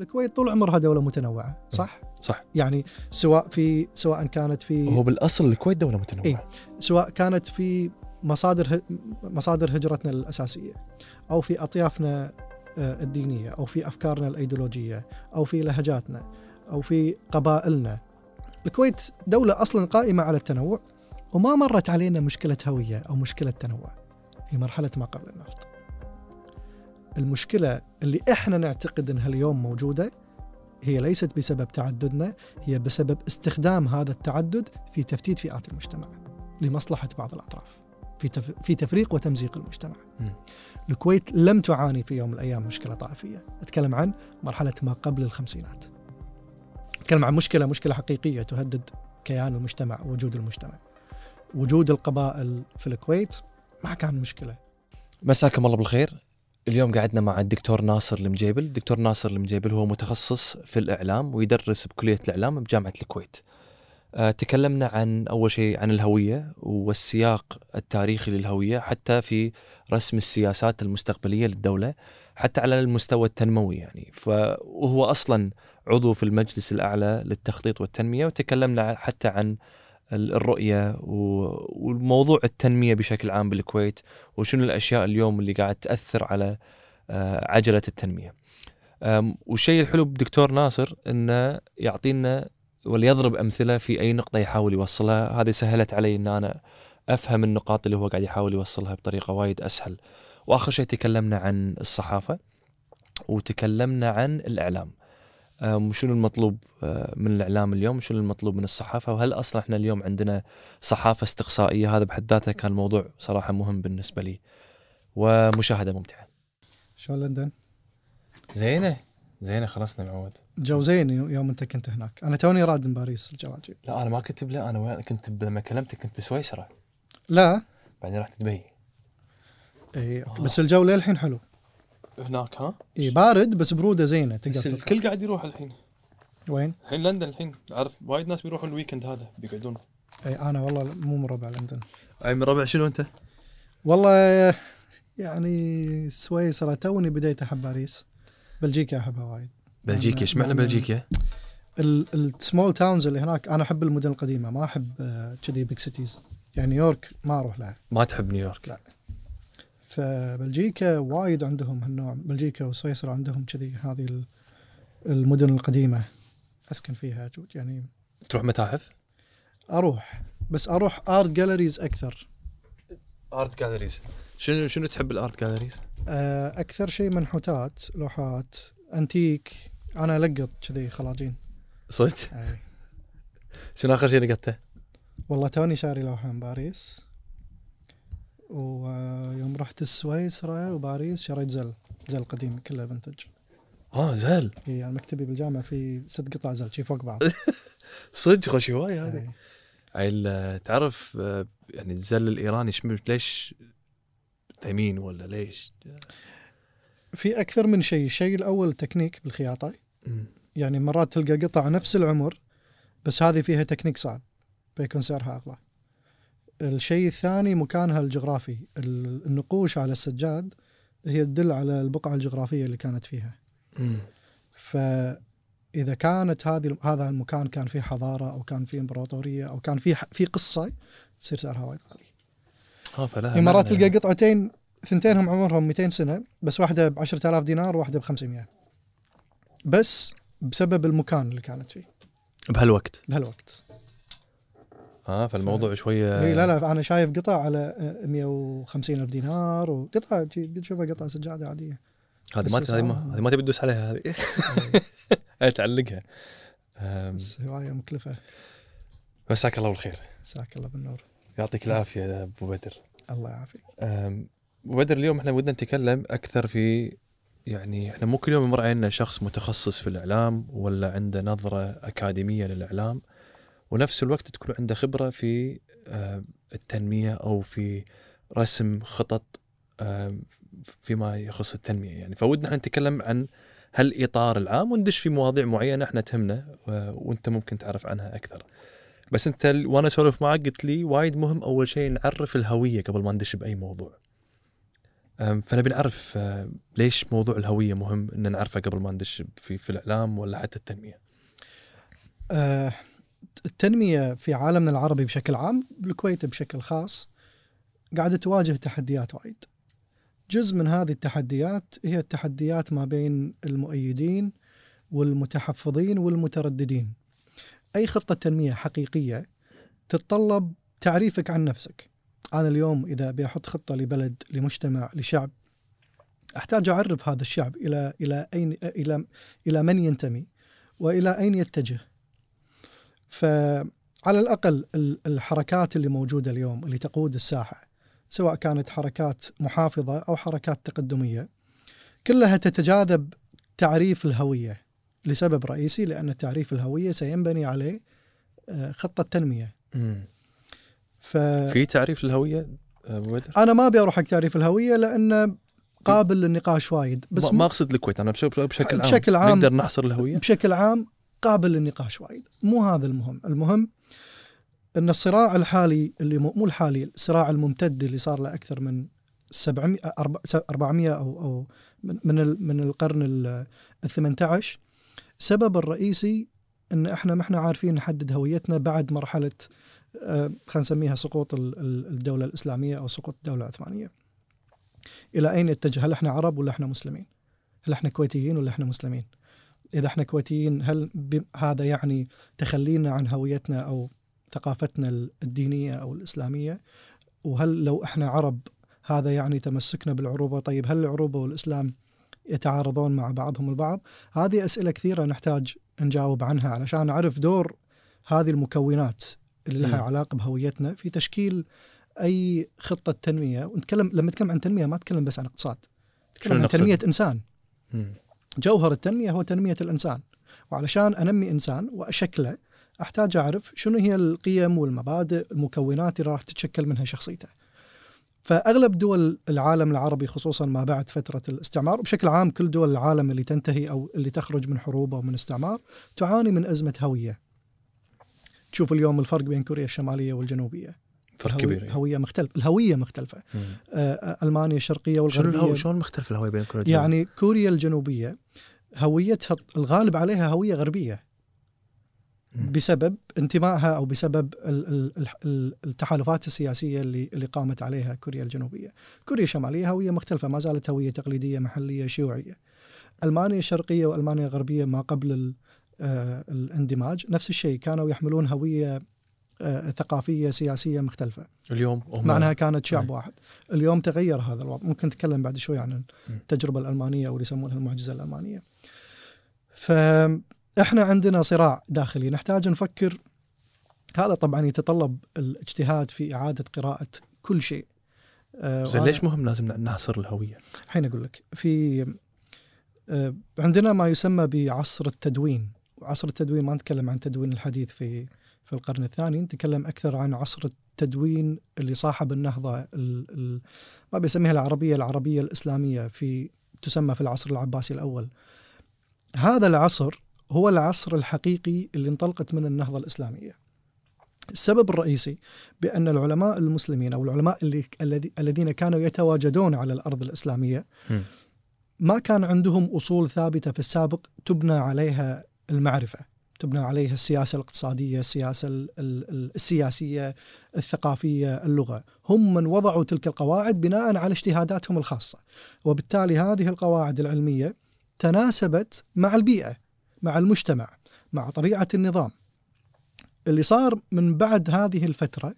الكويت طول عمرها دولة متنوعة صح؟ صح. يعني سواء في سواء كانت في هو بالأصل الكويت دولة متنوعة. إيه. سواء كانت في مصادر مصادر هجرتنا الأساسية أو في أطيافنا آه، الدينية أو في أفكارنا الأيديولوجية أو في لهجاتنا أو في قبائلنا. الكويت دولة أصلا قائمة على التنوع وما مرت علينا مشكلة هوية أو مشكلة تنوع في مرحلة ما قبل النفط. المشكلة اللي إحنا نعتقد إنها اليوم موجودة هي ليست بسبب تعددنا هي بسبب استخدام هذا التعدد في تفتيت فئات المجتمع لمصلحة بعض الأطراف في تف... في تفريق وتمزيق المجتمع. م. الكويت لم تعاني في يوم من الأيام مشكلة طائفية، أتكلم عن مرحلة ما قبل الخمسينات. أتكلم عن مشكلة مشكلة حقيقية تهدد كيان المجتمع ووجود المجتمع. وجود القبائل في الكويت ما كان مشكلة. مساكم الله بالخير اليوم قعدنا مع الدكتور ناصر المجيبل. الدكتور ناصر المجيبل هو متخصص في الإعلام ويدرس بكلية الإعلام بجامعة الكويت. أه تكلمنا عن أول شيء عن الهوية والسياق التاريخي للهوية حتى في رسم السياسات المستقبلية للدولة حتى على المستوى التنموي يعني. فهو أصلا عضو في المجلس الأعلى للتخطيط والتنمية وتكلمنا حتى عن الرؤية والموضوع التنمية بشكل عام بالكويت وشنو الأشياء اليوم اللي قاعد تأثر على آه، عجلة التنمية. والشيء الحلو بدكتور ناصر أنه يعطينا وليضرب أمثلة في أي نقطة يحاول يوصلها. هذه سهلت علي أن أنا أفهم النقاط اللي هو قاعد يحاول يوصلها بطريقة وايد أسهل. وآخر شيء تكلمنا عن الصحافة وتكلمنا عن الإعلام. وشنو المطلوب آه، من الإعلام اليوم شنو المطلوب من الصحافة؟ وهل أصلا إحنا اليوم عندنا صحافة استقصائية؟ هذا بحد ذاته كان موضوع صراحة مهم بالنسبة لي. ومشاهدة ممتعة. شلون لندن؟ زينة. زينة خلصنا معود جو زين يوم أنت كنت هناك. أنا توني راد من باريس الجواجي لا أنا ما كنت لا أنا وين كنت لما كلمتك كنت بسويسرا. لا. بعدين رحت دبي. اي بس الجو للحين حلو. هناك ها؟ اي بارد بس برودة زينة تقدر بس الكل قاعد يروح الحين. وين؟ الحين لندن الحين. عارف وايد ناس بيروحون ال weekend هذا بيقعدون. اي أنا والله مو من ربع لندن. أي من ربع؟ شنو أنت؟ والله يعني سويسرا توني بديت أحب باريس. بلجيكا أحبها وايد. بلجيكا إيش معنى بلجيكا؟ ال small towns اللي هناك أنا أحب المدن القديمة ما أحب آه، كذي big cities يعني نيويورك ما أروح لها. ما تحب نيويورك؟ لا. فبلجيكا وايد عندهم هالنوع. بلجيكا وسويسرا عندهم كذي هذه المدن القديمة. أسكن فيها يعني تروح متاحف؟ أروح. بس أروح art galleries أكثر. art galleries شنو شنو تحب ال art galleries؟ آه، أكثر شيء منحوتات لوحات أنتيك. أنا لقط كذي خلاجين. صدق؟ شنو آخر شيء لقطته؟ والله توني شاري لوحة من باريس. ويوم رحت سويسرا وباريس شريت زل. زل قديم كله vintage آه زل. إي أنا مكتبي بالجامعة في ست قطع زل شي فوق بعض. صدق خوش هوايه هذه. عيل تعرف آه، يعني الزل الإيراني ليش ثمين ولا ليش؟ في أكثر من شيء، الشيء الأول تكنيك بالخياطة. يعني مرات تلقى قطع نفس العمر بس هذه فيها تكنيك صعب فيكون سعرها أغلى. الشيء الثاني مكانها الجغرافي. النقوش على السجاد هي تدل على البقعة الجغرافية اللي كانت فيها. فإذا كانت هذه هذا المكان كان فيه حضارة أو كان فيه إمبراطورية أو كان فيه في قصة تصير سعرها وايد غالي. آه فلا الإمارات تلقى قطعتين ثنتينهم عمرهم 200 سنة بس واحدة ب 10000 دينار وواحدة ب 500 بس بسبب المكان اللي كانت فيه. بهالوقت. بهالوقت. آه فالموضوع شوية اي لا لا أنا شايف قطع على 150 ألف دينار وقطع تشوفها قطع سجادة عادية. هذه ما هذه ما هذه ما تبي تدوس عليها هذه. تعلقها بس هواية مكلفة. مساك الله بالخير. مساك الله بالنور. يعطيك العافية أبو بدر. الله يعافيك. أبو بدر اليوم إحنا ودنا نتكلم أكثر في يعني إحنا مو كل يوم يمر علينا شخص متخصص في الإعلام ولا عنده نظرة أكاديمية للإعلام. ونفس الوقت تكون عنده خبرة في آه، التنمية أو في رسم خطط آه، فيما يخص التنمية يعني فودنا إحنا نتكلم عن هالإطار العام وندش في مواضيع معينة إحنا تهمنا وأنت ممكن تعرف عنها أكثر. بس أنت وأنا أسولف معك قلت لي وايد مهم أول شيء نعرف الهوية قبل ما ندش بأي موضوع. فنبي نعرف آه، ليش موضوع الهوية مهم إن نعرفه قبل ما ندش في في الإعلام ولا حتى التنمية آه، التنمية في عالمنا العربي بشكل عام بالكويت بشكل خاص قاعدة تواجه تحديات وايد. جزء من هذه التحديات هي التحديات ما بين المؤيدين والمتحفظين والمترددين. أي خطة تنمية حقيقية تتطلب تعريفك عن نفسك. أنا اليوم إذا بيحط خطة لبلد لمجتمع لشعب أحتاج أعرف هذا الشعب إلى إلى أين إلى إلى من ينتمي وإلى أين يتجه. فعلى الأقل ال- الحركات اللي موجودة اليوم اللي تقود الساحة سواء كانت حركات محافظة أو حركات تقدمية كلها تتجاذب تعريف الهوية لسبب رئيسي لأن تعريف الهوية سينبني عليه آه، خطة تنمية. مم. فأنا في تعريف للهويه آه، أبو بدر؟ ما أبي أروح حق تعريف الهوية لأنه قابل للنقاش وايد. بس ما أقصد الكويت أنا بش- بشكل عام. بشكل عام- نقدر نحصر الهوية؟ بشكل عام قابل للنقاش وايد مو هذا المهم المهم إن الصراع الحالي اللي مو الحالي الصراع الممتد اللي صار له أكثر من 700 أربع- 400 أو أو من من ال- من القرن ال 18 سبب الرئيسي إن إحنا ما إحنا عارفين نحدد هويتنا بعد مرحلة آه، خلينا نسميها سقوط ال- ال- الدولة الإسلامية أو سقوط الدولة العثمانية. إلى أين نتجه؟ هل إحنا عرب ولا إحنا مسلمين؟ هل إحنا كويتيين ولا إحنا مسلمين؟ إذا إحنا كويتيين هل هذا يعني تخلينا عن هويتنا أو ثقافتنا الدينية أو الإسلامية؟ وهل لو إحنا عرب هذا يعني تمسكنا بالعروبة؟ طيب هل العروبة والإسلام يتعارضون مع بعضهم البعض؟ هذه أسئلة كثيرة نحتاج نجاوب عنها علشان نعرف دور هذه المكونات اللي لها. علاقة بهويتنا في تشكيل أي خطة تنمية ونتكلم لما نتكلم عن تنمية ما أتكلم بس عن اقتصاد شنو اتكلم عن؟ تنمية إنسان مم. جوهر التنمية هو تنمية الإنسان وعلشان أنمي إنسان وأشكله أحتاج أعرف شنو هي القيم والمبادئ المكونات اللي راح تتشكل منها شخصيته. فأغلب دول العالم العربي خصوصا ما بعد فترة الاستعمار وبشكل عام كل دول العالم اللي تنتهي أو اللي تخرج من حروب أو من استعمار تعاني من أزمة هوية. تشوف اليوم الفرق بين كوريا الشمالية والجنوبية. فرق الهوية- كبير يعني. هويه مختلفه، الهوية مختلفة. مم. آه، ألمانيا الشرقية شنو والغربيه الهو... شلون مختلف الهوية بين كوريا الجنوبية؟ يعني كوريا الجنوبية هويتها الغالب عليها هوية غربية مم. بسبب انتمائها أو بسبب ال- ال- ال- ال- التحالفات السياسية اللي اللي قامت عليها كوريا الجنوبية كوريا الشمالية هوية مختلفة ما زالت هوية تقليدية محلية شيوعية ألمانيا الشرقية وألمانيا الغربية ما قبل آه، الاندماج نفس الشيء كانوا يحملون هوية آه، ثقافية سياسية مختلفة. اليوم مع انها كانت شعب أي. واحد. اليوم تغير هذا الوضع. ممكن نتكلم بعد شوي عن. التجربة الألمانية أو اللي يسمونها المعجزة الألمانية. فاحنا عندنا صراع داخلي. نحتاج نفكر. هذا طبعا يتطلب الاجتهاد في إعادة قراءة كل شيء. آه، زين وأنا- ليش مهم لازم نحصر الهوية؟ الحين أقول لك. في آه، عندنا ما يسمى بعصر التدوين. وعصر التدوين ما نتكلم عن تدوين الحديث في في القرن الثاني نتكلم أكثر عن عصر التدوين اللي صاحب النهضة ال ال ما بيسميها العربية العربية الإسلامية في تسمى في العصر العباسي الأول. هذا العصر هو العصر الحقيقي اللي انطلقت منه النهضة الإسلامية. السبب الرئيسي بأن العلماء المسلمين أو العلماء اللي الذي- الذين كانوا يتواجدون على الأرض الإسلامية مم. ما كان عندهم أصول ثابتة في السابق تبنى عليها المعرفة. تبنى عليها السياسة الاقتصادية، السياسة ال- ال- ال- السياسية، الثقافية، اللغة، هم من وضعوا تلك القواعد بناء على اجتهاداتهم الخاصة، وبالتالي هذه القواعد العلمية تناسبت مع البيئة، مع المجتمع، مع طبيعة النظام. اللي صار من بعد هذه الفترة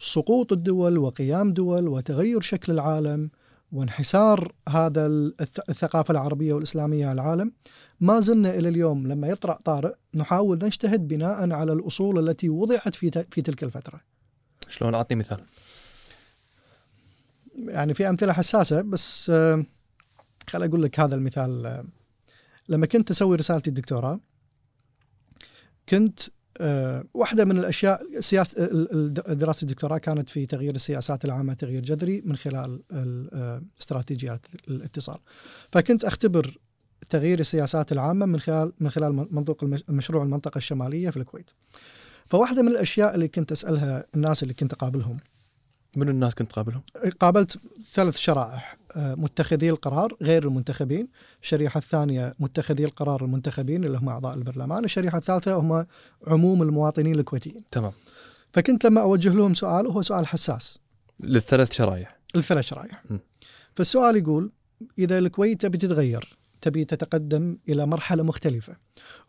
سقوط الدول وقيام دول وتغير شكل العالم وانحسار هذا الث- الثقافة العربية والإسلامية على العالم ما زلنا إلى اليوم لما يطرأ طارئ نحاول نجتهد بناء على الأصول التي وضعت في في تلك الفترة. شلون أعطني مثال؟ يعني في أمثلة حساسة بس آه، خل أقول لك هذا المثال آه، لما كنت أسوي رسالتي الدكتوراه كنت آه، واحدة من الأشياء سياسه ال- ال- دراسة الدكتوراه كانت في تغيير السياسات العامة تغيير جذري من خلال ال- آه، استراتيجيات الاتصال. فكنت أختبر تغيير السياسات العامة من خلال من خلال منطوق مشروع المنطقة الشمالية في الكويت. فواحدة من الأشياء اللي كنت أسألها الناس اللي كنت أقابلهم من الناس كنت تقابلهم؟ قابلت ثلاث شرائح. آه، متخذي القرار غير المنتخبين الشريحة الثانية متخذي القرار المنتخبين اللي هم أعضاء البرلمان الشريحة الثالثة هم عموم المواطنين الكويتيين. تمام. فكنت لما أوجه لهم سؤال وهو سؤال حساس. للثلاث شرايح الثلاث شرائح. م. فالسؤال يقول إذا الكويت تبي تتغير تبي تتقدم إلى مرحلة مختلفة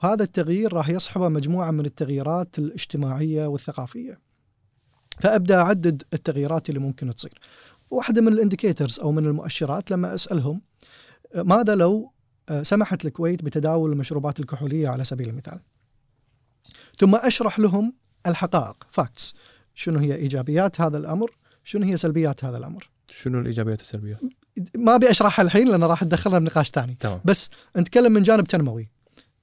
وهذا التغيير راح يصحبه مجموعة من التغييرات الاجتماعية والثقافية. فأبدأ أعدد التغييرات اللي ممكن تصير. واحدة من ال indicators أو من المؤشرات لما أسألهم آه، ماذا لو آه، سمحت الكويت بتداول المشروبات الكحولية على سبيل المثال؟ ثم أشرح لهم الحقائق facts شنو هي إيجابيات هذا الأمر؟ شنو هي سلبيات هذا الأمر؟ شنو الإيجابيات والسلبيات؟ ما أبي أشرحها الحين لأن راح ندخلها بنقاش ثاني. تمام. بس نتكلم من جانب تنموي.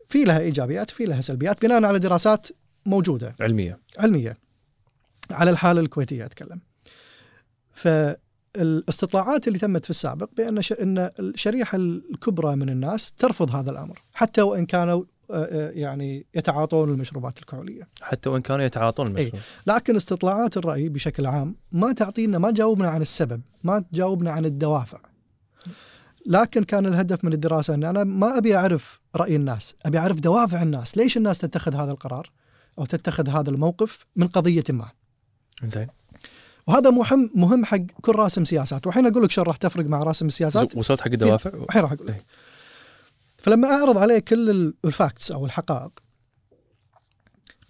في لها إيجابيات وفي لها سلبيات بناء على دراسات موجودة. علمية. علمية. على الحالة الكويتية أتكلم. فالاستطلاعات اللي تمت في السابق بأن ش... إن الشريحة الكبرى من الناس ترفض هذا الأمر حتى وإن كانوا آه، آه، يعني يتعاطون المشروبات الكحولية. حتى وإن كانوا يتعاطون المشروب لكن استطلاعات الرأي بشكل عام ما تعطينا ما تجاوبنا عن السبب ما تجاوبنا عن الدوافع. لكن كان الهدف من الدراسة أن أنا ما أبي أعرف رأي الناس أبي أعرف دوافع الناس ليش الناس تتخذ هذا القرار أو تتخذ هذا الموقف من قضية ما؟ زين. وهذا مهم مهم حق كل راسم سياسات. والحين أقول لك شو راح تفرق مع راسم السياسات؟ وصلت حق الدوافع؟ الحين راح أقول لك. فلما أعرض عليه كل ال- الفاكتس أو الحقائق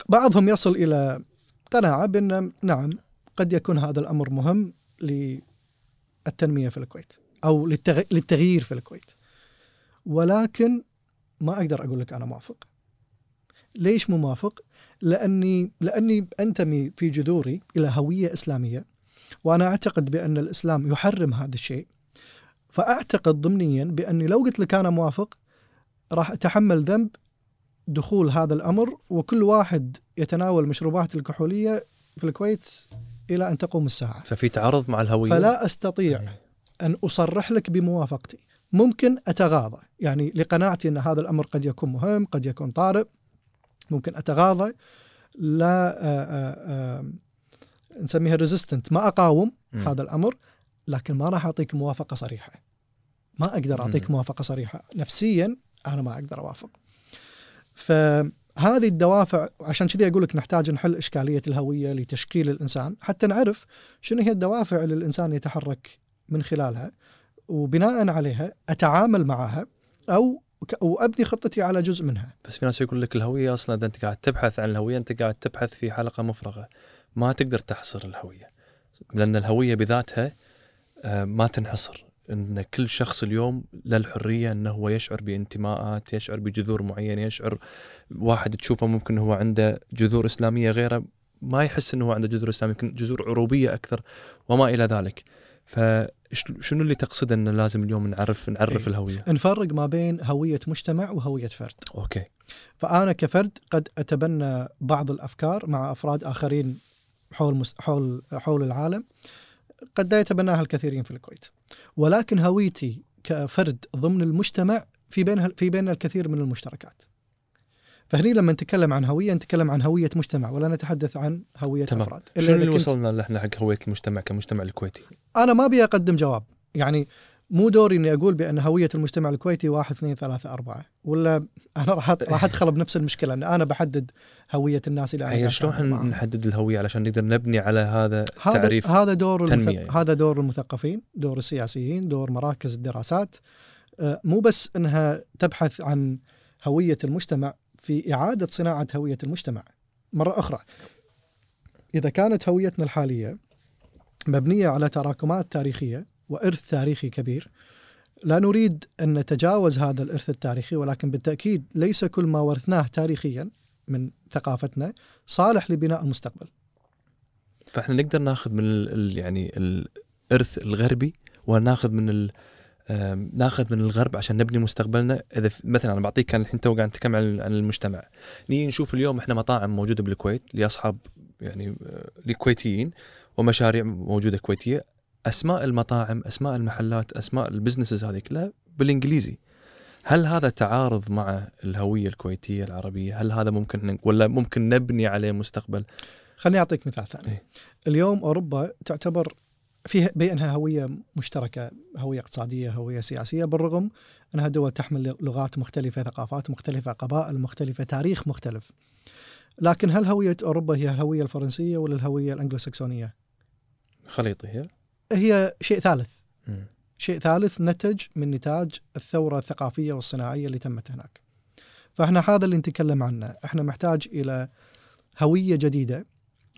بعضهم يصل إلى قناعة بأن نعم قد يكون هذا الأمر مهم للتنمية في الكويت للتغ... للتغيير في الكويت. ولكن ما أقدر أقول لك أنا موافق. ليش مو موافق؟ لأني لأني أنتمي في جذوري إلى هوية إسلامية وأنا أعتقد بأن الإسلام يحرم هذا الشيء. فأعتقد ضمنيا بأني لو قلت لك أنا موافق راح أتحمل ذنب دخول هذا الأمر وكل واحد يتناول المشروبات الكحولية في الكويت إلى أن تقوم الساعة. ففي تعارض مع الهوية؟ فلا أستطيع أن أصرح لك بموافقتي. ممكن أتغاضى. يعني لقناعتي أن هذا الأمر قد يكون مهم قد يكون طارئ. ممكن أتغاضى لا آآ آآ نسميها ريزيستنت ما أقاوم مم. هذا الأمر لكن ما راح أعطيك موافقة صريحة ما أقدر أعطيك مم. موافقة صريحة نفسيا أنا ما أقدر أوافق فهذه الدوافع عشان كذي أقول لك نحتاج نحل إشكالية الهوية لتشكيل الإنسان حتى نعرف شنو هي الدوافع اللي الإنسان يتحرك من خلالها وبناء عليها أتعامل معها أو وأبني خطتي على جزء منها. بس في ناس يقول لك الهوية أصلا إذا أنت قاعد تبحث عن الهوية أنت قاعد تبحث في حلقة مفرغة. ما تقدر تحصر الهوية لأن الهوية بذاتها آه، ما تنحصر. إن كل شخص اليوم له الحرية إنه هو يشعر بانتماءات يشعر بجذور معينة يشعر واحد تشوفه ممكن هو عنده جذور إسلامية غيره ما يحس إنه هو عنده جذور إسلامية يمكن جذور عروبية أكثر وما إلى ذلك. فشنو اللي تقصد انه لازم اليوم نعرف نعرف إيه. الهوية؟ نفرق ما بين هوية مجتمع وهوية فرد. أوكي. فأنا كفرد قد أتبنى بعض الأفكار مع أفراد آخرين حول مس- حول حول العالم قد لا يتبناها الكثيرين في الكويت. ولكن هويتي كفرد ضمن المجتمع في بينها في بيننا الكثير من المشتركات. فهني لما نتكلم عن هوية نتكلم عن هوية مجتمع ولا نتحدث عن هوية تمام. أفراد شنو اللي وصلنا نحن حق هوية المجتمع كمجتمع الكويتي أنا ما أبي أقدم جواب يعني مو دوري إني أقول بأن هوية المجتمع الكويتي واحد اثنين ثلاثة أربعة ولا أنا راح راح أدخل بنفس المشكلة إن أنا بحدد هوية الناس اللي أنا شلون. نحدد الهوية علشان نقدر نبني على هذا هذا تعريف هذا دور المثق... يعني. هذا دور المثقفين دور السياسيين دور مراكز الدراسات آه، مو بس إنها تبحث عن هوية المجتمع في إعادة صناعة هوية المجتمع. مرة أخرى إذا كانت هويتنا الحالية مبنية على تراكمات تاريخية وإرث تاريخي كبير لا نريد أن نتجاوز هذا الإرث التاريخي ولكن بالتأكيد ليس كل ما ورثناه تاريخيا من ثقافتنا صالح لبناء المستقبل. فإحنا نقدر ناخذ من ال ال- يعني الإرث الغربي وناخذ من ناخذ من الغرب عشان نبني مستقبلنا. إذا مثلا أنا بعطيك كان الحين تو قاعد نتكلم عن المجتمع. نيجي نشوف اليوم إحنا مطاعم موجودة بالكويت لأصحاب يعني آه، لكويتيين ومشاريع موجودة كويتية. أسماء المطاعم أسماء المحلات أسماء ال businesses هذه كلها بالإنجليزي. هل هذا تعارض مع الهوية الكويتية العربية؟ هل هذا ممكن ولا ممكن نبني عليه مستقبل؟ خليني أعطيك مثال ثاني. إيه. اليوم أوروبا تعتبر فيها بينها هوية مشتركة هوية اقتصادية هوية سياسية بالرغم أنها دول تحمل لغات مختلفة ثقافات مختلفة قبائل مختلفة تاريخ مختلف. لكن هل هوية أوروبا هي الهوية الفرنسية ولا الهوية الانجلوساكسونيه خليطي هي. هي شيء ثالث. مم. شيء ثالث نتج من نتاج الثورة الثقافية والصناعية اللي تمت هناك. فإحنا هذا اللي نتكلم عنه. إحنا محتاج إلى هوية جديدة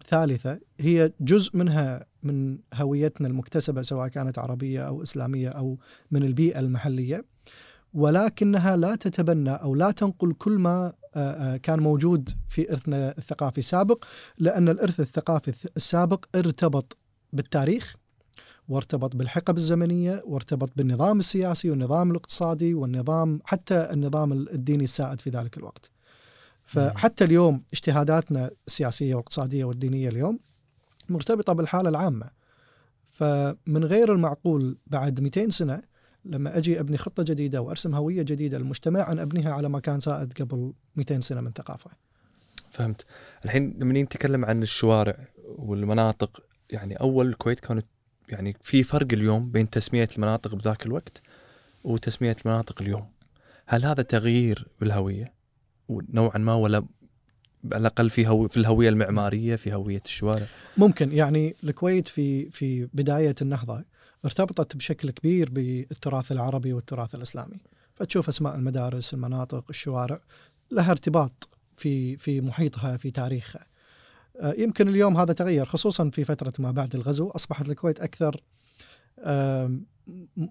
ثالثة هي جزء منها من هويتنا المكتسبة سواء كانت عربية أو إسلامية أو من البيئة المحلية. ولكنها لا تتبنى أو لا تنقل كل ما آه، آه، كان موجود في إرثنا الثقافي السابق لأن الإرث الثقافي السابق ارتبط بالتاريخ وارتبط بالحقب الزمنية وارتبط بالنظام السياسي والنظام الاقتصادي والنظام حتى النظام الديني السائد في ذلك الوقت. فحتى اليوم اجتهاداتنا السياسية والاقتصادية والدينية اليوم مرتبطة بالحالة العامة. فمن غير المعقول بعد 200 سنة لما أجي أبني خطة جديدة وأرسم هوية جديدة للمجتمع أن أبنيها على ما كان سائد قبل 200 سنة من ثقافة. فهمت. الحين لما نتكلم عن الشوارع والمناطق يعني أول الكويت كانت يعني في فرق اليوم بين تسمية المناطق بذاك الوقت وتسمية المناطق اليوم. هل هذا تغيير بالهوية؟ نوعا ما ولا على الأقل في هو في الهوية المعمارية في هوية الشوارع. ممكن يعني الكويت في في بداية النهضة ارتبطت بشكل كبير بالتراث العربي والتراث الإسلامي. فتشوف أسماء المدارس المناطق الشوارع لها ارتباط في في محيطها في تاريخها. آه، يمكن اليوم هذا تغير خصوصا في فترة ما بعد الغزو. أصبحت الكويت أكثر آم،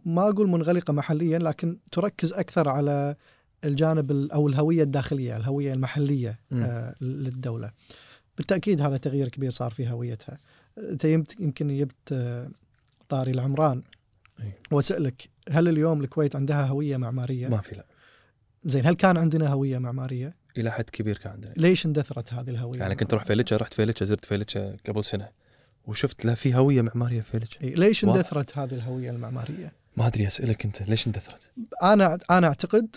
ما أقول منغلقة محليا لكن تركز أكثر على الجانب ال- أو الهوية الداخلية الهوية المحلية مم. آه، للدولة بالتأكيد هذا تغيير كبير صار في هويتها يمت- يمكن جبت آه، طاري العمران أي. وأسألك هل اليوم الكويت عندها هوية معمارية؟ ما في لا زين هل كان عندنا هوية معمارية؟ إلى حد كبير كان عندنا ليش اندثرت هذه الهوية؟ يعني كنت أروح فيلتشا رحت فيلچا زرت فيلچا قبل سنة وشفت لا في هوية معمارية في فيلتشا ليش. اندثرت هذه الهوية المعمارية؟ ما أدري أسألك أنت ليش اندثرت؟ أنا أنا أعتقد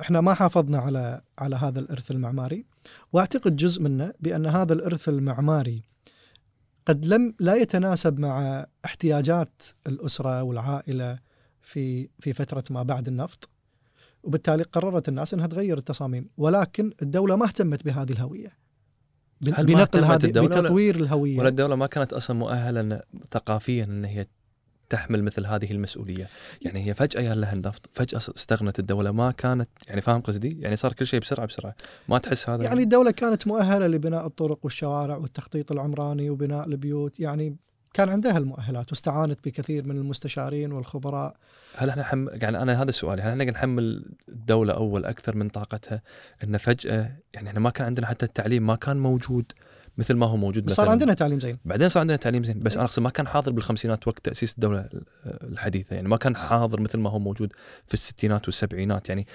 إحنا ما حافظنا على على هذا الإرث المعماري وأعتقد جزء منه بأن هذا الإرث المعماري قد لم لا يتناسب مع احتياجات الأسرة والعائلة في في فترة ما بعد النفط وبالتالي قررت الناس إنها تغير التصاميم ولكن الدولة ما اهتمت بهذه الهوية. بنقل هذه بتطوير الهوية. ولا الدولة ما كانت أصلا مؤهله ثقافيا إن هي تحمل مثل هذه المسؤولية، يعني هي فجأة يا لها النفط، فجأة استغنت الدولة ما كانت يعني فاهم قصدي؟ يعني صار كل شيء بسرعة بسرعة، ما تحس هذا؟ يعني الدولة كانت مؤهلة لبناء الطرق والشوارع والتخطيط العمراني وبناء البيوت. يعني كان عندها المؤهلات واستعانت بكثير من المستشارين والخبراء. هل إحنا حم... يعني أنا هذا سؤالي هل إحنا نحمل الدولة أول أكثر من طاقتها؟ إن فجأة يعني إحنا ما كان عندنا حتى التعليم ما كان موجود. مثل ما هو موجود بس مثلا. صار عندنا تعليم زين. بعدين صار عندنا تعليم زين. بس أنا أقصد ما كان حاضر بالخمسينات وقت تأسيس الدولة الحديثة. يعني ما كان حاضر مثل ما هو موجود في الستينات والسبعينات. يعني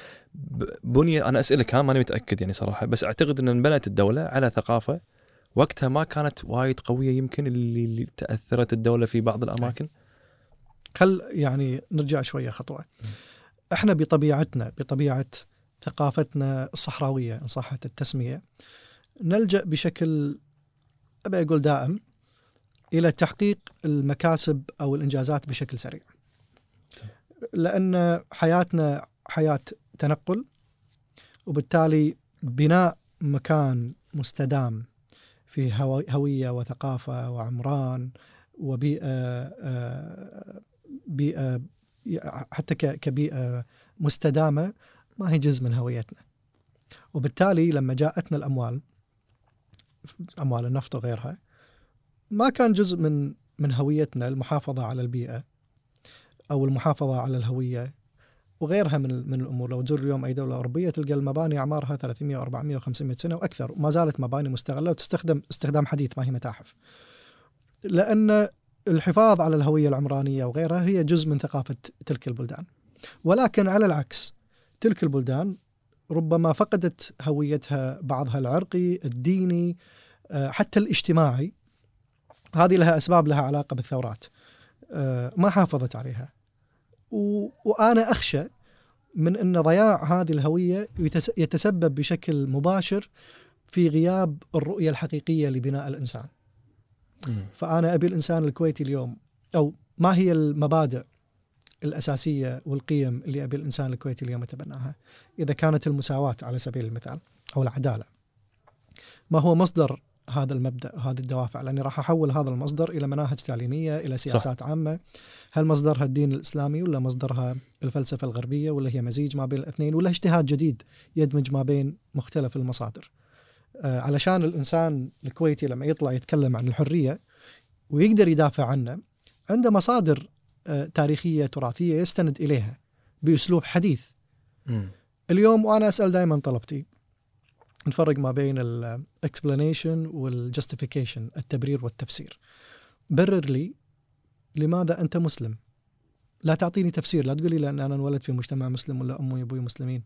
بني أنا أسألك ها ماني متأكد يعني صراحة. بس أعتقد إن انبنت الدولة على ثقافة وقتها ما كانت وايد قوية يمكن اللي, اللي تأثرت الدولة في بعض الأماكن. خل يعني نرجع شوية خطوة. إحنا بطبيعتنا بطبيعة ثقافتنا الصحراوية إن صحت التسمية نلجأ بشكل أبي أقول دائم إلى تحقيق المكاسب أو الإنجازات بشكل سريع. لأن حياتنا حياة تنقل وبالتالي بناء مكان مستدام في هو- هوية وثقافة وعمران وبيئة آه، بيئة حتى ك- كبيئة مستدامة ما هي جزء من هويتنا. وبالتالي لما جاءتنا الأموال أموال النفط وغيرها ما كان جزء من من هويتنا المحافظة على البيئة أو المحافظة على الهوية وغيرها من من الأمور لو تزور اليوم أي دولة أوروبية تلقى المباني أعمارها 300 و400 و500 سنة وأكثر وما زالت مباني مستغلة وتستخدم استخدام حديث ما هي متاحف. لأن الحفاظ على الهوية العمرانية وغيرها هي جزء من ثقافة تلك البلدان. ولكن على العكس تلك البلدان ربما فقدت هويتها بعضها العرقي، الديني، آه، حتى الاجتماعي. هذه لها أسباب لها علاقة بالثورات. آه، ما حافظت عليها. و... وأنا أخشى من أن ضياع هذه الهوية يتس... يتسبب بشكل مباشر في غياب الرؤية الحقيقية لبناء الإنسان مم. فأنا أبي الإنسان الكويتي اليوم أو ما هي المبادئ الأساسية والقيم اللي أبي الإنسان الكويتي اليوم يتبناها. إذا كانت المساواة على سبيل المثال أو العدالة ما هو مصدر هذا المبدأ هذه الدوافع؟ لأني راح أحول هذا المصدر إلى مناهج تعليمية إلى سياسات صح. عامة. هل مصدرها الدين الإسلامي ولا مصدرها الفلسفة الغربية ولا هي مزيج ما بين الاثنين ولا اجتهاد جديد يدمج ما بين مختلف المصادر؟ آه علشان الإنسان الكويتي لما يطلع يتكلم عن الحرية ويقدر يدافع عنه عنده مصادر تاريخية تراثية يستند إليها بأسلوب حديث. مم. اليوم وأنا أسأل دائما طلبتي نفرق ما بين ال explanation وال justification التبرير والتفسير. برر لي لماذا أنت مسلم؟ لا تعطيني تفسير لا تقولي لأن أنا انولد في مجتمع مسلم ولا أمي وأبوي مسلمين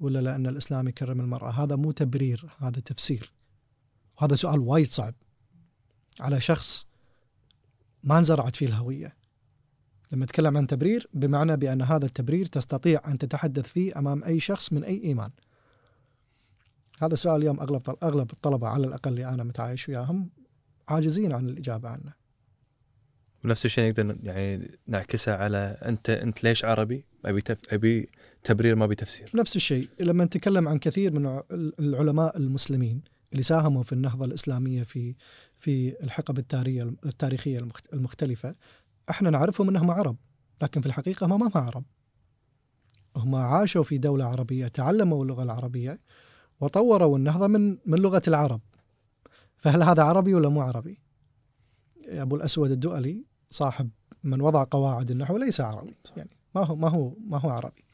ولا لأن الإسلام يكرم المرأة. هذا مو تبرير هذا تفسير. وهذا سؤال وايد صعب على شخص ما انزرعت فيه الهوية. لما اتكلم عن تبرير بمعنى بأن هذا التبرير تستطيع أن تتحدث فيه أمام أي شخص من أي إيمان هذا السؤال اليوم أغلب أغلب الطلبة على الأقل اللي أنا متعايش وياهم عاجزين عن الإجابة عنه. ونفس الشيء نقدر يعني نعكسها على أنت أنت ليش عربي؟ أبي تف... أبي تبرير ما أبي تفسير. نفس الشيء لما نتكلم عن كثير من العلماء المسلمين اللي ساهموا في النهضة الإسلامية في في الحقب التاريخية المختلفة إحنا نعرفهم انهم عرب لكن في الحقيقة هم ما هم عرب. هم عاشوا في دولة عربية تعلموا اللغة العربية وطوروا النهضة من من لغة العرب فهل هذا عربي ولا مو عربي؟ أبو الأسود الدؤلي صاحب من وضع قواعد النحو ليس عربي يعني ما هو ما هو ما هو عربي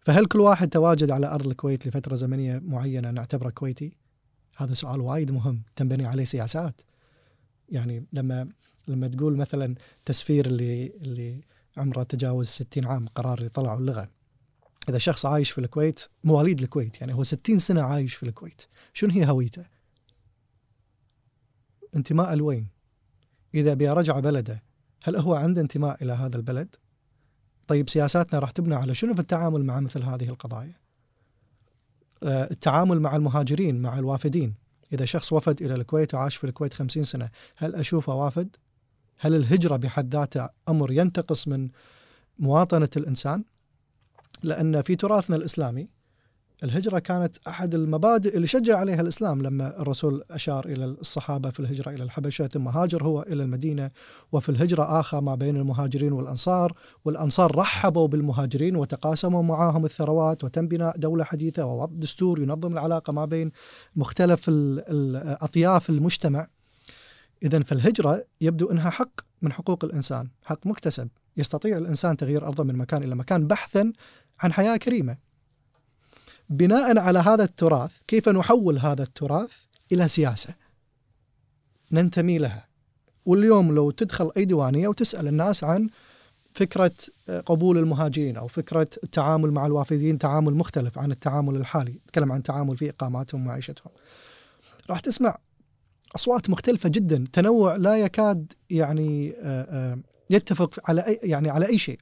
فهل كل واحد تواجد على أرض الكويت لفترة زمنية معينة نعتبره كويتي؟ هذا سؤال وايد مهم تنبني عليه سياسات يعني لما لما تقول مثلا تسفير اللي اللي عمره تجاوز 60 عام قرار يطلعوا اللغة. إذا شخص عايش في الكويت مواليد الكويت يعني هو 60 سنة عايش في الكويت شنو هي هويته؟ انتماء لوين؟ إذا بيرجع بلده هل هو عنده انتماء إلى هذا البلد؟ طيب سياساتنا راح تبنى على شنو في التعامل مع مثل هذه القضايا؟ آه، التعامل مع المهاجرين مع الوافدين. إذا شخص وفد إلى الكويت وعاش في الكويت خمسين سنة هل أشوفه وافد؟ هل الهجرة بحد ذاتها أمر ينتقص من مواطنة الإنسان؟ لأن في تراثنا الإسلامي الهجرة كانت أحد المبادئ اللي شجع عليها الإسلام لما الرسول أشار إلى الصحابة في الهجرة إلى الحبشة ثم هاجر هو إلى المدينة وفي الهجرة آخى ما بين المهاجرين والأنصار والأنصار رحبوا بالمهاجرين وتقاسموا معاهم الثروات وتم بناء دولة حديثة ووضع دستور ينظم العلاقة ما بين مختلف أطياف المجتمع إذا فالهجرة يبدو أنها حق من حقوق الإنسان حق مكتسب يستطيع الإنسان تغيير أرضه من مكان إلى مكان بحثا عن حياة كريمة. بناء على هذا التراث كيف نحول هذا التراث إلى سياسة ننتمي لها. واليوم لو تدخل أي ديوانيه وتسأل الناس عن فكرة قبول المهاجرين أو فكرة التعامل مع الوافدين تعامل مختلف عن التعامل الحالي، نتكلم عن التعامل في إقاماتهم ومعيشتهم. راح تسمع أصوات مختلفة جدا، تنوع لا يكاد يعني آه، آه، يتفق على أي يعني على أي شيء.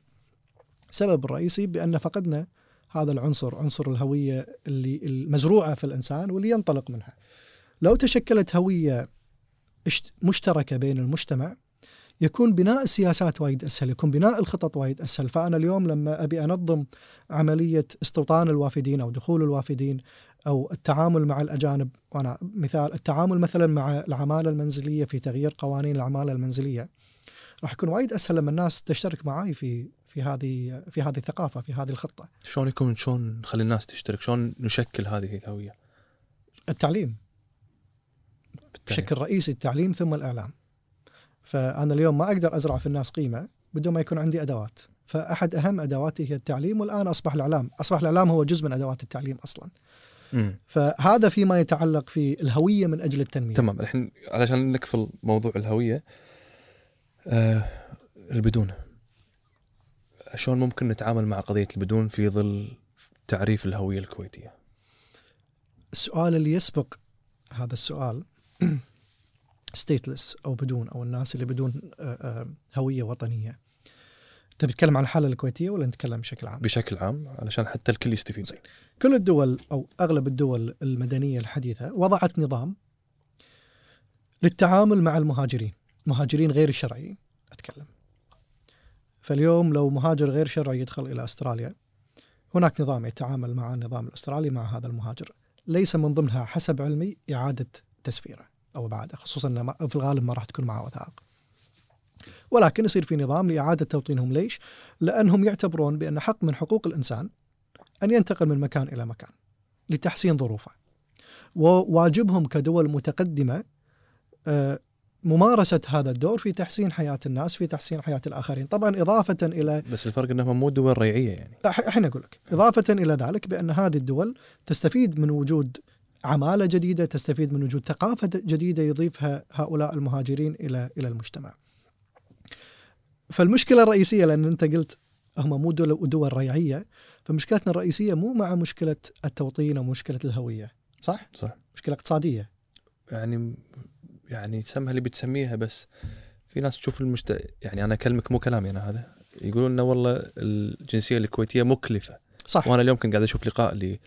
السبب الرئيسي بأن فقدنا هذا العنصر عنصر الهوية اللي المزروعة في الإنسان واللي ينطلق منها. لو تشكلت هوية مشتركة بين المجتمع يكون بناء السياسات وايد أسهل، يكون بناء الخطط وايد أسهل، فأنا اليوم لما أبي أنظم عملية استوطان الوافدين أو دخول الوافدين أو التعامل مع الأجانب، وأنا مثال التعامل مثلا مع العمالة المنزلية في تغيير قوانين العمالة المنزلية. راح يكون وايد أسهل لما الناس تشترك معي في في هذه في هذه الثقافة في هذه الخطة. شلون يكون شلون نخلي الناس تشترك؟ شلون نشكل هذه الهوية؟ التعليم. بشكل رئيسي التعليم ثم الإعلام. فأنا اليوم ما أقدر أزرع في الناس قيمة بدون ما يكون عندي أدوات. فأحد أهم أدواتي هي التعليم والآن أصبح الإعلام، أصبح الإعلام هو جزء من أدوات التعليم أصلا. مم. فهذا فيما يتعلق في الهوية من أجل التنمية. تمام الحين علشان نكفل موضوع الهوية آه البدون شلون ممكن نتعامل مع قضية البدون في ظل تعريف الهوية الكويتية؟ السؤال اللي يسبق هذا السؤال ستيتلس أو بدون أو الناس اللي بدون آه، آه، هوية وطنية تبي تتكلم عن الحالة الكويتية ولا نتكلم بشكل عام؟ بشكل عام علشان حتى الكل يستفيد زين. كل الدول أو أغلب الدول المدنية الحديثة وضعت نظام للتعامل مع المهاجرين، مهاجرين غير الشرعيين أتكلم. فاليوم لو مهاجر غير شرعي يدخل إلى أستراليا هناك نظام يتعامل مع النظام الأسترالي مع هذا المهاجر، ليس من ضمنها حسب علمي إعادة تسفيره أو إبعاده، خصوصا في الغالب ما راح تكون معه وثائق. ولكن يصير في نظام لإعادة توطينهم ليش؟ لأنهم يعتبرون بأن حق من حقوق الإنسان أن ينتقل من مكان إلى مكان لتحسين ظروفه. وواجبهم كدول متقدمة آه، ممارسة هذا الدور في تحسين حياة الناس في تحسين حياة الآخرين، طبعا إضافة إلى بس الفرق إنهم مو دول ريعية يعني الحين أقول لك إضافة إلى ذلك بأن هذه الدول تستفيد من وجود عمالة جديدة تستفيد من وجود ثقافة جديدة يضيفها هؤلاء المهاجرين إلى إلى المجتمع. فالمشكلة الرئيسية لأن أنت قلت هم مو دول دول ريعيه فمشكلتنا الرئيسية مو مع مشكلة التوطين أو مشكلة الهوية صح؟ صح. مشكلة اقتصادية. يعني يعني سمها اللي بتسميها بس في ناس تشوف المشت... يعني أنا أكلمك مو كلامي أنا هذا يقولون إنه والله الجنسية الكويتية مكلفة. صح. وأنا اليوم كنت قاعد أشوف لقاء ل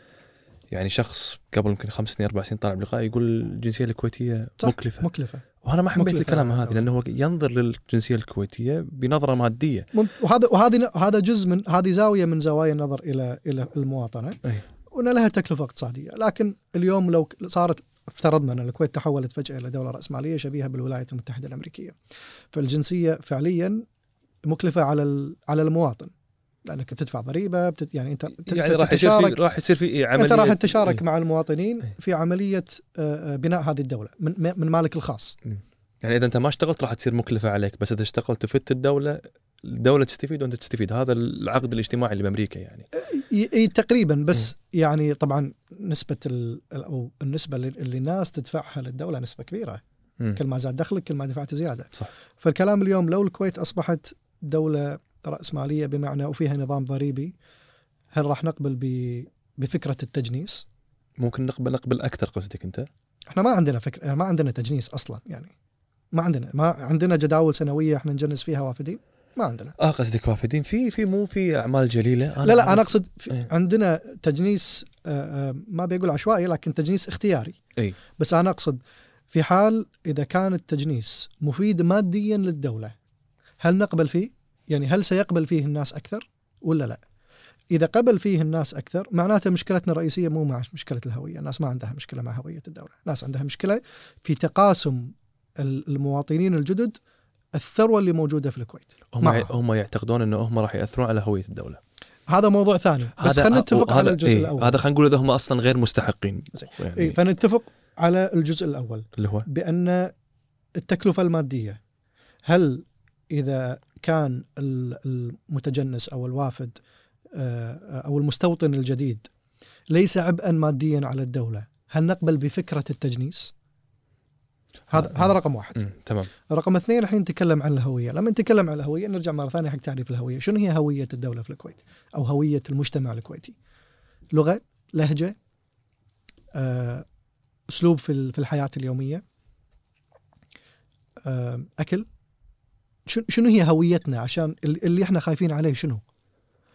يعني شخص قبل يمكن خمس سنين أربع سنين طالع بلقاء يقول الجنسية الكويتية صح. مكلفة. مكلفة. وأنا ما حبيت الكلام هذا لأنه هو ينظر للجنسية الكويتية بنظرة مادية. وهذا وهذه هذا جزء من هذه زاوية من زوايا النظر إلى إلى المواطنة. أي. وإن لها تكلفة اقتصادية، لكن اليوم لو صارت افترضنا أن الكويت تحولت فجأة إلى دولة رأسمالية شبيهة بالولايات المتحدة الأمريكية. فالجنسية فعليا مكلفة على على المواطن. لأنك بتدفع ضريبة بتت يعني أنت يعني راح يصير في راح يصير في إيه عملية انت راح تتشارك إيه. مع المواطنين إيه. في عملية آه، آه، بناء هذه الدولة من من مالك الخاص. يعني إذا أنت ما اشتغلت راح تصير مكلفة عليك بس إذا اشتغلت تفت الدولة الدولة تستفيد وأنت تستفيد هذا العقد الاجتماعي اللي بأمريكا يعني ي- ي- تقريبا بس يعني طبعا نسبة ال- أو النسبة اللي الناس تدفعها للدولة نسبة كبيرة مم. كل ما زاد دخلك كل ما دفعت زيادة صح. فالكلام اليوم لو الكويت أصبحت دولة راسماليه بمعنى وفيها نظام ضريبي هل راح نقبل ب بفكرة التجنيس؟ ممكن نقبل نقبل أكثر قصدك أنت؟ إحنا ما عندنا فكره ما عندنا تجنيس أصلا يعني ما عندنا ما عندنا جداول سنوية إحنا نجنس فيها وافدين؟ ما عندنا. آه قصدك وافدين. في في مو في أعمال جليلة؟ لا لا أنا أقصد إيه. عندنا تجنيس آه، آه، ما بيقول عشوائي لكن تجنيس اختياري. اي بس أنا أقصد في حال إذا كان التجنيس مفيد ماديا للدولة هل نقبل فيه؟ يعني هل سيقبل فيه الناس أكثر ولا لا؟ إذا قبل فيه الناس أكثر معناته مشكلتنا الرئيسية مو مع مشكلة الهوية، الناس ما عندها مشكلة مع هوية الدولة، الناس عندها مشكلة في تقاسم ال- المواطنين الجدد الثروة اللي موجودة في الكويت. هم. هم يعتقدون إنه هم راح يأثرون على هوية الدولة هذا موضوع ثاني بس خلينا نتفق على الجزء إيه، الأول. هذا خلينا نقول إذا هم أصلا غير مستحقين. يعني إيه فنتفق على الجزء الأول. اللي هو بأن التكلفة المادية هل إذا كان ال- المتجنس أو الوافد آه، أو المستوطن الجديد. ليس عبئا ماديا على الدولة. هل نقبل بفكرة التجنيس؟ هذا آه. هذا رقم واحد. تمام. رقم اثنين الحين نتكلم عن الهوية. لما نتكلم عن الهوية نرجع مرة ثانية حق تعريف الهوية. شنو هي هوية الدولة في الكويت؟ أو هوية المجتمع الكويتي؟ لغة لهجة آه، أسلوب في ال- في الحياة اليومية آه، أكل شنو هي هويتنا عشان ال- اللي إحنا خايفين عليه شنو؟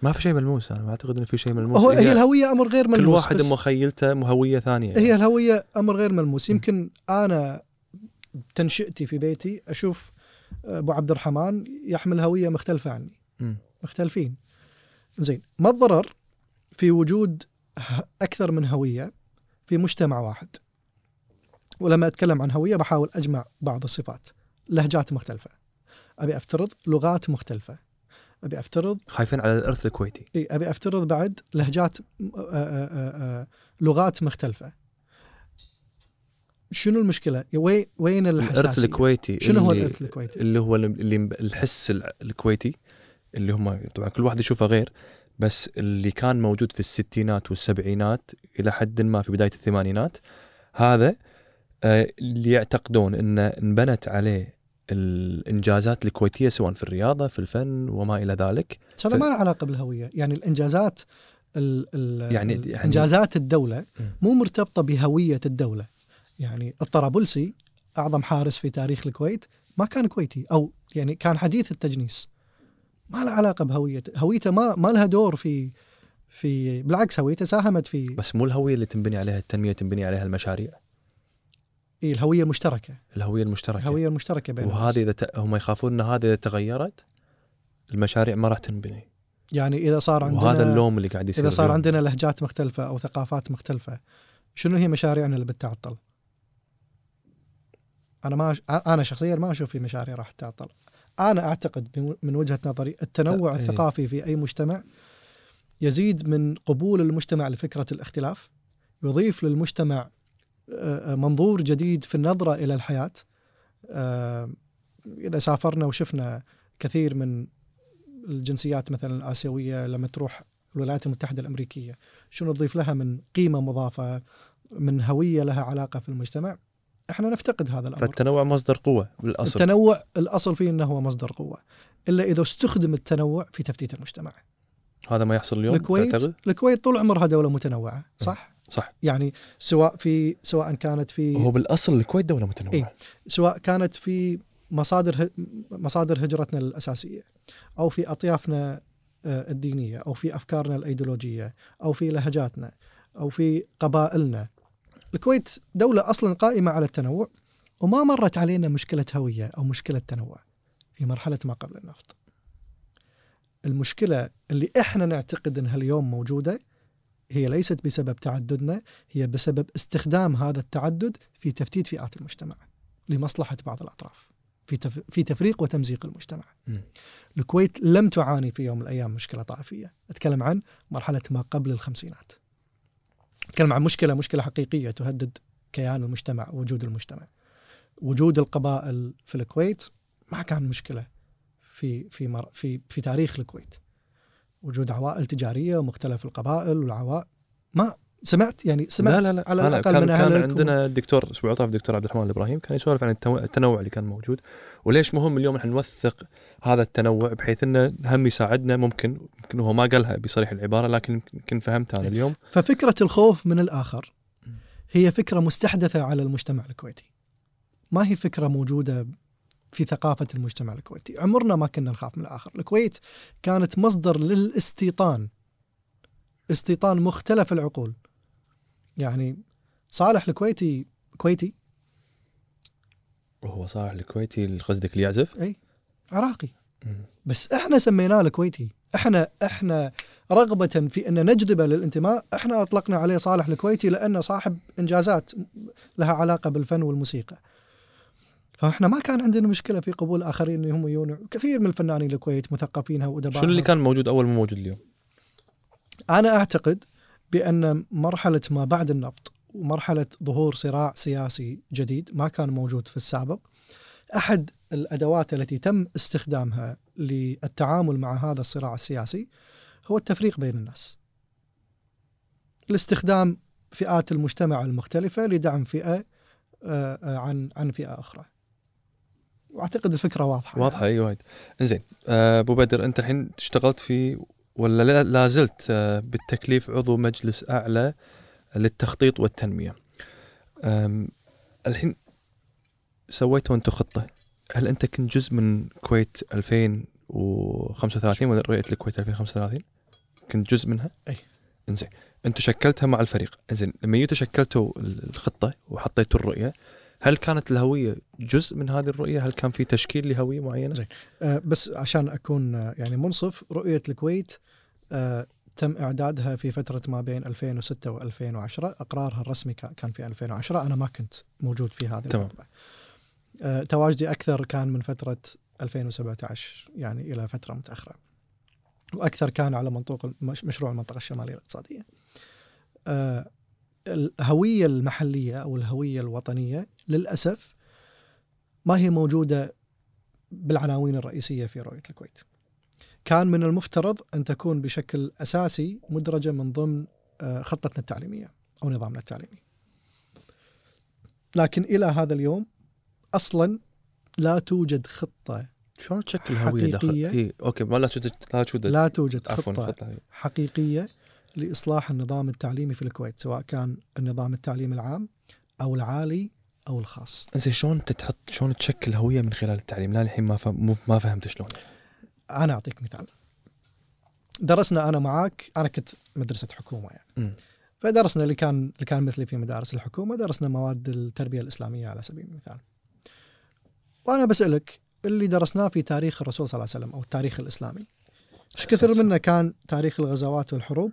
ما في شيء ملموس أنا ما أعتقد إنه في شيء ملموس. هو هي الهوية أمر غير ملموس كل واحد مخيلته هوية ثانية. يعني. هي الهوية أمر غير ملموس. يمكن أنا تنشئتي في بيتي أشوف أبو عبد الرحمن يحمل هوية مختلفة عني. مختلفين. زين ما الضرر في وجود أكثر من هوية في مجتمع واحد؟ ولما أتكلم عن هوية بحاول أجمع بعض الصفات. لهجات مختلفة. أبي أفترض لغات مختلفة. أبي أفترض خايفين على الأرث الكويتي. إي أبي أفترض بعد لهجات آه، آه، آه، لغات مختلفة. شنو المشكلة؟ وين وين الحساسية؟ الارث الكويتي شنو هو الأرث الكويتي؟ اللي هو اللي الحس ال- الكويتي اللي هم طبعا كل واحد يشوفه غير بس اللي كان موجود في الستينات والسبعينات إلى حد ما في بداية الثمانينات هذا اللي يعتقدون انه انبنت عليه الإنجازات الكويتية سواء في الرياضة في الفن وما إلى ذلك. هذا ما له علاقة بالهوية. يعني الإنجازات ال ال يعني- يعني- إنجازات الدولة. مو مرتبطة بهوية الدولة. يعني الطرابلسي أعظم حارس في تاريخ الكويت ما كان كويتي أو يعني كان حديث التجنيس. ما له علاقة بهويته هويته ما ما لها دور في في بالعكس هويته ساهمت في بس مو الهوية اللي تنبني عليها التنمية تنبني عليها المشاريع. إيه الهوية المشتركة الهوية المشتركة الهوية المشتركة بين. وهذه إذا ت... هم يخافون إن هذه إذا تغيرت المشاريع ما راح تنبني يعني إذا صار عندنا وهذا اللوم اللي قاعد يصير إذا صار اليوم. عندنا لهجات مختلفة أو ثقافات مختلفة شنو هي مشاريعنا اللي بتعطل؟ أنا ما أش... أنا شخصيا ما أشوف في مشاريع راح تعطل. أنا أعتقد من وجهة نظري التنوع إيه. الثقافي في أي مجتمع يزيد من قبول المجتمع لفكرة الاختلاف يضيف للمجتمع منظور جديد في النظرة إلى الحياة. آه، إذا سافرنا وشفنا كثير من الجنسيات مثلا الآسيوية لما تروح الولايات المتحدة الأمريكية شنو تضيف لها من قيمة مضافة من هوية لها علاقة في المجتمع؟ إحنا نفتقد هذا الأمر. فالتنوع مصدر قوة بالأصل. التنوع الأصل فيه إنه هو مصدر قوة إلا إذا استخدم التنوع في تفتيت المجتمع. هذا ما يحصل اليوم الكويت؟ الكويت طول عمرها دولة متنوعة صح؟ صح. يعني سواء في سواء كانت في هو بالأصل الكويت دولة متنوعة. إيه. سواء كانت في مصادر مصادر هجرتنا الأساسية أو في أطيافنا آه، الدينية أو في أفكارنا الأيديولوجية أو في لهجاتنا أو في قبائلنا. الكويت دولة أصلا قائمة على التنوع وما مرت علينا مشكلة هوية أو مشكلة تنوع في مرحلة ما قبل النفط. المشكلة اللي إحنا نعتقد إنها اليوم موجودة هي ليست بسبب تعددنا هي بسبب استخدام هذا التعدد في تفتيت فئات المجتمع لمصلحة بعض الأطراف في تف... في تفريق وتمزيق المجتمع. مم. الكويت لم تعاني في يوم من الأيام مشكلة طائفية، أتكلم عن مرحلة ما قبل الخمسينات. أتكلم عن مشكلة مشكلة حقيقية تهدد كيان المجتمع ووجود المجتمع. وجود القبائل في الكويت ما كان مشكلة في في مر... في في تاريخ الكويت. وجود عوائل تجارية ومختلف القبائل والعوائل. ما سمعت؟ يعني سمعت لا لا لا على لا الأقل كان, من كان عندنا الدكتور أسبوع طاف الدكتور عبد الرحمن الإبراهيم كان يسولف عن التنوع, التنوع اللي كان موجود وليش مهم اليوم إحنا نوثق هذا التنوع بحيث إنه هم يساعدنا ممكن ممكن هو ما قالها بصريح العبارة لكن يمكن فهمت أنا اليوم. ففكرة الخوف من الآخر هي فكرة مستحدثة على المجتمع الكويتي. ما هي فكرة موجودة في ثقافة المجتمع الكويتي. عمرنا ما كنا نخاف من الآخر. الكويت كانت مصدر للاستيطان. استيطان مختلف العقول. يعني صالح الكويتي كويتي. وهو صالح الكويتي اللي قصدك اللي يعزف إي عراقي. بس إحنا سميناه الكويتي. إحنا إحنا رغبة في أن نجذبه للانتماء إحنا أطلقنا عليه صالح الكويتي لأنه صاحب إنجازات لها علاقة بالفن والموسيقى. فاحنا ما كان عندنا مشكلة في قبول آخرين انهم يجون كثير من الفنانين الكويت مثقفينها وادباء شنو اللي كان موجود أول مو موجود اليوم؟ أنا أعتقد بأن مرحلة ما بعد النفط ومرحلة ظهور صراع سياسي جديد ما كان موجود في السابق أحد الأدوات التي تم استخدامها للتعامل مع هذا الصراع السياسي هو التفريق بين الناس. الاستخدام فئات المجتمع المختلفة لدعم فئة آه، آه، عن عن فئة أخرى. وأعتقد الفكرة واضحة واضحة إي وايد. إنزين آه، أبو بدر أنت الحين اشتغلت في ولا لا- زلت آه، بالتكليف عضو مجلس أعلى للتخطيط والتنمية. الحين سويتوا أنتم خطة. هل أنت كنت جزء من كويت 2035 ولا رؤية الكويت 2035 كنت جزء منها؟ أي. إنزين أنتم شكلتها مع الفريق. إنزين لما جيتوا شكلتوا الخطة وحطيتوا الرؤية هل كانت الهوية جزء من هذه الرؤية؟ هل كان في تشكيل لهوية معينة؟ زين. آه، بس عشان أكون آه، يعني منصف رؤية الكويت آه، تم إعدادها في فترة ما بين 2006 و2010 أقرارها الرسمي كا- كان في 2010 أنا ما كنت موجود في هذه تمام. آه، تواجدي أكثر كان من فترة 2017 يعني إلى فترة متأخرة. وأكثر كان على منطوق مشروع المنطقة الشمالية الاقتصادية. آه، الهوية المحلية أو الهوية الوطنية للأسف ما هي موجودة بالعناوين الرئيسية في رؤية الكويت. كان من المفترض أن تكون بشكل أساسي مدرجة من ضمن آه، خطتنا التعليمية أو نظامنا التعليمي. لكن إلى هذا اليوم أصلا لا توجد خطة شلون تشكل هوية داخل. اي أوكي ما لا توجد لا توجد لا توجد خطة خطة حقيقية لإصلاح النظام التعليمي في الكويت سواء كان النظام التعليمي العام أو العالي أو الخاص. زين شلون انت تحط شلون تشكل هوية من خلال التعليم؟ لا الحين ما فهم ما فهمت شلون. أنا أعطيك مثال. درسنا أنا معاك أنا كنت مدرسة حكومة يعني. مم. فدرسنا اللي كان اللي كان مثلي في مدارس الحكومة درسنا مواد التربية الإسلامية على سبيل المثال. وأنا بسألك اللي درسناه في تاريخ الرسول صلى الله عليه وسلم أو التاريخ الإسلامي إيش كثر منه كان تاريخ الغزوات والحروب؟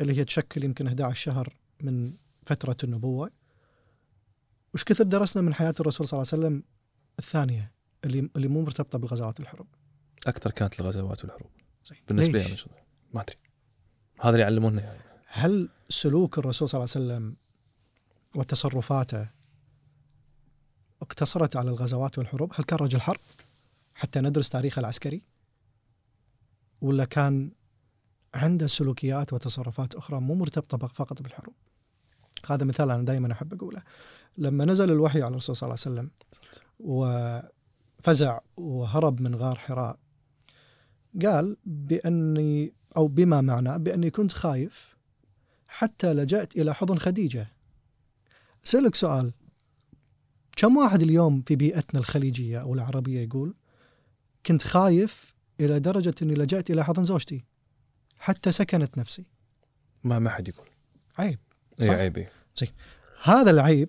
اللي هي تشكل يمكن 11 شهر من فترة النبوة. وش كثر درسنا من حياة الرسول صلى الله عليه وسلم الثانية اللي اللي مو مرتبطة بالغزوات والحروب أكثر كانت الغزوات والحروب زين. بالنسبة؟ لي أنا ما أدري هذا اللي يعلمونا يعني هل سلوك الرسول صلى الله عليه وسلم وتصرفاته اقتصرت على الغزوات والحروب؟ هل كان رجل حرب حتى ندرس تاريخه العسكري؟ ولا كان عنده سلوكيات وتصرفات أخرى مو مرتبطة فقط بالحروب؟ هذا مثال أنا دائما أحب أقوله. لما نزل الوحي على الرسول صلى الله عليه وسلم وفزع وهرب من غار حراء قال بأني أو بما معناه بأني كنت خايف حتى لجأت إلى حضن خديجة. أسألك سؤال كم واحد اليوم في بيئتنا الخليجية أو العربية يقول كنت خايف إلى درجة إني لجأت إلى حضن زوجتي حتى سكنت نفسي. ما ما حد يقول عيب. اي صح. عيب إي. هذا العيب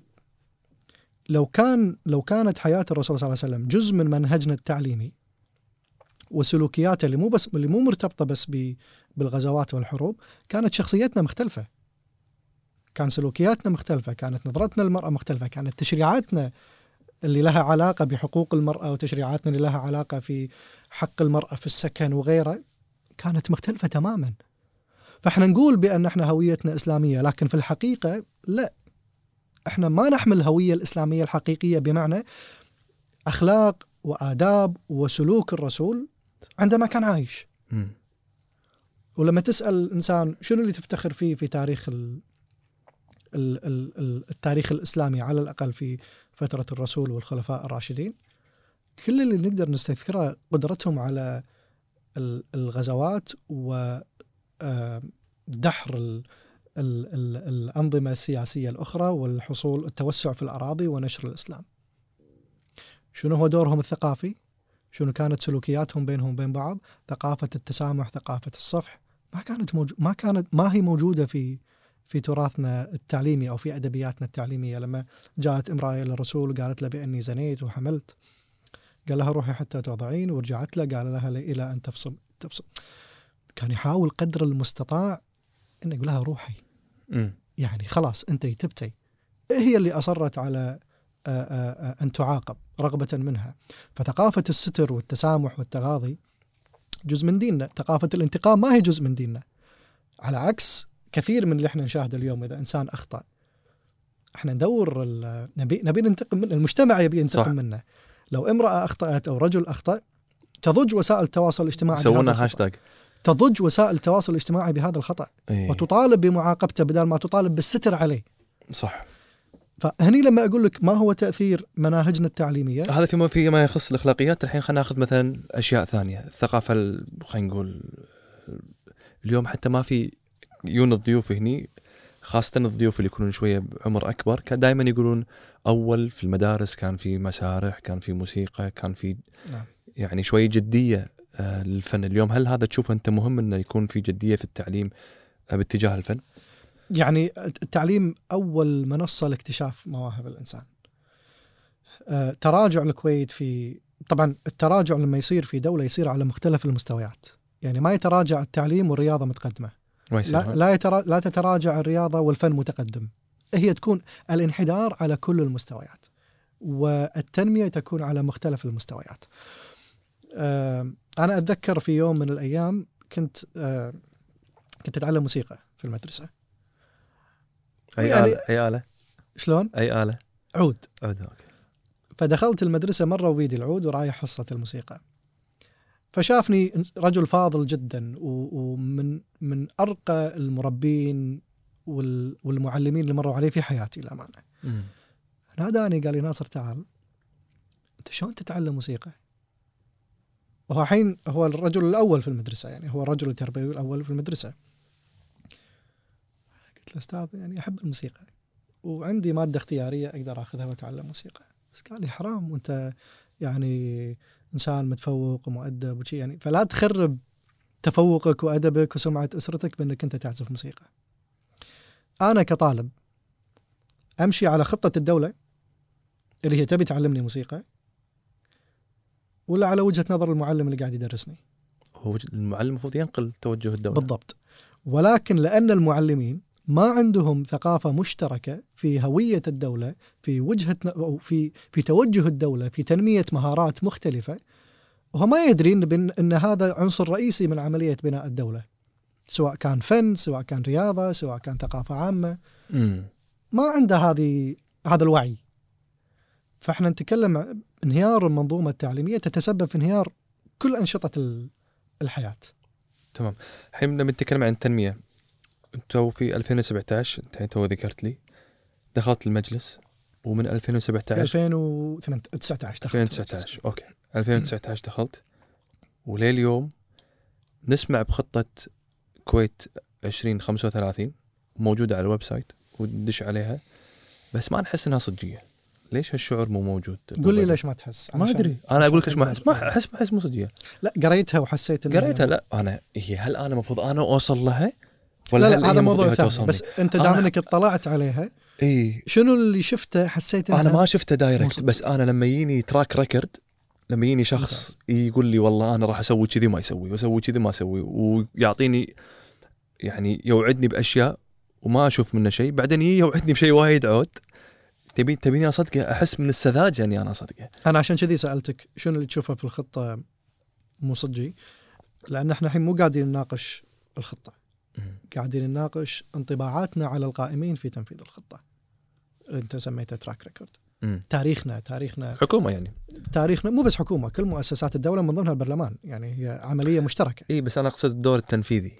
لو كان لو كانت حياة الرسول صلى الله عليه وسلم جزء من منهجنا التعليمي وسلوكياته اللي مو بس اللي مو مرتبطة بس بالغزوات والحروب كانت شخصيتنا مختلفة كان سلوكياتنا مختلفة كانت نظرتنا للمرأة مختلفة كانت تشريعاتنا اللي لها علاقة بحقوق المرأة وتشريعاتنا اللي لها علاقة في حق المرأة في السكن وغيره كانت مختلفة تماما فإحنا نقول بأن إحنا هويتنا إسلامية لكن في الحقيقة لا إحنا ما نحمل الهوية الإسلامية الحقيقية بمعنى أخلاق وآداب وسلوك الرسول عندما كان عايش مم. ولما تسأل الانسان شنو اللي تفتخر فيه في تاريخ ال ال ال ال- التاريخ الإسلامي على الأقل في فترة الرسول والخلفاء الراشدين كل اللي نقدر نستذكره قدرتهم على ال- الغزوات و دحر ال ال ال الأنظمة السياسية الأخرى والحصول التوسع في الأراضي ونشر الإسلام. شنو هو دورهم الثقافي؟ شنو كانت سلوكياتهم بينهم وبين بعض؟ ثقافة التسامح، ثقافة الصفح، ما كانت موجو ما كانت ما هي موجودة في في تراثنا التعليمي أو في أدبياتنا التعليمية لما جاءت امرأة إلى الرسول وقالت له بأني زنيت وحملت قال لها روحي حتى ترضعين ورجعت له قال لها إلى أن تفصل تفصل كان يحاول قدر المستطاع انه يقول لها روحي يعني خلاص انت تبتي. هي اللي أصرت على آه، آه، آه، أن تعاقب رغبة منها. فثقافة الستر والتسامح والتغاضي جزء من ديننا. ثقافة الانتقام ما هي جزء من ديننا. على عكس كثير من اللي إحنا نشاهده اليوم إذا إنسان أخطأ. إحنا ندور نبي نبي ننتقم من المجتمع يبي ينتقم صح. منه. لو امرأة أخطأت أو رجل أخطأ تضج وسائل التواصل الاجتماعي يسوونها. هاشتاج. تضج وسائل التواصل الاجتماعي بهذا الخطأ إي. وتطالب بمعاقبته بدل ما تطالب بالستر عليه صح فهني لما أقول لك ما هو تأثير مناهجنا التعليمية هذا فيما فيما يخص الأخلاقيات الحين خلينا ناخذ مثلا أشياء ثانية الثقافة ال- خلينا نقول اليوم حتى ما في يون الضيوف هني خاصة الضيوف اللي يكونون شوية بعمر أكبر كان دائما يقولون أول في المدارس كان في مسارح كان في موسيقى كان في نعم. يعني شوية جدية آه، للفن اليوم. هل هذا تشوف أنت مهم أنه يكون في جدية في التعليم آه، باتجاه الفن؟ يعني التعليم أول منصة لاكتشاف مواهب الإنسان. آه، تراجع الكويت في طبعا التراجع لما يصير في دولة يصير على مختلف المستويات. يعني ما يتراجع التعليم والرياضة متقدمة. لا لا, يترا لا تتراجع الرياضة والفن متقدم. هي تكون الانحدار على كل المستويات والتنمية تكون على مختلف المستويات. أنا أتذكر في يوم من الأيام كنت آه، كنت أتعلم موسيقى في المدرسة. يعني- آلة أي آلة شلون؟ أي آلة عود. عود أوكي. فدخلت المدرسة مرة وبيدي العود ورايح حصة الموسيقى. فشافني رجل فاضل جدا ومن من أرقى المربين وال- والمعلمين اللي مروا علي في حياتي للأمانة. مم. ناداني قال لي ناصر تعال. أنت شلون تتعلم موسيقى؟ وهو الحين هو الرجل الأول في المدرسة يعني هو الرجل التربوي الأول في المدرسة. قلت له أستاذ يعني أحب الموسيقى. وعندي مادة اختيارية أقدر أخذها وأتعلم موسيقى. بس قال لي حرام وأنت يعني إنسان متفوق ومؤدب وشي يعني فلا تخرب تفوقك وأدبك وسمعة أسرتك بأنك أنت تعزف موسيقى. أنا كطالب أمشي على خطة الدولة اللي هي تبي تعلمني موسيقى ولا على وجهة نظر المعلم اللي قاعد يدرسني. هو المعلم المفروض ينقل توجه الدولة. بالضبط. ولكن لأن المعلمين ما عندهم ثقافة مشتركة في هوية الدولة في وجهة ن- أو في في توجه الدولة في تنمية مهارات مختلفة وهو ما يدري أن هذا عنصر رئيسي من عملية بناء الدولة. سواء كان فن سواء كان رياضة سواء كان ثقافة عامة. امم ما عنده هذه هذا الوعي. فإحنا نتكلم انهيار المنظومة التعليمية تتسبب في انهيار كل أنشطة ال- الحياة. تمام. الحين لما نتكلم عن التنمية. انت في 2017 انت تو ذكرت لي دخلت المجلس ومن في 2017 2019 دخلت 2019 أوكي. 2019 دخلت ولليوم نسمع بخطة كويت 2035 موجودة على ال website وندش عليها بس ما نحس إنها صجية. ليش هالشعور مو موجود؟ قول لي ليش ما تحس؟ ما أدري. أنا أقول لك ليش ما احس ما احس ما أحس مو صجيه لا قريتها وحسيت إنها- قريتها؟ لا. أنا هي هل أنا المفروض أنا أوصل لها؟ لا هل لا هي هذا موضوع ثاني؟ بس أنت دام إنك اطلعت عليها إي. شنو اللي شفته؟ حسيت أنا ما شفته direct. بس أنا لما يجيني track record لما يجيني شخص يقول لي والله أنا راح أسوي كذي ما يسوي وأسوي كذي ما أسوي ويعطيني يعني يوعدني بأشياء وما أشوف منه شيء بعدين يوعدني بشيء وايد عود. تبي تبيني اصدقه أحس من السذاجة إني أنا اصدقه أنا عشان كذي سألتك شنو اللي تشوفه في الخطة مو صجي لأن إحنا الحين مو قاعدين نناقش الخطة. قاعدين نناقش انطباعاتنا على القائمين في تنفيذ الخطة. أنت سميته track record. تاريخنا تاريخنا. حكومة يعني. تاريخنا مو بس حكومة كل مؤسسات الدولة من ضمنها البرلمان يعني هي عملية مشتركة. إي بس أنا أقصد الدور التنفيذي.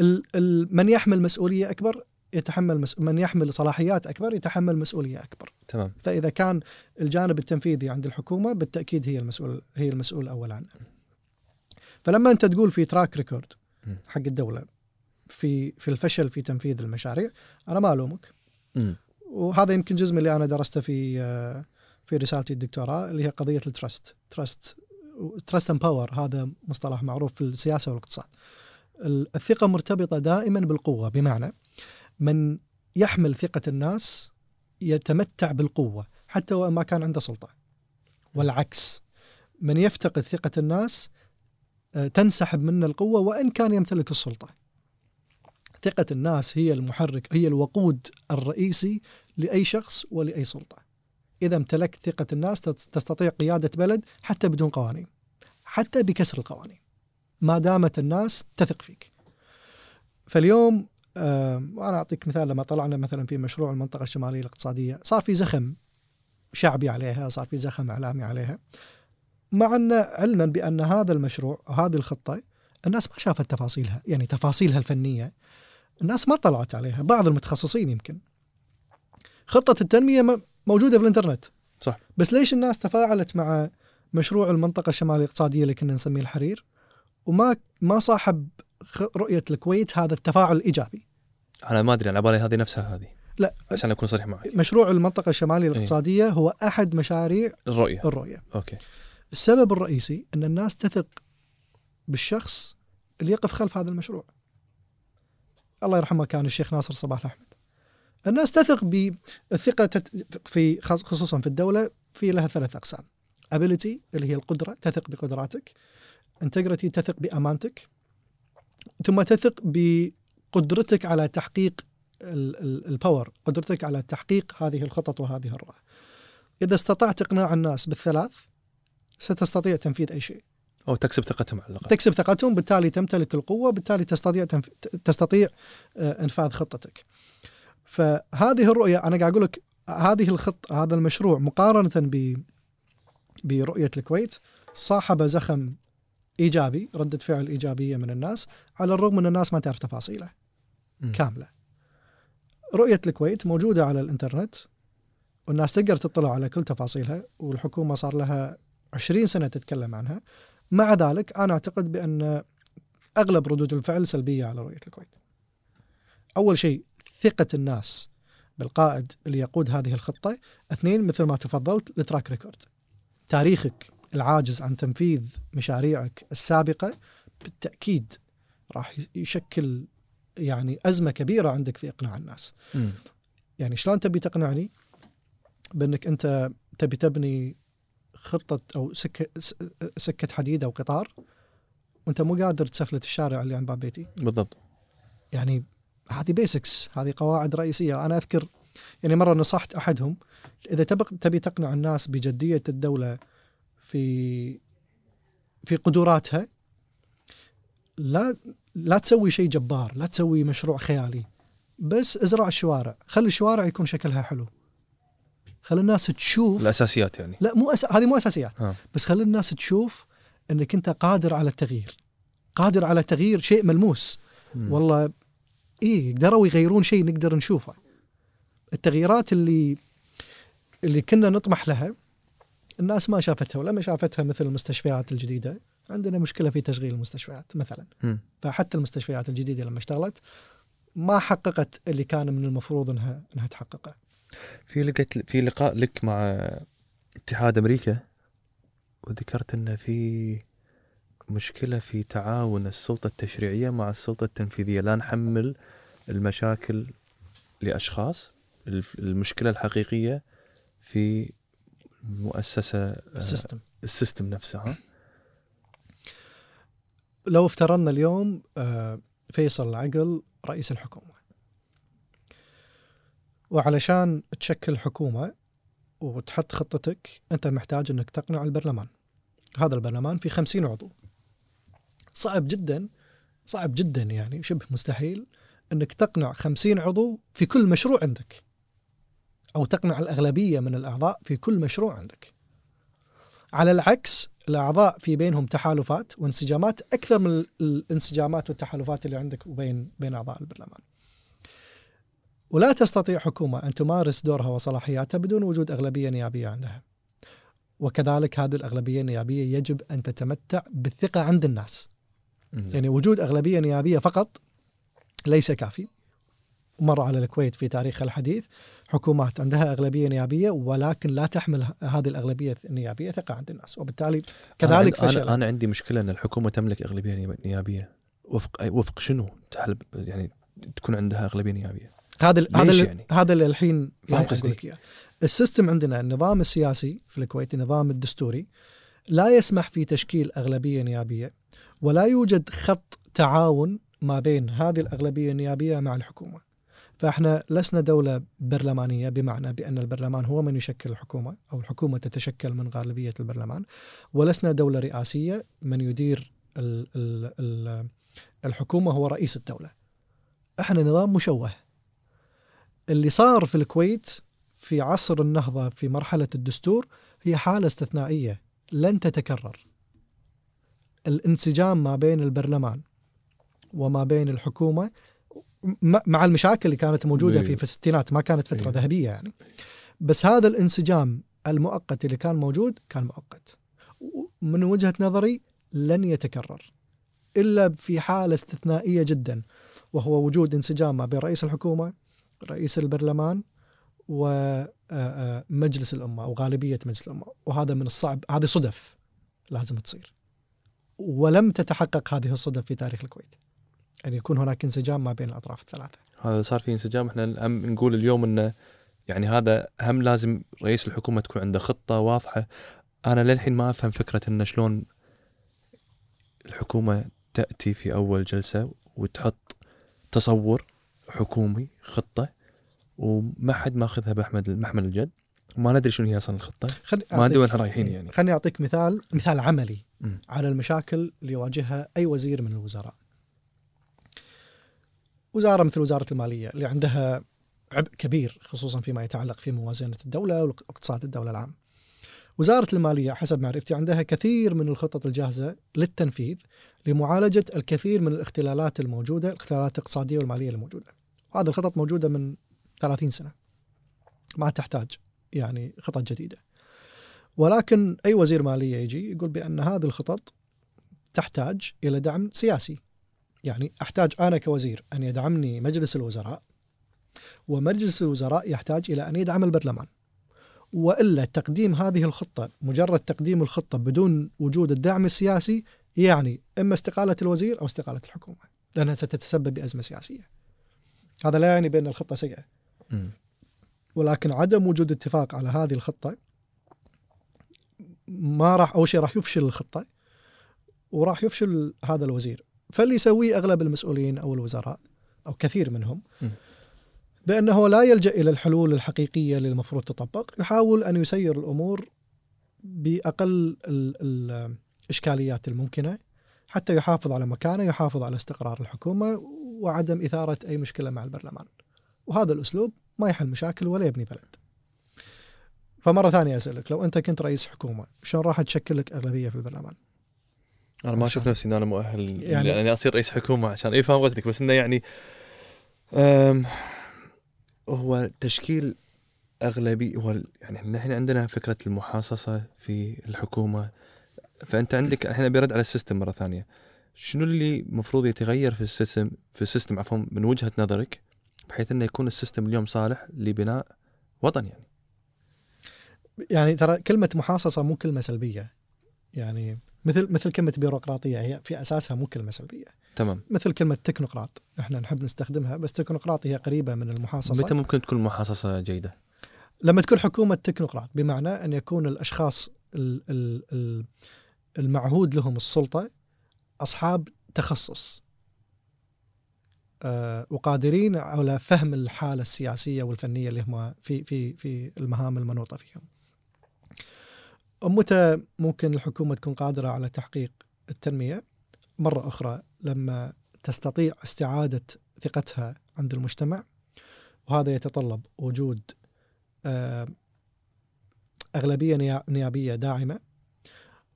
ال ال من يحمل مسؤولية أكبر يتحمل مس من يحمل صلاحيات أكبر يتحمل مسؤولية أكبر. تمام. فإذا كان الجانب التنفيذي عند الحكومة بالتأكيد هي المسؤول هي المسؤول الأول عنه فلما أنت تقول في track record. حق الدولة في في الفشل في تنفيذ المشاريع أنا ما ألومك. وهذا يمكن جزء من اللي أنا درسته في في رسالتي الدكتوراه اللي هي قضية ال trust trust trust and power هذا مصطلح معروف في السياسة والإقتصاد. ال- الثقة مرتبطة دائما بالقوة بمعنى من يحمل ثقة الناس يتمتع بالقوة حتى وإن ما كان عنده سلطة. والعكس من يفتقد ثقة الناس آه، تنسحب منه القوة وإن كان يمتلك السلطة. ثقة الناس هي المحرك هي الوقود الرئيسي لأي شخص ولأي سلطة. إذا امتلكت ثقة الناس تستطيع قيادة بلد حتى بدون قوانين حتى بكسر القوانين. ما دامت الناس تثق فيك. فاليوم وأنا أعطيك مثال لما طلعنا مثلا في مشروع المنطقة الشمالية الاقتصادية صار في زخم شعبي عليها صار في زخم إعلامي عليها. مع أن علما بأن هذا المشروع هذه الخطة الناس ما شافت تفاصيلها يعني تفاصيلها الفنية الناس ما طلعت عليها بعض المتخصصين يمكن. خطة التنمية موجودة في الإنترنت. صح. بس ليش الناس تفاعلت مع مشروع المنطقة الشمالية الاقتصادية اللي كنا نسميه الحرير؟ وما ما صاحب رؤية الكويت هذا التفاعل الإيجابي أنا ما أدري أنا بالي هذه نفسها هذه لا عشان أكون صريح معك مشروع المنطقة الشمالية الاقتصادية هو أحد مشاريع الرؤية الرؤية أوكي السبب الرئيسي أن الناس تثق بالشخص اللي يقف خلف هذا المشروع. الله يرحمه كان الشيخ ناصر صباح الأحمد. الناس تثق بالثقه في خص- خصوصا في الدولة في لها ثلاث أقسام. ability اللي هي القدرة تثق بقدراتك. integrity تثق بأمانتك. ثم تثق بقدرتك على تحقيق الباور، قدرتك على تحقيق هذه الخطط وهذه الرؤى. إذا استطعت إقناع الناس بالثلاث ستستطيع تنفيذ أي شيء. أو تكسب ثقتهم على الأقل تكسب ثقتهم بالتالي تمتلك القوة بالتالي تستطيع تنف... تستطيع آه، إنفاذ خطتك. فهذه الرؤية أنا قاعد أقول لك هذه الخط هذا المشروع مقارنة ب برؤية الكويت صاحب زخم إيجابي ردة فعل إيجابية من الناس على الرغم ان الناس ما تعرف تفاصيله. كاملة. رؤية الكويت موجودة على الإنترنت والناس تقدر تطلع على كل تفاصيلها والحكومة صار لها 20 سنة تتكلم عنها مع ذلك أنا أعتقد بأن أغلب ردود الفعل سلبية على رؤية الكويت. أول شيء ثقة الناس بالقائد اللي يقود هذه الخطة، اثنين مثل ما تفضلت ال track record. تاريخك العاجز عن تنفيذ مشاريعك السابقة بالتأكيد راح يشكل يعني أزمة كبيرة عندك في إقناع الناس. مم. يعني شلون تبي تقنعني؟ بأنك أنت تبي تبني خطة أو سكه سكة حديد أو قطار وأنت مو قادر تسفلت الشارع اللي عند باب بيتي. بالضبط. يعني هذه بيسكس هذه قواعد رئيسية. أنا أذكر يعني مرة نصحت أحدهم إذا تبق تبي تقنع الناس بجدية الدولة في في قدراتها لا لا تسوي شيء جبار لا تسوي مشروع خيالي بس ازرع الشوارع. خلي الشوارع يكون شكلها حلو. خلي الناس تشوف الأساسيات يعني. لا مو أس... هذه مو أساسيات. ها. بس خلي الناس تشوف إنك أنت قادر على التغيير. قادر على تغيير شيء ملموس. مم. والله إيه قدروا يغيرون شيء نقدر نشوفه. التغييرات اللي اللي كنا نطمح لها الناس ما شافتها ولما شافتها مثل المستشفيات الجديدة. عندنا مشكلة في تشغيل المستشفيات مثلا. مم. فحتى المستشفيات الجديدة لما اشتغلت ما حققت اللي كان من المفروض إنها إنها تحققه. في لقيت في لقاء لك مع اتحاد أمريكا وذكرت إن في مشكلة في تعاون السلطة التشريعية مع السلطة التنفيذية. لا نحمل المشاكل لأشخاص المشكلة الحقيقية في المؤسسه آه، ال system. ال system نفسه ها؟ لو افترضنا اليوم آه، فيصل العقل رئيس الحكومة. وعلشان تشكل حكومة وتحط خطتك أنت محتاج أنك تقنع البرلمان. هذا البرلمان في خمسين عضو. صعب جدا صعب جدا يعني شبه مستحيل أنك تقنع خمسين عضو في كل مشروع عندك. أو تقنع الأغلبية من الأعضاء في كل مشروع عندك على العكس الأعضاء في بينهم تحالفات وانسجامات أكثر من ال- الانسجامات والتحالفات اللي عندك وبين بين أعضاء البرلمان. ولا تستطيع حكومة أن تمارس دورها وصلاحياتها بدون وجود أغلبية نيابية عندها. وكذلك هذه الأغلبية النيابية يجب أن تتمتع بالثقة عند الناس. يعني وجود أغلبية نيابية فقط ليس كافي. مر على الكويت في تاريخها الحديث حكومات عندها أغلبية نيابية ولكن لا تحمل هذه الأغلبية النيابية ثقة عند الناس وبالتالي كذلك أنا, فشل أنا, أنا عندي مشكلة إن الحكومة تملك أغلبية نياب- نيابية وفق وفق شنو تحل يعني تكون عندها أغلبية نيابية هذا هذا يعني؟ هذا اللي الحين فاهم قصدي؟ السيستم عندنا النظام السياسي في الكويت النظام الدستوري لا يسمح في تشكيل أغلبية نيابية ولا يوجد خط تعاون ما بين هذه الأغلبية النيابية مع الحكومة. فاحنا لسنا دولة برلمانية بمعنى بأن البرلمان هو من يشكل الحكومة أو الحكومة تتشكل من غالبية البرلمان ولسنا دولة رئاسية من يدير ال ال ال الحكومة هو رئيس الدولة. إحنا نظام مشوه. اللي صار في الكويت في عصر النهضة في مرحلة الدستور هي حالة استثنائية لن تتكرر. الانسجام ما بين البرلمان وما بين الحكومة م- مع المشاكل اللي كانت موجودة إيه. في في الستينات ما كانت فترة إيه. ذهبية يعني. بس هذا الانسجام المؤقت اللي كان موجود كان مؤقت. من وجهة نظري لن يتكرر إلا في حالة استثنائية جدا وهو وجود انسجام ما بين رئيس الحكومة رئيس البرلمان ومجلس الأمة أو غالبية مجلس الأمة وهذا من الصعب هذه صدف لازم تصير ولم تتحقق هذه الصدف في تاريخ الكويت أن يكون هناك انسجام ما بين الأطراف الثلاثة. هذا صار في انسجام. إحنا الأهم نقول اليوم انه يعني هذا هم لازم رئيس الحكومة تكون عنده خطة واضحة. أنا للحين ما أفهم فكرة انه شلون الحكومة تأتي في أول جلسة وتحط تصور حكومي خطة وما حد ماخذها بمحمل محمل الجد. وما ندري شنو هي أصلا الخطة. خلي ما ندري وين رايحين يعني. خليني أعطيك مثال مثال عملي مم. على المشاكل اللي يواجهها أي وزير من الوزراء. وزارة مثل وزارة المالية اللي عندها عبء كبير خصوصا فيما يتعلق في موازنة الدولة واقتصاد الدولة العام. وزارة المالية حسب معرفتي عندها كثير من الخطط الجاهزة للتنفيذ لمعالجة الكثير من الاختلالات الموجودة، الاختلالات الاقتصادية والمالية الموجودة. وهذه الخطط موجودة من 30 سنة. ما تحتاج يعني خطط جديدة. ولكن أي وزير مالية يجي يقول بأن هذه الخطط تحتاج إلى دعم سياسي. يعني أحتاج أنا كوزير أن يدعمني مجلس الوزراء ومجلس الوزراء يحتاج إلى أن يدعم البرلمان. وإلا تقديم هذه الخطة مجرد تقديم الخطة بدون وجود الدعم السياسي يعني إما استقالة الوزير أو استقالة الحكومة لأنها ستتسبب بأزمة سياسية. هذا لا يعني بأن الخطة سيئة مم. ولكن عدم وجود اتفاق على هذه الخطة ما راح أول شيء راح يفشل الخطة وراح يفشل هذا الوزير فاللي يسويه أغلب المسؤولين أو الوزراء أو كثير منهم م. بأنه لا يلجأ إلى الحلول الحقيقية اللي المفروض تطبق. يحاول أن يسير الأمور بأقل ال- الإشكاليات الممكنة حتى يحافظ على مكانه يحافظ على استقرار الحكومة وعدم إثارة أي مشكلة مع البرلمان. وهذا الأسلوب ما يحل مشاكل ولا يبني بلد. فمرة ثانية أسألك لو أنت كنت رئيس حكومة شلون راح تشكل لك أغلبية في البرلمان؟ أنا ما أشوف نفسي ان أنا مؤهل يعني- يعني أصير رئيس حكومة عشان اي فاهم قصدك. بس إنه يعني أم هو تشكيل أغلبي هو يعني نحن عندنا فكرة المحاصصة في الحكومة. فأنت عندك الحين أبي أرد على ال system مرة ثانية. شنو اللي المفروض يتغير في ال system في ال system عفوا من وجهة نظرك بحيث إنه يكون ال system اليوم صالح لبناء وطن يعني؟ يعني ترى كلمة محاصصة مو كلمة سلبية. يعني مثل مثل كلمة بيروقراطية هي في أساسها مو كلمة سلبيه تمام مثل كلمة تكنوقراط إحنا نحب نستخدمها بس تكنوقراط هي قريبة من المحاصصة متى ممكن تكون محاصصة جيدة؟ لما تكون حكومة تكنوقراط بمعنى أن يكون الأشخاص ال- ال- ال- المعهود لهم السلطة أصحاب تخصص آه، وقادرين على فهم الحالة السياسية والفنية اللي هم في في في المهام المنوطة فيهم. متى ممكن الحكومة تكون قادرة على تحقيق التنمية؟ مرة أخرى لما تستطيع استعادة ثقتها عند المجتمع وهذا يتطلب وجود آه، أغلبية نيا- نيابية داعمة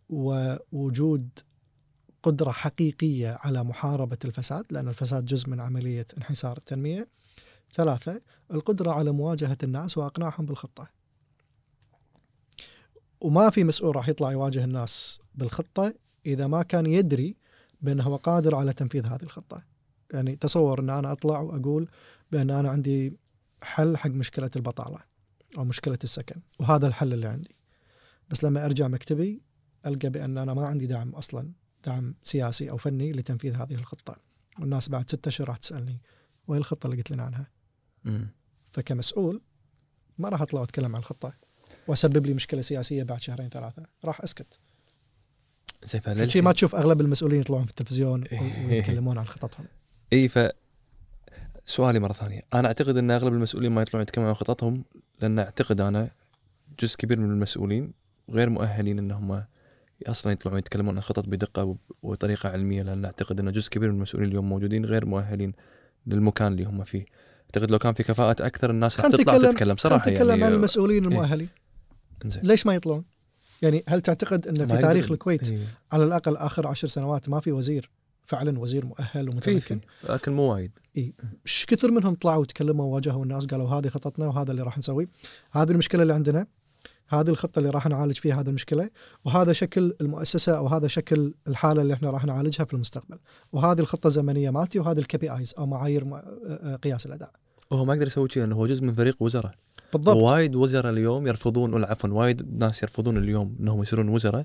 ووجود قدرة حقيقية على محاربة الفساد لأن الفساد جزء من عملية انحسار التنمية ثلاثة القدرة على مواجهة الناس وإقناعهم بالخطة وما في مسؤول راح يطلع يواجه الناس بالخطة إذا ما كان يدري بأنه هو قادر على تنفيذ هذه الخطة. يعني تصور أن أنا أطلع وأقول بأن أنا عندي حل حق مشكلة البطالة أو مشكلة السكن وهذا الحل اللي عندي. بس لما أرجع مكتبي ألقى بأن أنا ما عندي دعم أصلا دعم سياسي أو فني لتنفيذ هذه الخطة. والناس بعد ستة أشهر راح تسألني وين الخطة اللي قلت لنا عنها؟ مم. فكمسؤول ما راح أطلع وأتكلم عن الخطة. وأسبب لي مشكلة سياسية بعد شهرين ثلاثة. راح أسكت. زين فلل- شيء ما تشوف أغلب المسؤولين يطلعون في التلفزيون و- ويتكلمون عن خططهم. إي ف سؤالي مرة ثانية. أنا أعتقد إن أغلب المسؤولين ما يطلعون يتكلمون عن خططهم لأن أعتقد أنا جزء كبير من المسؤولين غير مؤهلين انهم أصلا يطلعون يتكلمون عن خطط بدقة وطريقة علمية لأن أعتقد إن جزء كبير من المسؤولين اليوم موجودين غير مؤهلين للمكان اللي هم فيه. أعتقد لو كان في كفاءات أكثر الناس راح تطلع تتكلم صراحة نتكلم يعني. عن المسؤولين المؤهلين. إنزين. ليش ما يطلعون؟ يعني هل تعتقد ما في تاريخ الكويت إيه. على الأقل آخر عشر سنوات ما في وزير؟ فعلا وزير مؤهل ومتمكن. لكن مو وايد. إيش كثر منهم طلعوا وتكلموا وواجهوا الناس؟ قالوا هذه خطتنا وهذا اللي راح نسويه. هذه المشكلة اللي عندنا. هذه الخطة اللي راح نعالج فيها هذه المشكلة. وهذا شكل المؤسسة أو هذا شكل الحالة اللي إحنا راح نعالجها في المستقبل. وهذه الخطة الزمنية مالتي وهذه ال KPIs أو معايير قياس الأداء. وهو ما يقدر يسوي شيء لأنه هو جزء من فريق وزراء. بالضبط. وايد وزراء اليوم يرفضون عفوا وايد ناس يرفضون اليوم إنهم يصيرون وزراء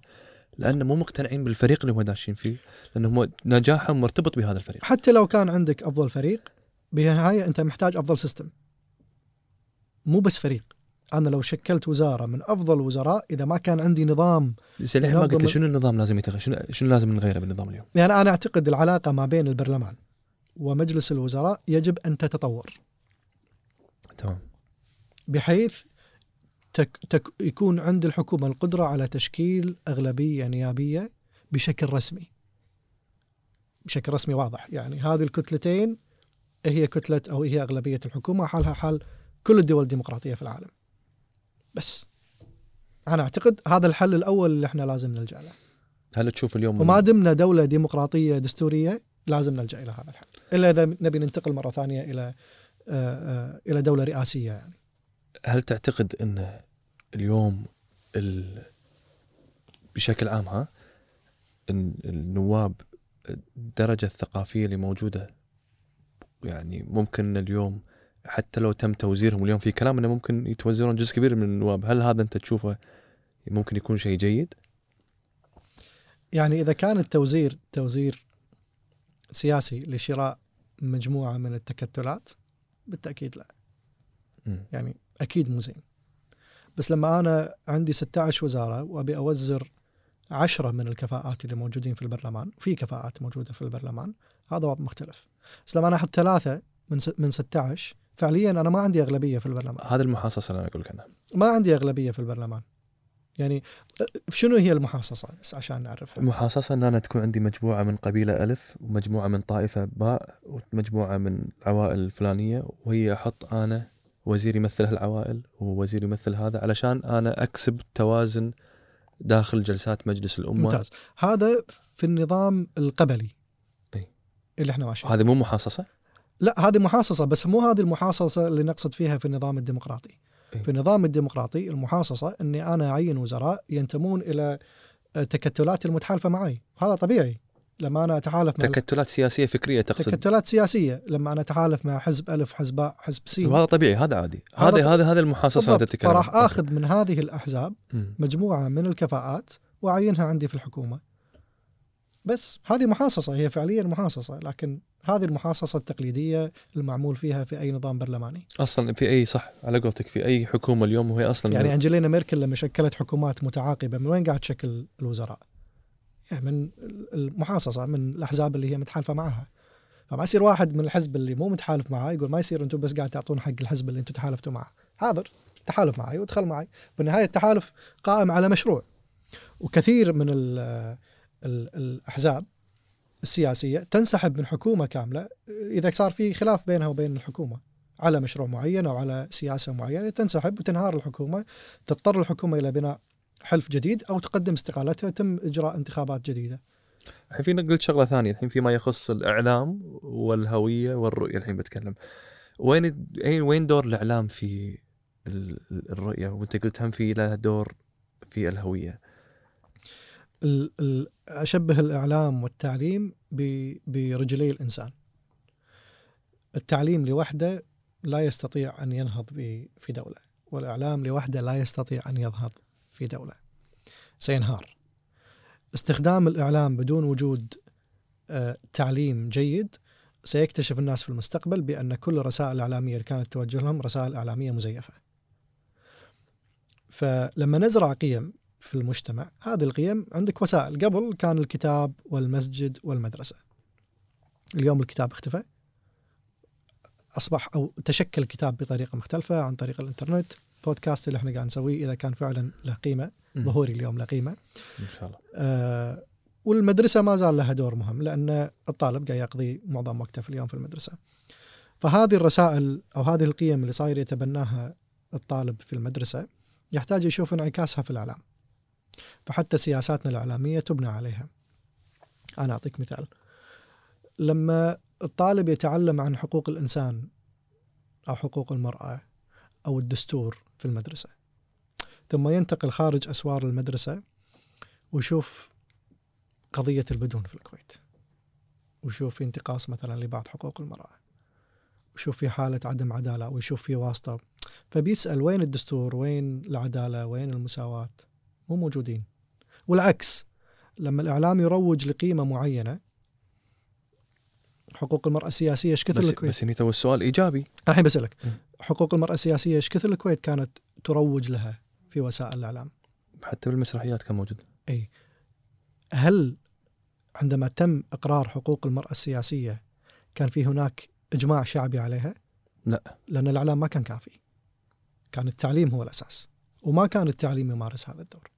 لأن مو مقتنعين بالفريق اللي هم داشين فيه لانهم نجاحهم مرتبط بهذا الفريق. حتى لو كان عندك أفضل فريق بالنهايه أنت محتاج أفضل system مو بس فريق. أنا لو شكلت وزارة من أفضل الوزراء إذا ما كان عندي نظام زين الحين ما قلت شنو النظام لازم يتغير شنو شنو لازم نغيره بالنظام اليوم؟ يعني أنا أعتقد العلاقة ما بين البرلمان ومجلس الوزراء يجب أن تتطور. تمام. بحيث تك تك يكون عند الحكومة القدرة على تشكيل أغلبية نيابية بشكل رسمي. بشكل رسمي واضح، يعني هذه الكتلتين هي كتلة أو هي أغلبية الحكومة حالها حال كل الدول الديمقراطية في العالم. بس أنا أعتقد هذا الحل الأول اللي إحنا لازم نلجأ له. هل تشوف اليوم وما دمنا دولة ديمقراطية دستورية لازم نلجأ إلى هذا الحل، إلا إذا نبي ننتقل مرة ثانية إلى آه، آه، إلى دولة رئاسية يعني. هل تعتقد إن اليوم ال... بشكل عام ها النواب الدرجة الثقافية اللي موجودة يعني ممكن اليوم حتى لو تم توزيرهم اليوم في كلام إنه ممكن يتوزرون جزء كبير من النواب هل هذا أنت تشوفه ممكن يكون شيء جيد يعني إذا كان التوزير توزير سياسي لشراء مجموعة من التكتلات بالتأكيد لا مم. يعني أكيد مو زين. بس لما أنا عندي 16 وزارة وأبي أوزر عشرة من الكفاءات اللي موجودين في البرلمان في كفاءات موجودة في البرلمان هذا وضع مختلف. بس لما أنا أحط ثلاثة من من 16 فعليا أنا ما عندي أغلبية في البرلمان. هذا المحاصصة اللي أنا أقول لك عنها. ما عندي أغلبية في البرلمان. يعني شنو هي المحاصصة؟ بس عشان نعرفها. المحاصصة إن أنا تكون عندي مجموعة من قبيلة ألف ومجموعة من طائفة باء ومجموعة من العوائل الفلانية وهي أحط أنا وزير يمثل هالعوائل ووزير يمثل هذا علشان أنا أكسب توازن داخل جلسات مجلس الأمة. ممتاز. هذا في النظام القبلي أي. اللي إحنا ماشيين هذه مو محاصصة؟ لا هذه محاصصة بس مو هذه المحاصصة اللي نقصد فيها في النظام الديمقراطي. أي. في النظام الديمقراطي المحاصصة أني أنا أعين وزراء ينتمون إلى تكتلات المتحالفة معي. هذا طبيعي. لما أنا أتحالف مع تكتلات سياسية فكرية تقصد. تكتلات سياسية. لما أنا أتحالف مع حزب ألف حزب باء حزب سين وهذا طبيعي هذا عادي. هذا هذا هذا المحاصصة اللي تتكلم فراح. آخذ من هذه الأحزاب مم. مجموعة من الكفاءات وأعينها عندي في الحكومة. بس هذه محاصصة هي فعليا محاصصة لكن هذه المحاصصة التقليدية المعمول فيها في أي نظام برلماني. أصلا في أي صح على قولتك في أي حكومة اليوم وهي أصلا يعني أنجلينا ميركل لما شكلت حكومات متعاقبة من وين قاعد تشكل الوزراء؟ من المحاصصة من الأحزاب اللي هي متحالفة معها. فما يصير واحد من الحزب اللي مو متحالف معاه يقول ما يصير أنتم بس قاعد تعطون حق الحزب اللي أنتم تحالفتوا معه. حاضر تحالف معي وادخل معي، بالنهاية التحالف قائم على مشروع. وكثير من ال ال الأحزاب السياسية تنسحب من حكومة كاملة إذا صار في خلاف بينها وبين الحكومة. على مشروع معين أو على سياسة معينة تنسحب وتنهار الحكومة تضطر الحكومة إلى بناء حلف جديد أو تقدم استقالتها ويتم إجراء انتخابات جديدة. الحين فينا قلت شغلة ثانية الحين فيما يخص الإعلام والهوية والرؤية الحين بتكلم وين وين دور الإعلام في ال- ال- الرؤية وأنت قلت هم في له دور في الهوية ال- ال- أشبه الإعلام والتعليم برجلي الإنسان. التعليم لوحده لا يستطيع أن ينهض في دولة، والإعلام لوحده لا يستطيع أن ينهض في دولة. سينهار. استخدام الإعلام بدون وجود آه، تعليم جيد سيكتشف الناس في المستقبل بأن كل الرسائل الإعلامية اللي كانت توجه لهم رسائل إعلامية مزيفة. فلما نزرع قيم في المجتمع هذه القيم عندك وسائل قبل كان الكتاب والمسجد والمدرسة اليوم الكتاب اختفى أصبح أو تشكل الكتاب بطريقة مختلفة عن طريق الإنترنت بودكاست اللي إحنا قاعد نسويه إذا كان فعلا له قيمة مم. ظهوري اليوم له قيمة. إن شاء الله. آه والمدرسة ما زال لها دور مهم لأن الطالب قاعد يقضي معظم وقته في اليوم في المدرسة. فهذه الرسائل أو هذه القيم اللي صاير يتبناها الطالب في المدرسة يحتاج يشوف انعكاسها في الإعلام. فحتى سياساتنا الإعلامية تبنى عليها. أنا أعطيك مثال. لما الطالب يتعلم عن حقوق الإنسان أو حقوق المرأة أو الدستور في المدرسة. ثم ينتقل خارج أسوار المدرسة ويشوف قضية البدون في الكويت. ويشوف في انتقاص مثلا لبعض حقوق المرأة. ويشوف في حالة عدم عدالة ويشوف في واسطة. فبيسأل وين الدستور؟ وين العدالة؟ وين المساواة؟ مو موجودين. والعكس لما الإعلام يروج لقيمة معينة حقوق المرأة السياسية إيش كثر بس, الكويت؟ بس هني تو السؤال إيجابي. أنا الحين بسألك. حقوق المرأة السياسية إيش كثر الكويت كانت تروج لها في وسائل الإعلام؟ حتى بالمسرحيات كان موجود. هل عندما تم إقرار حقوق المرأة السياسية كان في هناك إجماع شعبي عليها؟ لا. لأن الإعلام ما كان كافي. كان التعليم هو الأساس. وما كان التعليم يمارس هذا الدور.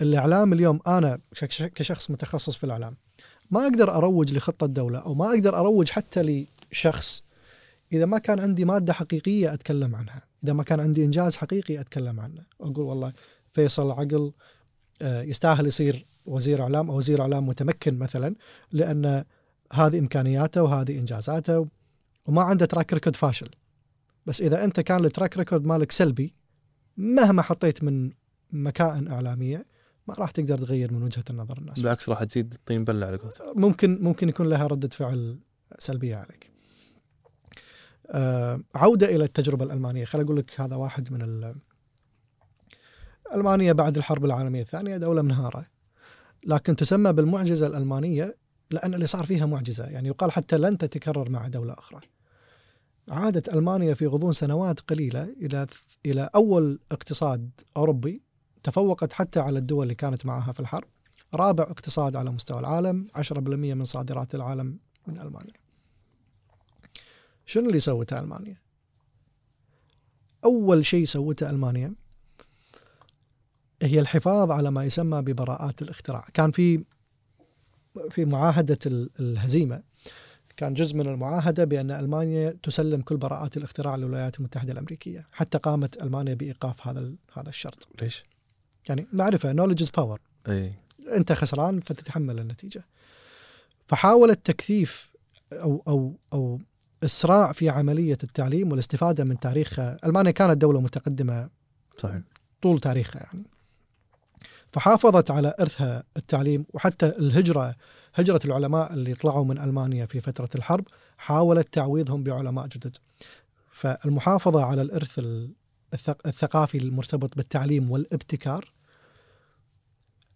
الإعلام اليوم أنا كش- كشخص متخصص في الإعلام ما أقدر أروج لخطة دولة أو ما أقدر أروج حتى لشخص إذا ما كان عندي مادة حقيقية أتكلم عنها. إذا ما كان عندي إنجاز حقيقي أتكلم عنه. أقول والله فيصل عقل آه، يستاهل يصير وزير إعلام أو وزير إعلام متمكن مثلا لأن هذه إمكانياته وهذه إنجازاته وما عنده track record فاشل. بس إذا أنت كان ال track record مالك سلبي مهما حطيت من مكائن إعلامية ما راح تقدر تغير من وجهة النظر الناس. بالعكس راح تزيد الطين بلة على قولتك. ممكن ممكن يكون لها ردة فعل سلبية عليك. عودة إلى التجربة الألمانية. خليني أقول لك هذا واحد من ال... ألمانيا بعد الحرب العالمية الثانية دولة منهارة. لكن تسمى بالمعجزة الألمانية لأن اللي صار فيها معجزة يعني يقال حتى لن تتكرر مع دولة أخرى. عادت ألمانيا في غضون سنوات قليلة إلى إلى أول اقتصاد أوروبي تفوقت حتى على الدول اللي كانت معها في الحرب. رابع اقتصاد على مستوى العالم 10% من صادرات العالم من ألمانيا. شنو اللي سوته ألمانيا أول شيء سوته ألمانيا هي الحفاظ على ما يسمى ببراءات الاختراع كان في في معاهدة الهزيمة كان جزء من المعاهدة بأن ألمانيا تسلم كل براءات الاختراع للولايات المتحدة الأمريكية، حتى قامت ألمانيا بإيقاف هذا هذا الشرط. ليش؟ يعني معرفه knowledge is power. أي أنت خسران فتتحمل النتيجة. فحاولت تكثيف أو أو أو إسراع في عملية التعليم والاستفادة من تاريخها، ألمانيا كانت دولة متقدمة صحيح طول تاريخها يعني. فحافظت على إرثها التعليم وحتى الهجرة هجرة العلماء اللي طلعوا من ألمانيا في فترة الحرب حاولت تعويضهم بعلماء جدد. فالمحافظة على الإرث الثقافي المرتبط بالتعليم والابتكار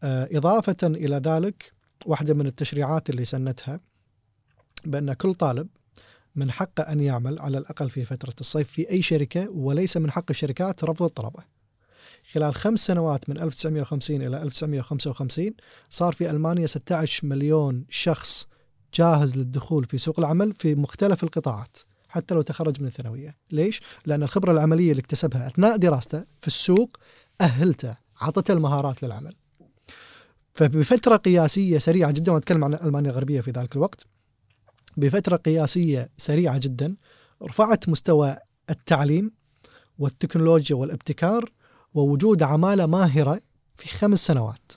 آه، إضافة إلى ذلك واحدة من التشريعات اللي سنتها بأن كل طالب من حقه أن يعمل على الأقل في فترة الصيف في أي شركة وليس من حق الشركات رفض الطلبة. خلال خمس سنوات من 1950 إلى 1955 صار في ألمانيا 16 مليون شخص جاهز للدخول في سوق العمل في مختلف القطاعات حتى لو تخرج من الثانوية ليش؟ لأن الخبرة العملية اللي اكتسبها أثناء دراسته في السوق أهلته عطته المهارات للعمل فبفترة قياسية سريعة جدا وأتكلم عن ألمانيا الغربية في ذلك الوقت بفترة قياسية سريعة جدا رفعت مستوى التعليم والتكنولوجيا والابتكار ووجود عمالة ماهرة في خمس سنوات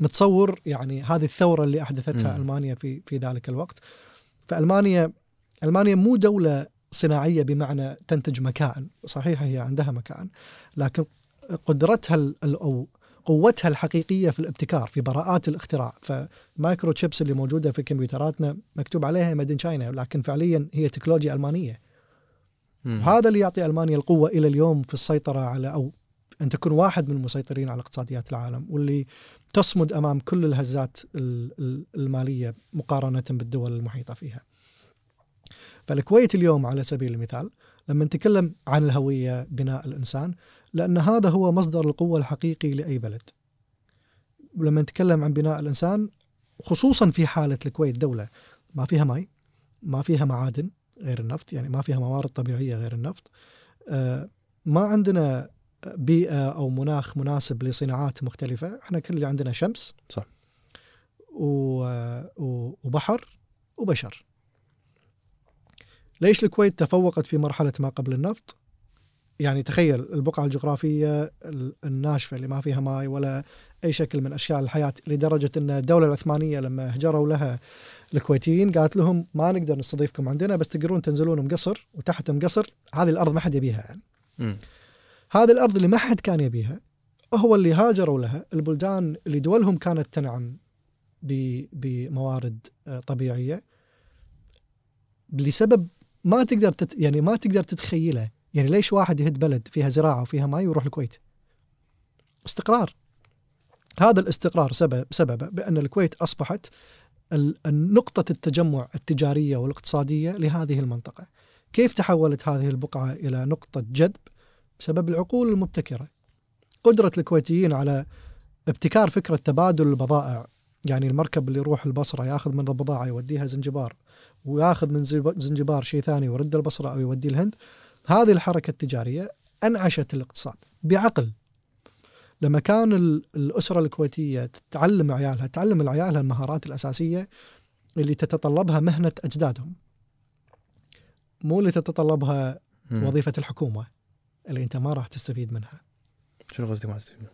متصور يعني هذه الثورة اللي أحدثتها م. ألمانيا في في ذلك الوقت فألمانيا ألمانيا مو دولة صناعية بمعنى تنتج مكائن صحيح هي عندها مكائن لكن قدرتها أو قوتها الحقيقية في الابتكار في براءات الاختراع. ف microchips اللي موجودة في كمبيوتراتنا مكتوب عليها made in China لكن فعليا هي تكنولوجيا ألمانية. وهذا اللي يعطي ألمانيا القوة إلى اليوم في السيطرة على أو أن تكون واحد من المسيطرين على اقتصاديات العالم واللي تصمد أمام كل الهزات المالية مقارنة بالدول المحيطة فيها. فالكويت اليوم على سبيل المثال لما نتكلم عن الهوية بناء الإنسان لأن هذا هو مصدر القوة الحقيقي لأي بلد. ولما نتكلم عن بناء الإنسان خصوصا في حالة الكويت دولة ما فيها ماء ما فيها معادن غير النفط يعني ما فيها موارد طبيعية غير النفط. آه، ما عندنا بيئة أو مناخ مناسب لصناعات مختلفة إحنا كل اللي عندنا شمس صح. وبحر وبشر. ليش الكويت تفوقت في مرحلة ما قبل النفط؟ يعني تخيل البقعة الجغرافية الناشفة اللي ما فيها ماء ولا أي شكل من أشكال الحياة لدرجة أن الدولة العثمانية لما هجروا لها الكويتيين قالت لهم ما نقدر نستضيفكم عندنا بس تقدرون تنزلون مقصر وتحت مقصر هذه الأرض ما حد يبيها يعني. م. هذه الأرض اللي ما حد كان يبيها هو اللي هاجروا لها البلدان اللي دولهم كانت تنعم بموارد آه، طبيعية لسبب ما تقدر تت يعني ما تقدر تتخيله يعني ليش واحد يهد بلد فيها زراعة وفيها ماء ويروح الكويت؟ استقرار هذا الاستقرار سبب سببه بأن الكويت أصبحت نقطة التجمع التجارية والاقتصادية لهذه المنطقة. كيف تحولت هذه البقعة إلى نقطة جذب؟ بسبب العقول المبتكرة. قدرة الكويتيين على ابتكار فكرة تبادل البضائع، يعني المركب اللي يروح البصرة ياخذ من البضاعة يوديها زنجبار، وياخذ من زنجبار شيء ثاني ويرد البصرة أو يوديه الهند، هذه الحركة التجارية أنعشت الاقتصاد بعقل لما كان الأسرة الكويتية تعلم عيالها تعلم عيالها المهارات الأساسية اللي تتطلبها مهنة أجدادهم مو اللي تتطلبها مم. وظيفة الحكومة اللي أنت ما راح تستفيد منها شنو قصدك ما تستفيد منها؟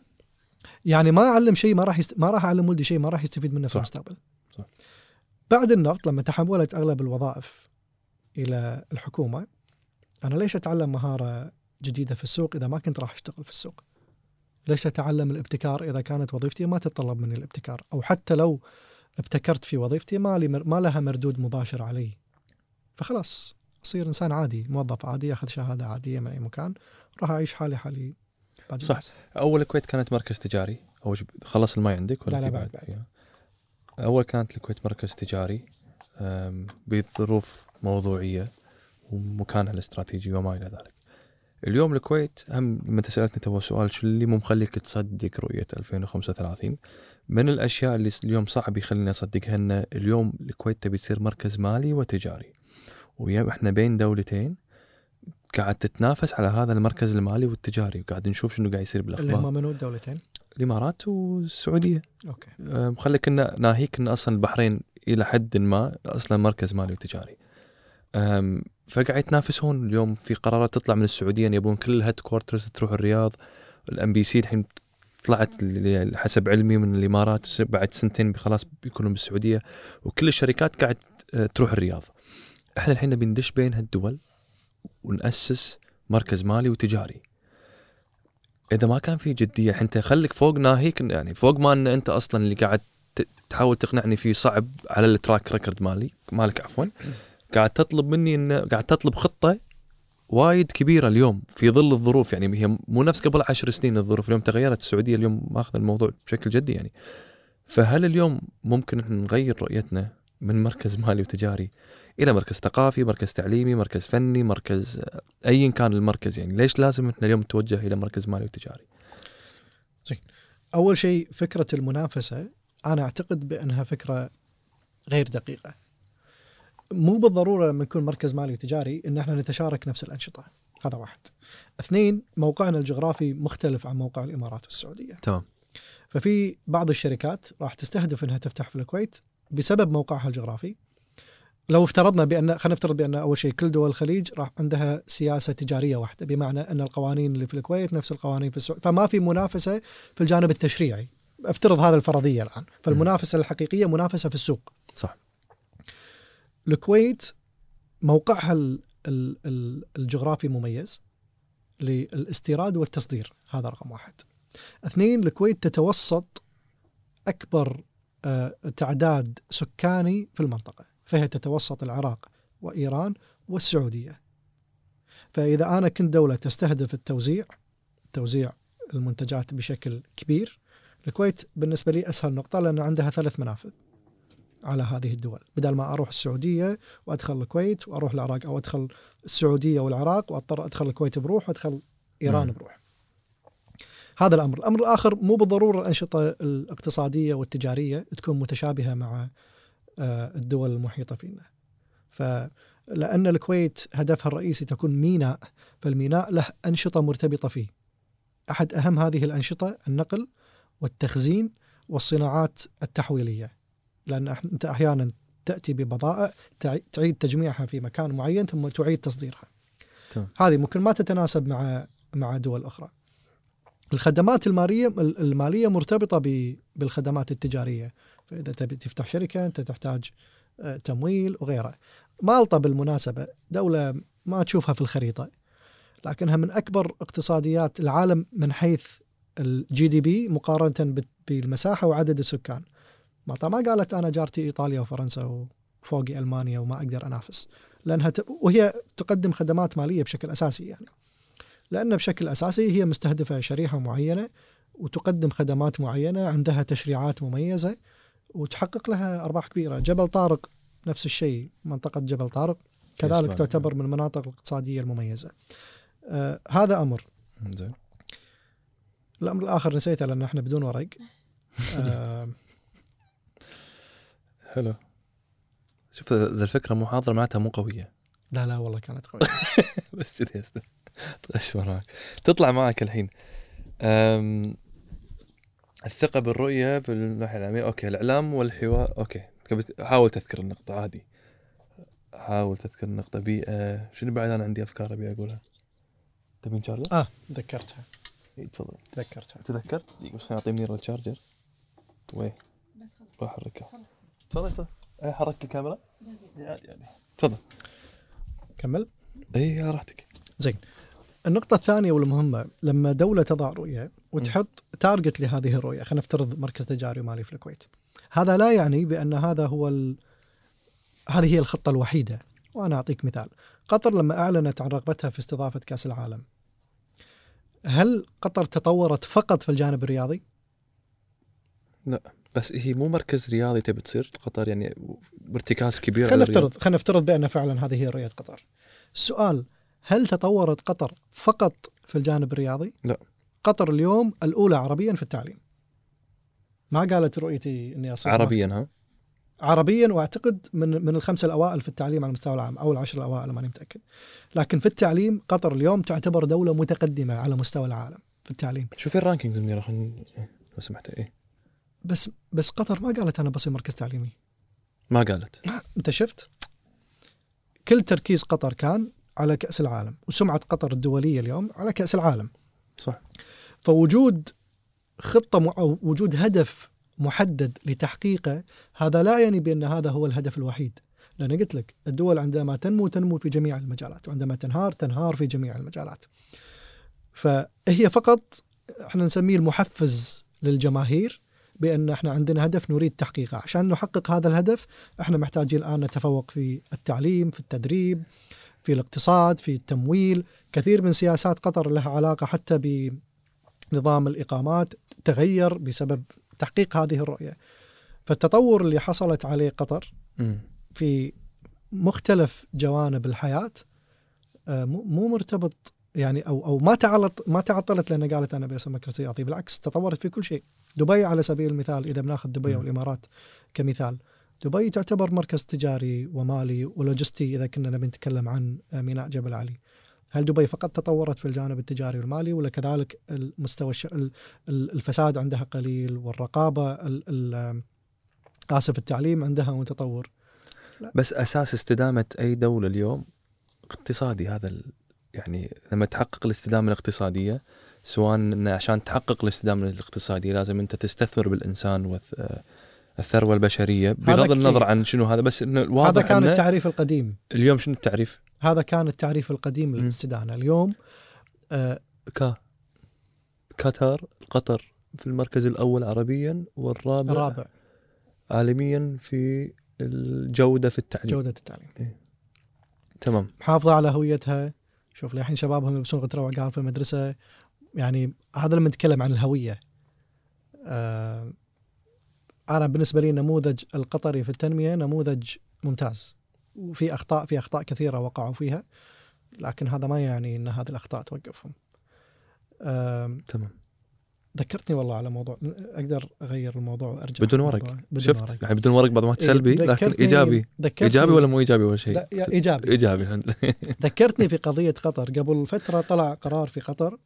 يعني ما أعلم شيء ما راح يست... ما راح أعلم ولدي شيء ما راح يستفيد منه صح. في المستقبل صح. بعد النفط لما تحولت أغلب الوظائف إلى الحكومة أنا ليش أتعلم مهارة جديدة في السوق إذا ما كنت راح أشتغل في السوق ليش أتعلم الابتكار إذا كانت وظيفتي ما تتطلب مني الابتكار أو حتى لو ابتكرت في وظيفتي ما, لي ما لها مردود مباشر علي فخلاص أصير إنسان عادي موظف عادي اخذ شهادة عادية من أي مكان راح أعيش حالي حالي باقي صح. الناس. أول الكويت كانت مركز تجاري اول خلص الماي عندك ولا لا، لا، بعد- بعد. فيها؟ أول كانت الكويت مركز تجاري بظروف موضوعية ومكانها الاستراتيجي وما إلى ذلك. اليوم الكويت هم لما سألتني تو سؤال شو اللي مو مخليك تصدق رؤية 2035 من الأشياء اللي اليوم صعب يخليني اصدقها ان اليوم الكويت تبي تصير مركز مالي وتجاري. ويا إحنا بين دولتين قاعد تتنافس على هذا المركز المالي والتجاري وقاعد نشوف شنو قاعد يصير اللي بالأخبار. هم منو؟ الدولتين؟ الإمارات والسعودية. okay. مخليك إن ناهيك إن أصلا البحرين إلى حد ما أصلا مركز مالي وتجاري. فقاعد يتنافسون. اليوم في قرارات تطلع من السعودية يبون كل ال headquarters تروح الرياض. ال MBC الحين طلعت حسب علمي من الامارات بعد سنتين خلاص بيكونوا بالسعودية. وكل الشركات قاعد أه، تروح الرياض. إحنا الحين نبي ندش بين هالدول ونأسس مركز مالي وتجاري. إذا ما كان في جدية انت خليك فوق ناهيك يعني فوق ما إن أنت أصلا اللي قاعد تحاول تقنعني فيه صعب على ال track record مالي مالك عفوا. قاعد تطلب مني ان قاعد تطلب خطة وايد كبيرة اليوم في ظل الظروف. يعني هي مو نفس قبل عشر سنين الظروف. اليوم تغيرت. السعودية اليوم ماخذ الموضوع بشكل جدي يعني. فهل اليوم ممكن إحنا نغير رؤيتنا من مركز مالي وتجاري إلى مركز ثقافي، مركز تعليمي، مركز فني، مركز ايا كان المركز؟ يعني ليش لازم إحنا اليوم نتوجه إلى مركز مالي وتجاري؟ أول شيء فكرة المنافسة أنا أعتقد بأنها فكرة غير دقيقة. مو بالضرورة لما يكون مركز مالي وتجاري إن إحنا نتشارك نفس الأنشطة. هذا واحد. اثنين موقعنا الجغرافي مختلف عن موقع الإمارات والسعودية. تمام. ففي بعض الشركات راح تستهدف إنها تفتح في الكويت بسبب موقعها الجغرافي. لو افترضنا بأن خلينا نفترض بأن أول شيء كل دول الخليج راح عندها سياسة تجارية واحدة بمعنى إن القوانين اللي في الكويت نفس القوانين في السعودية. فما في منافسة في الجانب التشريعي. افترض هذا الفرضية الآن. فالمنافسة الحقيقية منافسة في السوق. صح. الكويت موقعها ال- ال- ال- الجغرافي مميز للاستيراد والتصدير هذا رقم واحد. اثنين الكويت تتوسط أكبر آه، تعداد سكاني في المنطقة فهي تتوسط العراق وإيران والسعودية. فإذا أنا كنت دولة تستهدف التوزيع توزيع المنتجات بشكل كبير الكويت بالنسبة لي أسهل نقطة لأن عندها ثلاث منافذ. على هذه الدول. بدل ما أروح السعودية وأدخل الكويت وأروح العراق أو أدخل السعودية والعراق وأضطر أدخل الكويت بروح وأدخل إيران مم. بروح. هذا الأمر. الأمر الآخر مو بالضرورة الأنشطة الاقتصادية والتجارية تكون متشابهة مع آه، الدول المحيطة فينا. فلأن الكويت هدفها الرئيسي تكون ميناء فالميناء له أنشطة مرتبطة فيه. أحد أهم هذه الأنشطة النقل والتخزين والصناعات التحويلية. لأن أح- أنت أحيانا تأتي ببضائع تع- تعيد تجميعها في مكان معين ثم تعيد تصديرها. تمام. هذه ممكن ما تتناسب مع مع دول أخرى. الخدمات المالية مرتبطة ب- بالخدمات التجارية. فإذا تبي تفتح شركة أنت تحتاج آه، تمويل وغيره مالطا بالمناسبة دولة ما تشوفها في الخريطة لكنها من أكبر اقتصاديات العالم من حيث الجي دي بي مقارنة بت- بالمساحة وعدد السكان. مالطا ما قالت أنا جارتي إيطاليا وفرنسا وفوقي ألمانيا وما أقدر أنافس لأنها ت... وهي تقدم خدمات مالية بشكل أساسي يعني. لأن بشكل أساسي هي مستهدفة شريحة معينة وتقدم خدمات معينة عندها تشريعات مميزة وتحقق لها أرباح كبيرة. جبل طارق نفس الشيء منطقة جبل طارق كذلك. تعتبر من المناطق الاقتصادية المميزة. آه هذا أمر. زين. الأمر الآخر نسيته لأن إحنا بدون ورق. آه حلو. شوف ذا الفكرة مو حاضرة معناتها مو قوية. لا لا والله كانت قوية. بس كذي اشمر معك. تطلع معك الحين. أم... الثقة بالرؤية بالناحية الإعلامية okay الإعلام والحوار. okay تبي- حاول تذكر النقطة عادي. حاول تذكر النقطة. بيئة شنو بعد؟ أنا عندي أفكار أبي أقولها. تبي charger؟ آه تذكرتها. إي، تفضل. تذكرتها. تذكرت؟ دقيقة بس خليني أعطي منير ال charger وين؟ بس خلاص. خلاص. تفضل تفضل. إيه، حركت الكاميرا؟ عادي عادي. تفضل. كمل. اي على راحتك. النقطة الثانية والمهمة لما دولة تضع رؤية وتحط target لهذه الرؤية خلينا نفترض مركز تجاري ومالي في الكويت هذا لا يعني بأن هذا هو ال... هذه هي الخطة الوحيدة. وأنا أعطيك مثال. قطر لما أعلنت عن رغبتها في استضافة كأس العالم هل قطر تطورت فقط في الجانب الرياضي؟ بس هي مو مركز رياضي تبي تصير قطر يعني بارتكاز كبير خلينا. نفترض خلينا نفترض بأن فعلا هذه هي رؤيه قطر. السؤال هل تطورت قطر فقط في الجانب الرياضي؟ لا. قطر اليوم الأولى عربيا في التعليم. ما قالت رؤيتي إني أصير عربيا ها عربيا وأعتقد من من الخمسه الأوائل في التعليم على المستوى العام أو العشر الأوائل ماني متأكد. لكن في التعليم قطر اليوم تعتبر دولة متقدمة على مستوى العالم في التعليم. شوفي الرانكينجز منيره لو سمحت إيه بس بس قطر ما قالت أنا بصير مركز تعليمي. ما قالت أنت شفت؟ كل تركيز قطر كان على كأس العالم وسمعة قطر الدولية اليوم على كأس العالم. صح فوجود خطة أو وجود هدف محدد لتحقيقه هذا لا يعني بأن هذا هو الهدف الوحيد. لأن قلت لك الدول عندما تنمو تنمو في جميع المجالات وعندما تنهار تنهار في جميع المجالات. فهي فقط إحنا نسميه المحفز للجماهير بأن إحنا عندنا هدف نريد تحقيقه، عشان نحقق هذا الهدف إحنا محتاجين الآن نتفوق في التعليم، في التدريب، في الاقتصاد، في التمويل، كثير من سياسات قطر لها علاقة حتى بنظام الإقامات تغير بسبب تحقيق هذه الرؤية. فالتطور اللي حصلت عليه قطر. في مختلف جوانب الحياة آه، مو مرتبط يعني أو أو ما تعلط ما تعطلت لأن قالت أنا مركز رياضي بالعكس تطورت في كل شيء دبي على سبيل المثال إذا بناخذ دبي مم. والإمارات كمثال. دبي تعتبر مركز تجاري ومالي ولوجستي إذا كنا نبي نتكلم عن ميناء جبل علي. هل دبي فقط تطورت في الجانب التجاري والمالي ولا كذلك المستوى الش... ال- ال- الفساد عندها قليل والرقابة ال... ال... آسف التعليم عندها متطور؟ بس أساس استدامة أي دولة اليوم اقتصادي هذا ال... يعني لما تحقق الاستدامة الاقتصادية سواء إن عشان تحقق الاستدامة الاقتصادية لازم أنت تستثمر بالإنسان والثروه البشرية بغض النظر إيه. عن شنو هذا بس إنه الواضح هذا كان إنه التعريف القديم. اليوم شنو التعريف؟ هذا كان التعريف القديم. للاستدانة. اليوم آه كا قطر قطر في المركز الأول عربيا والرابع الرابع. عالميا في الجودة في التعليم. جودة التعليم. تمام. محافظه على هويتها. شوف للحين شبابهم يلبسون غتره وعقال في المدرسة. يعني هذا لما نتكلم عن الهوية آه أنا بالنسبة لي النموذج القطري في التنمية نموذج ممتاز وفي أخطاء في أخطاء كثيرة وقعوا فيها لكن هذا ما يعني إن هذه الأخطاء توقفهم تمام ذكرتني والله على موضوع أقدر أغير الموضوع وأرجع بدون. ورق. بدون شفت ورق. يعني بدون ورق بعض ما إيه، سلبي لكن إيجابي ذكرتني إيجابي ولا مو إيجابي اول شيء؟ إيجابي إيجابي ذكرتني في قضية قطر قبل فترة طلع قرار في قطر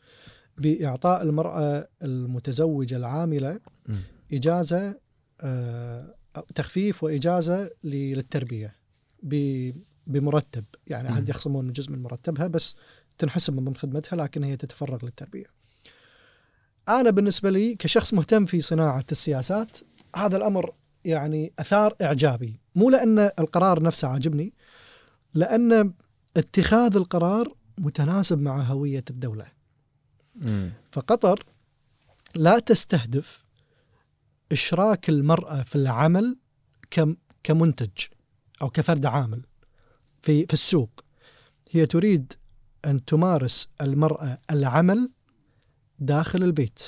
بإعطاء المرأة المتزوجة العاملة مم. إجازة آه، تخفيف وإجازة ل- للتربية ب- بمرتب يعني. عاد يخصمون جزء من مرتبها بس تنحسب من ضمن خدمتها لكن هي تتفرغ للتربية أنا بالنسبة لي كشخص مهتم في صناعة السياسات هذا الأمر يعني أثار إعجابي مو لأن القرار نفسه عاجبني لأن اتخاذ القرار متناسب مع هوية الدولة مم. فقطر لا تستهدف إشراك المرأة في العمل كم- كمنتج أو كفرد عامل في في السوق هي تريد أن تمارس المرأة العمل داخل البيت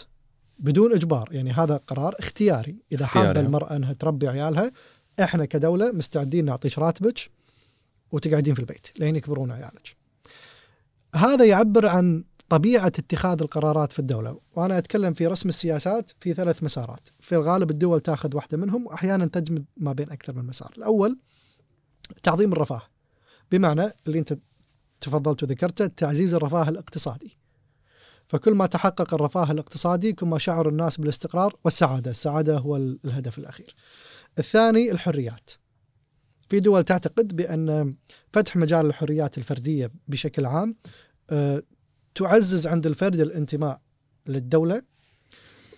بدون إجبار يعني هذا قرار اختياري إذا اختياري. حابة المرأة أنها تربي عيالها إحنا كدولة مستعدين نعطيش راتبك وتقعدين في البيت لين يكبرون عيالك هذا يعبر عن طبيعة اتخاذ القرارات في الدولة. وأنا أتكلم في رسم السياسات في ثلاث مسارات. في الغالب الدول تأخذ واحدة منهم وأحيانا تجمد ما بين أكثر من مسار. الأول تعظيم الرفاه. بمعنى اللي أنت تفضلت وذكرته تعزيز الرفاه الاقتصادي. فكل ما تحقق الرفاه الاقتصادي كل ما شعر الناس بالاستقرار والسعادة. السعادة هو ال- الهدف الأخير. الثاني الحريات. في دول تعتقد بأن فتح مجال الحريات الفردية بشكل عام آه، تعزز عند الفرد الانتماء للدولة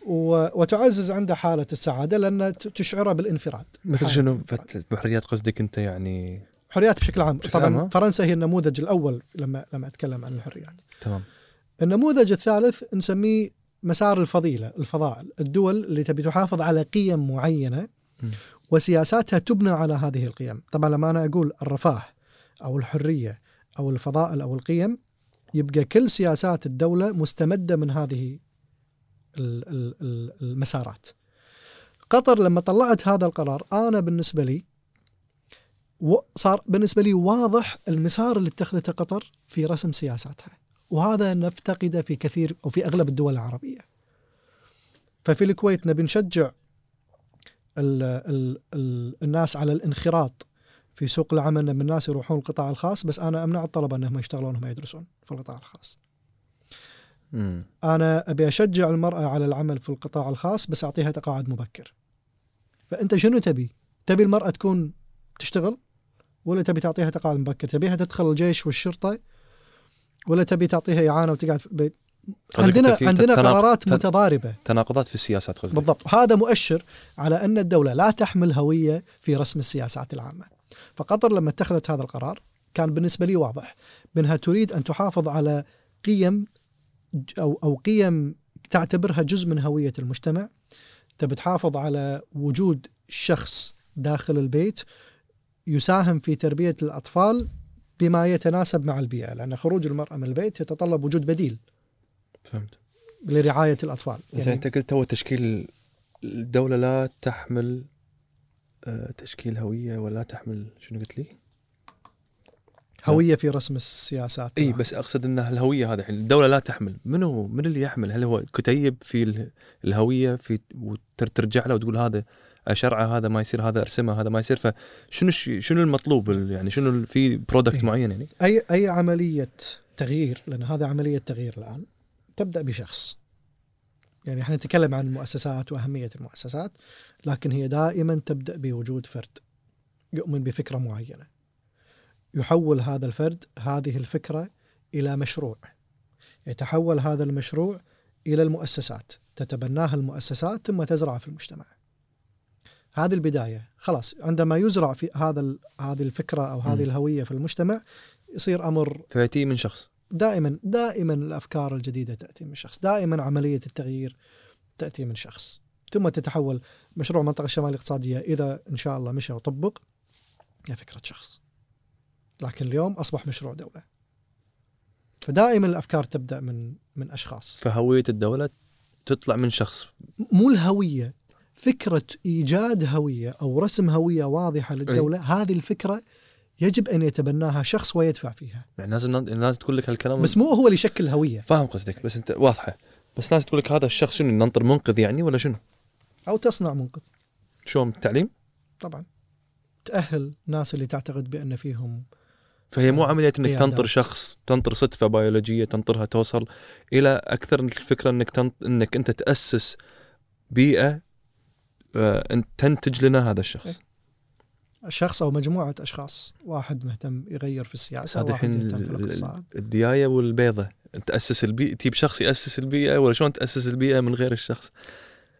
و- وتعزز عنده حالة السعادة لأن ت- تشعره بالانفراد. مثل شنو؟ بحريات قصدك أنت يعني؟ حريات بشكل عام. بشكل طبعا عام، ها؟ فرنسا هي النموذج الأول لما لما أتكلم عن الحريات. تمام. النموذج الثالث نسميه مسار الفضيلة الفضائل الدول اللي تبي تحافظ على قيم معينة م. وسياساتها تبنى على هذه القيم. طبعا لما أنا أقول الرفاه أو الحرية أو الفضائل أو القيم يبقى كل سياسات الدولة مستمدة من هذه ال- ال- ال- المسارات. قطر لما طلعت هذا القرار أنا بالنسبة لي صار بالنسبة لي واضح المسار اللي اتخذته قطر في رسم سياساتها وهذا نفتقده في كثير أو في أغلب الدول العربية. ففي الكويت نبي نشجع ال ال ال الناس على الانخراط في سوق العمل إن الناس يروحون القطاع الخاص بس أنا أمنع الطلبة إنهم يشتغلون وهم يدرسون في القطاع الخاص. مم. أنا أبي أشجع المرأة على العمل في القطاع الخاص بس أعطيها تقاعد مبكر. فأنت شنو تبي؟ تبي المرأة تكون تشتغل ولا تبي تعطيها تقاعد مبكر؟ تبيها تدخل الجيش والشرطة ولا تبي تعطيها إعانة وتقعد في البيت؟ عندنا عندنا قرارات متضاربة تناقضات في السياسات قصدك بالضبط هذا مؤشر على أن الدولة لا تحمل هوية في رسم السياسات العامة فقطر لما اتخذت هذا القرار كان بالنسبة لي واضح بأنها تريد أن تحافظ على قيم أو, أو قيم تعتبرها جزء من هوية المجتمع. تبي تحافظ على وجود شخص داخل البيت يساهم في تربية الأطفال بما يتناسب مع البيئة لأن خروج المرأة من البيت يتطلب وجود بديل فهمت. لرعاية الأطفال. زين أنت قلت تو تشكيل الدولة لا تحمل تشكيل هوية ولا تحمل؟ شنو قلت لي؟ هوية في رسم السياسات. إي بس أقصد إن الهوية هذه الحين الدولة لا تحمل. منو من اللي يحمل؟ هل هو كتيب في ال- الهوية في وترجع له وتقول هذا اشرعه هذا ما يصير هذا أرسمه هذا ما يصير؟ فشنو شنو المطلوب ال- يعني شنو في برودكت إيه. معين يعني؟ اي أي عملية تغيير؟ لأن هذا عملية تغيير الآن تبدأ بشخص. يعني إحنا نتكلم عن المؤسسات وأهمية المؤسسات لكن هي دائما تبدأ بوجود فرد يؤمن بفكرة معينة. يحول هذا الفرد هذه الفكرة إلى مشروع. يتحول هذا المشروع إلى المؤسسات. تتبناها المؤسسات ثم تزرع في المجتمع. هذه البداية. خلاص عندما يزرع في هذا هذه الفكرة أو هذه. الهوية في المجتمع يصير أمر فياتي من شخص. دائما دائما الأفكار الجديدة تأتي من شخص، دائما عملية التغيير تأتي من شخص، ثم تتحول مشروع المنطقة الشماليه الاقتصاديه إذا إن شاء الله مشى وطبق هي فكرة شخص. لكن اليوم أصبح مشروع دولة. فدائما الأفكار تبدأ من من أشخاص، فهوية الدولة تطلع من شخص مو الهوية فكرة إيجاد هوية أو رسم هوية واضحة للدولة، هذه الفكرة يجب أن يتبناها شخص ويدفع فيها، يعني لازم الناس تقول لك هالكلام بس مو هو اللي يشكل هويه فاهم قصدك بس أنت واضحة بس ناس تقول لك هذا الشخص شنو ننطر منقذ يعني ولا شنو؟ أو تصنع منقذ. شلون التعليم؟ طبعا تأهل الناس اللي تعتقد بأن فيهم فهي مو عملية إنك قيادات. تنطر شخص تنطر صدفة بيولوجية تنطرها توصل إلى أكثر من الفكرة إنك تنط... إنك أنت تأسس بيئة آه، تنتج لنا هذا الشخص إيه. شخص أو مجموعة أشخاص. واحد مهتم يغير في السياسة هذا واحد الحين يهتم في ال- الاقتصاد. الدياية والبيضة. تاسس البيئة تجيب شخص يأسس البيئة ولا شلون تأسس البيئة من غير الشخص؟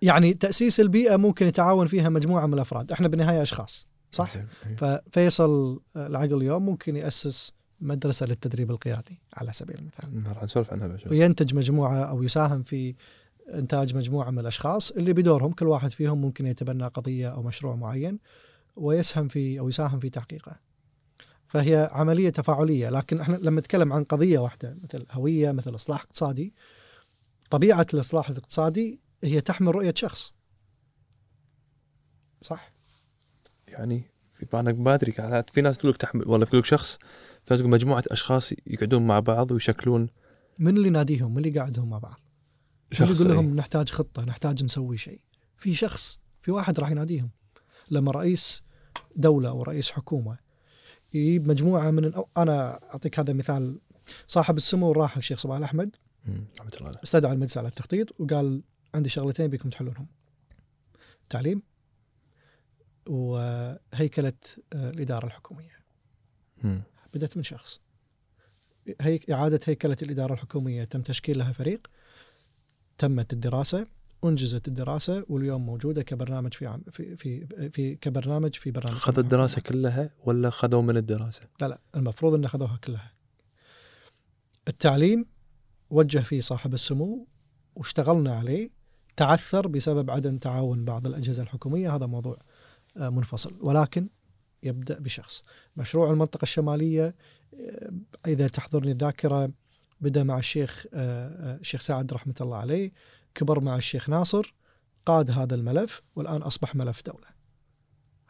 يعني تأسيس البيئة ممكن يتعاون فيها مجموعة من الأفراد. إحنا بالنهاية أشخاص صح. إيه. ففيصل آه، العقل اليوم ممكن يأسس مدرسة للتدريب القيادي على سبيل المثال. راح نسولف عنها بعد شوي. وينتج مجموعة أو يساهم في إنتاج مجموعة من الأشخاص اللي بدورهم كل واحد فيهم ممكن يتبنى قضية أو مشروع معين. ويسهم في أو يساهم في تحقيقه. فهي عملية تفاعلية لكن إحنا لما نتكلم عن قضية واحدة مثل هوية مثل إصلاح اقتصادي طبيعة الإصلاح الاقتصادي هي تحمل رؤية شخص. صح؟ يعني في أنا ما أدري في ناس تقول لك تحمل ولا تقول لك شخص في ناس تقول مجموعة أشخاص يقعدون مع بعض ويشكلون. من اللي يناديهم؟ من اللي يقعدهم مع بعض؟ شخص يقول إيه. لهم نحتاج خطة نحتاج نسوي شيء؟ في شخص في واحد راح يناديهم. لما رئيس دولة أو رئيس حكومة يجيب مجموعة من أو أنا أعطيك هذا مثال. صاحب السمو الراحل الشيخ صباح عليه. استدعى المجلس على التخطيط وقال عندي شغلتين بيكم تحلونهم. تعليم وهيكلة آه، الإدارة الحكومية. مم. بدأت من شخص. هي إعادة هيكلة الإدارة الحكومية تم تشكيل لها فريق تمت الدراسة أنجزت الدراسة واليوم موجودة كبرنامج في عم في في, في كبرنامج في برنامج خذوا الدراسة كلها ولا خذوا من الدراسة؟ لا لا المفروض أن أخذوها كلها. التعليم وجه فيه صاحب السمو واشتغلنا عليه تعثر بسبب عدم تعاون بعض الأجهزة الحكومية هذا موضوع آه، منفصل. ولكن يبدأ بشخص. مشروع المنطقة الشمالية آه، إذا تحضرني الذاكرة بدا مع الشيخ آه، الشيخ سعد رحمة الله عليه. كبر مع الشيخ ناصر قاد هذا الملف والآن أصبح ملف دولة.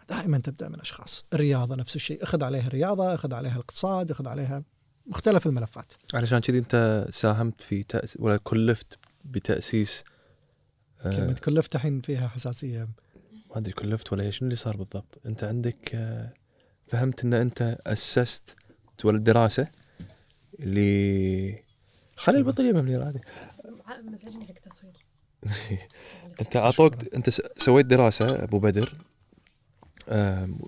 دائما تبدأ من أشخاص. الرياضة نفس الشيء. أخذ عليها الرياضة أخذ عليها الاقتصاد أخذ عليها مختلف الملفات. علشان كذي أنت ساهمت في تأس... ولا كلفت بتأسيس آه، كلمة كلفت الحين فيها حساسية. ما أدري كلفت ولا شنو اللي صار بالضبط؟ أنت عندك آه، فهمت إن أنت أسست ولا دراسه اللي خلي البطاريه ممليه عادي مزعجني حق تصوير. أنت اعطوك أنت س- سويت دراسة أبو بدر.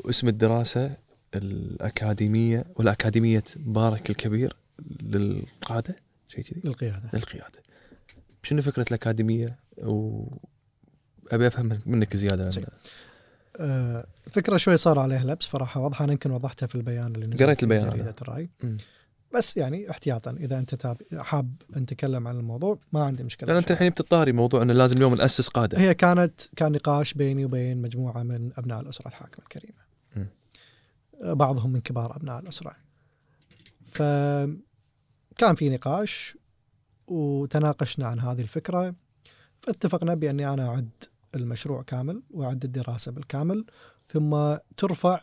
واسم الدراسة الاكاديميه ولا اكاديميه مبارك الكبير للقادة شيء كذي؟ للقيادة. للقيادة. شنو فكرة الأكاديمية؟ و أبي أفهم منك زيادة. عن آه، فكرة شوي صار عليها لبس صراحة واضحة أنا يمكن وضحتها في البيان اللي نزل قريت البيان جريدة أنا. الرأي. مم. بس يعني احتياطا. أنت تاب حاب نتكلم عن الموضوع ما عندي مشكلة لأن أنت الحين بتطاري موضوع إنه لازم اليوم ناسس قادة. هي كانت كان نقاش بيني وبين مجموعة من أبناء الأسرة الحاكمة الكريمة. مم. آه، بعضهم من كبار أبناء الأسرة. فكان في نقاش وتناقشنا عن هذه الفكرة. فاتفقنا بأني أنا أعد المشروع كامل وأعد الدراسة بالكامل ثم ترفع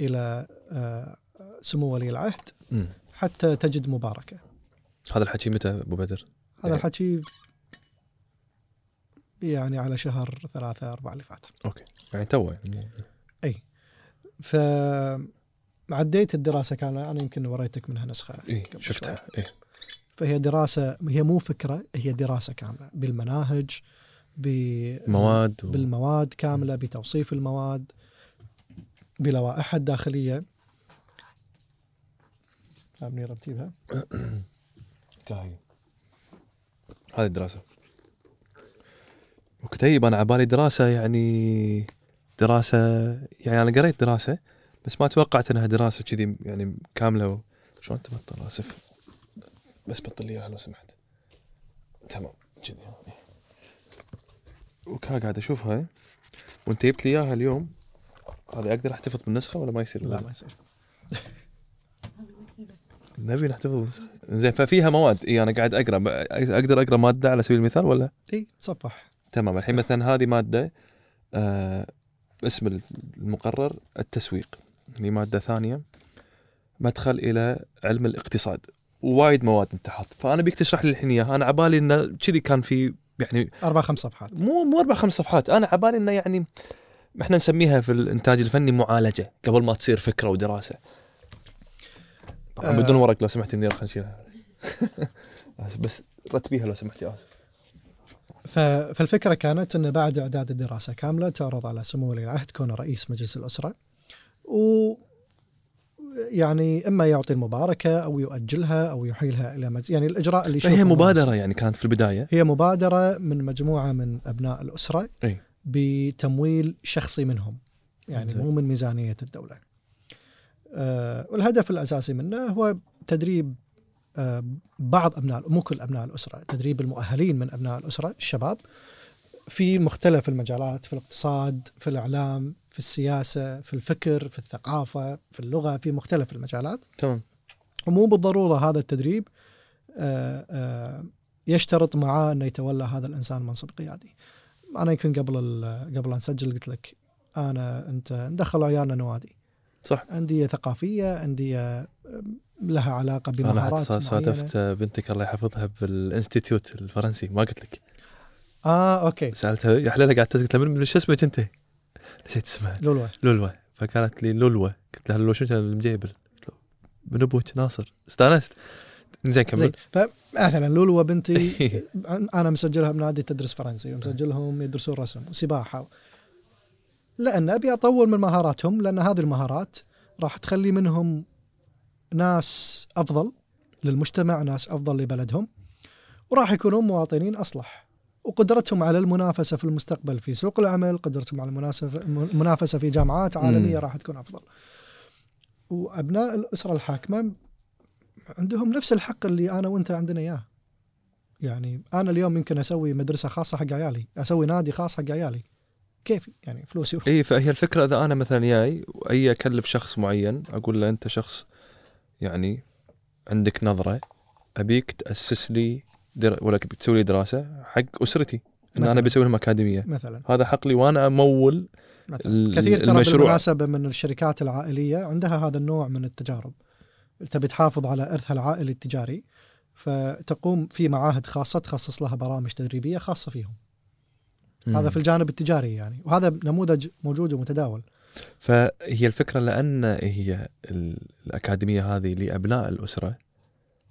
إلى آه، سمو ولي العهد. مم. حتى تجد مباركة. هذا الحكي متى أبو بدر؟ هذا إيه. الحكي يعني على شهر ثلاثة أربعة اللي فات. okay. يعني تو يعني. فعديت الدراسة كاملة أنا يمكن وريتك منها نسخة شوي. شفتها. اي فهي دراسة هي مو فكرة هي دراسة كاملة بالمناهج ب- مواد و... بالمواد كاملة بتوصيف المواد بلوائحها الداخلية أبني رتيبها كاهي هذه الدراسة. وكتيب أنا عبالي دراسة يعني دراسة يعني أنا قريت دراسة بس ما توقعت إنها دراسة كذي يعني كاملة و... شلون تبطل أسف. بس بطل لي إياها لو سمحت. تمام. كذي يعني. وكا قاعد أشوفها. وأنت جبت لي إياها اليوم. هذه أقدر أحتفظ بالنسخة ولا ما يصير؟ لا ما يصير. نبي نحتفظ زين ففيها مواد. إي أنا قاعد أقرأ. أقدر أقرأ مادة على سبيل المثال ولا؟ إي تصفح. تمام. الحين مثلا هذه مادة آه اسم المقرر التسويق. هي مادة ثانية مدخل إلى علم الاقتصاد. ووايد مواد أنت حاط. فأنا بيك تشرح لي الحين إياها. أنا عبالي إنه كذي كان في يعني أربع خمس صفحات. مو مو أربع خمس صفحات. أنا عبالي إنه يعني إحنا نسميها في الإنتاج الفني معالجة قبل ما تصير فكرة ودراسة. طبعا آه. بدون ورق لو سمحت إني خلينا نشيلها بس رتبيها لو سمحت يا آسف ف- فالفكرة كانت أن بعد إعداد الدراسة كاملة تعرض على سمو ولي العهد كونه رئيس مجلس الأسرة و يعني إما يعطي المباركة أو يؤجلها أو يحيلها إلى مجلس يعني الإجراء اللي هي. مبادرة يعني كانت في البداية هي مبادرة من مجموعة من أبناء الأسرة أي. بتمويل شخصي منهم يعني. مو من ميزانية الدولة آه والهدف الأساسي منه هو تدريب آه بعض أبناء مو كل أبناء الأسرة تدريب المؤهلين من أبناء الأسرة الشباب في مختلف المجالات في الاقتصاد في الإعلام في السياسة في الفكر في الثقافة في اللغة في مختلف المجالات. تمام. ومو بالضرورة هذا التدريب آه، آه، يشترط معاه إنه يتولى هذا الإنسان منصب قيادي. أنا يمكن قبل قبل أن نسجل قلت لك أنا أنت ندخل عيالنا نوادي، صح. أندية ثقافية، أندية لها علاقة أنا بمهارات معينه. صادفت بنتك الله يحفظها بال institute الفرنسي ما قلت لك. آه okay. سألتها يا حليلة قاعد تسقط من من شو اسمك أنت؟ نسيت اسمها. لولو لولوة. فقالت لي لولوة. قلت لها لولوة شو كان المجيبل؟ قلت من أبوك ناصر. استأنست. زين كمل. فمثلا لولو بنتي أنا مسجلها بنادي تدرس فرنسي ومسجلهم يدرسون رسم وسباحة لأن أبي اطور من مهاراتهم لأن هذه المهارات راح تخلي منهم ناس أفضل للمجتمع ناس أفضل لبلدهم وراح يكونون مواطنين أصلح. وقدرتهم على المنافسة في المستقبل في سوق العمل قدرتهم على المنافسة في جامعات عالمية مم. راح تكون أفضل. وأبناء الأسرة الحاكمة عندهم نفس الحق اللي أنا وأنت عندنا إياه. يعني أنا اليوم يمكن أسوي مدرسة خاصة حق عيالي أسوي نادي خاص حق عيالي. كيفي يعني فلوسي اي فهي الفكرة إذا أنا مثلا جاي وأي أكلف شخص معين أقول له أنت شخص يعني عندك نظرة أبيك تأسس لي در... ولا تسوي لي دراسة حق أسرتي إن أنا مثلاً. بسوي لهم أكاديمية. مثلا. هذا حق لي وأنا أمول مثلا. كثير ترى المشروع. بالمناسبة من الشركات العائلية عندها هذا النوع من التجارب. تبي تحافظ على إرثها العائلي التجاري فتقوم في معاهد خاصة تخصص لها برامج تدريبية خاصة فيهم. هذا في الجانب التجاري يعني وهذا نموذج موجود ومتداول. فهي الفكرة لأن هي ال- الأكاديمية هذه لأبناء الأسرة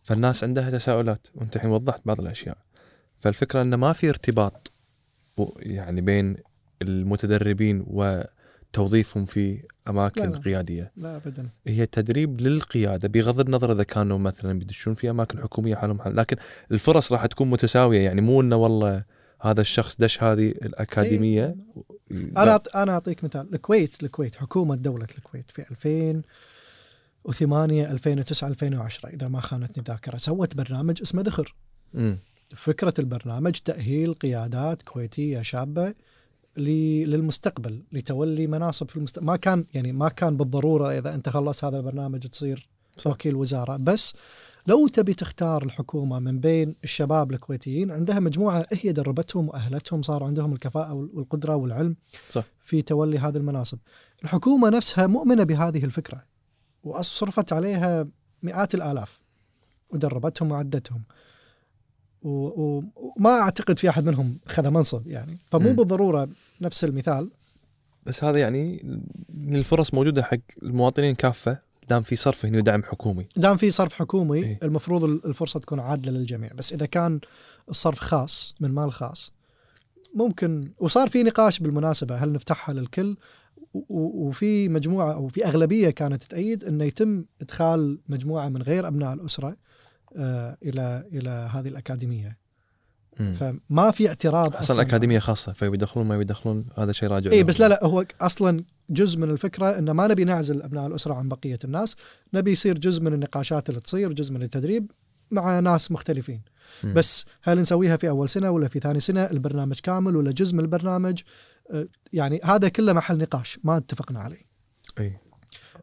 فالناس عندها تساؤلات وأنت الحين وضحت بعض الأشياء. فالفكرة انه ما في ارتباط يعني بين المتدربين وتوظيفهم في أماكن لا، لا. قيادية. لا ابدا. هي تدريب للقيادة بغض النظر إذا كانوا مثلا بيدشون في أماكن حكومية حالهم حال لكن الفرص راح تكون متساوية يعني مو إنه والله هذا الشخص دش هذه الأكاديمية؟ أنا أعط- أنا أعطيك مثال. الكويت الكويت حكومة دولة الكويت في 2008 2009 2010 إذا ما خانتني الذاكره سوت برنامج اسمه ذخر مم. فكرة البرنامج تأهيل قيادات كويتية شابة للمستقبل لتولي مناصب في المستقبل ما كان يعني ما كان بالضرورة إذا أنت خلص هذا البرنامج تصير صح. وكيل وزارة بس لو تبي تختار الحكومة من بين الشباب الكويتيين عندها مجموعة هي دربتهم وأهلتهم صار عندهم الكفاءة والقدرة والعلم صح. في تولي هذه المناصب. الحكومة نفسها مؤمنة بهذه الفكرة وصرفت عليها مئات الآلاف ودربتهم وعدتهم. وما أعتقد في أحد منهم خذ منصب يعني فمو مم. بالضرورة نفس المثال بس هذا يعني الفرص موجودة حق المواطنين كافة دام في صرف هنا ودعم حكومي دام في صرف حكومي إيه. المفروض الفرصة تكون عادلة للجميع بس إذا كان الصرف خاص من مال خاص ممكن وصار في نقاش بالمناسبة هل نفتحها للكل وفي مجموعة أو في أغلبية كانت تأيد إنه يتم إدخال مجموعة من غير أبناء الأسرة آه، إلى إلى هذه الأكاديمية مم. فما في اعتراض أصلا الأكاديمية خاصة فيدخلون ما يدخلون هذا شيء راجع اي. بس لا لا هو أصلا جزء من الفكرة إن ما نبي نعزل أبناء الأسرة عن بقية الناس، نبي يصير جزء من النقاشات اللي تصير، جزء من التدريب مع ناس مختلفين. مم. بس هل نسويها في أول سنة ولا في ثاني سنة؟ البرنامج كامل ولا جزء من البرنامج؟ آه، يعني هذا كله محل نقاش ما اتفقنا عليه. إي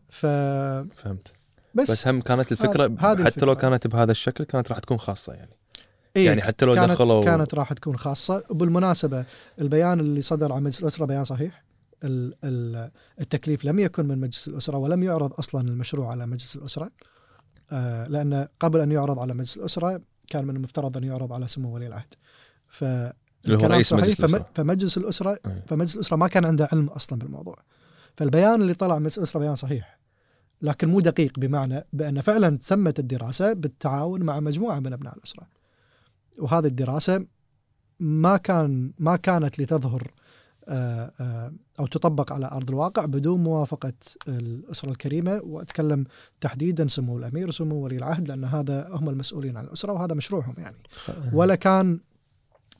ف فهمت بس, بس هم كانت الفكرة هذه حتى لو الفكرة. كانت بهذا الشكل كانت راح تكون خاصة يعني إيه يعني حتى لو كانت دخلوا كانت راح تكون خاصة وبالمناسبه البيان اللي صدر عن مجلس الأسرة بيان صحيح التكليف لم يكن من مجلس الأسرة ولم يعرض أصلا المشروع على مجلس الأسرة. آه، لأن قبل أن يعرض على مجلس الأسرة كان من المفترض أن يعرض على سمو ولي العهد. ف هو رئيس مجلس الأسرة. فمجلس الأسرة أي. فمجلس الأسرة ما كان عنده علم أصلا بالموضوع. فالبيان اللي طلع من مجلس الأسرة بيان صحيح. لكن مو دقيق بمعنى بأن فعلا تمت الدراسة بالتعاون مع مجموعة من أبناء الأسرة. وهذه الدراسة ما كان ما كانت لتظهر آه، آه، أو تطبق على أرض الواقع بدون موافقة الأسرة الكريمة وأتكلم تحديدا سمو الأمير وسمو ولي العهد لأن هذا هم المسؤولين عن الأسرة وهذا مشروعهم يعني. ولا كان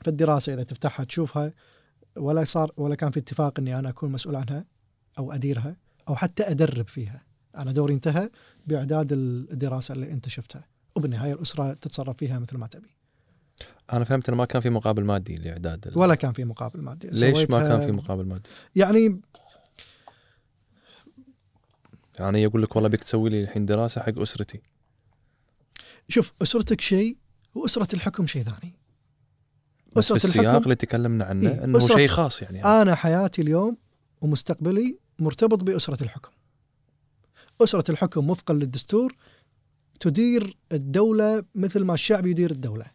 في الدراسة إذا تفتحها تشوفها ولا صار ولا كان في اتفاق إني أنا أكون مسؤول عنها أو أديرها أو حتى أدرب فيها. أنا دوري انتهى باعداد الدراسة اللي أنت شفتها وبالنهاية الأسرة تتصرف فيها مثل ما تبي. أنا فهمت إنه ما كان في مقابل مادي لإعداد ال- ولا كان في مقابل مادي ليش ما كان في مقابل مادي؟ يعني يعني يقول لك والله بيك تسوي لي الحين دراسة حق أسرتي شوف أسرتك شيء وأسرة الحكم شيء ثاني بس في أسرة السياق الحكم- اللي تكلمنا عنه إيه، إنه شيء خاص يعني أنا حياتي اليوم ومستقبلي مرتبط بأسرة الحكم. أسرة الحكم وفقا للدستور تدير الدولة مثل ما الشعب يدير الدولة.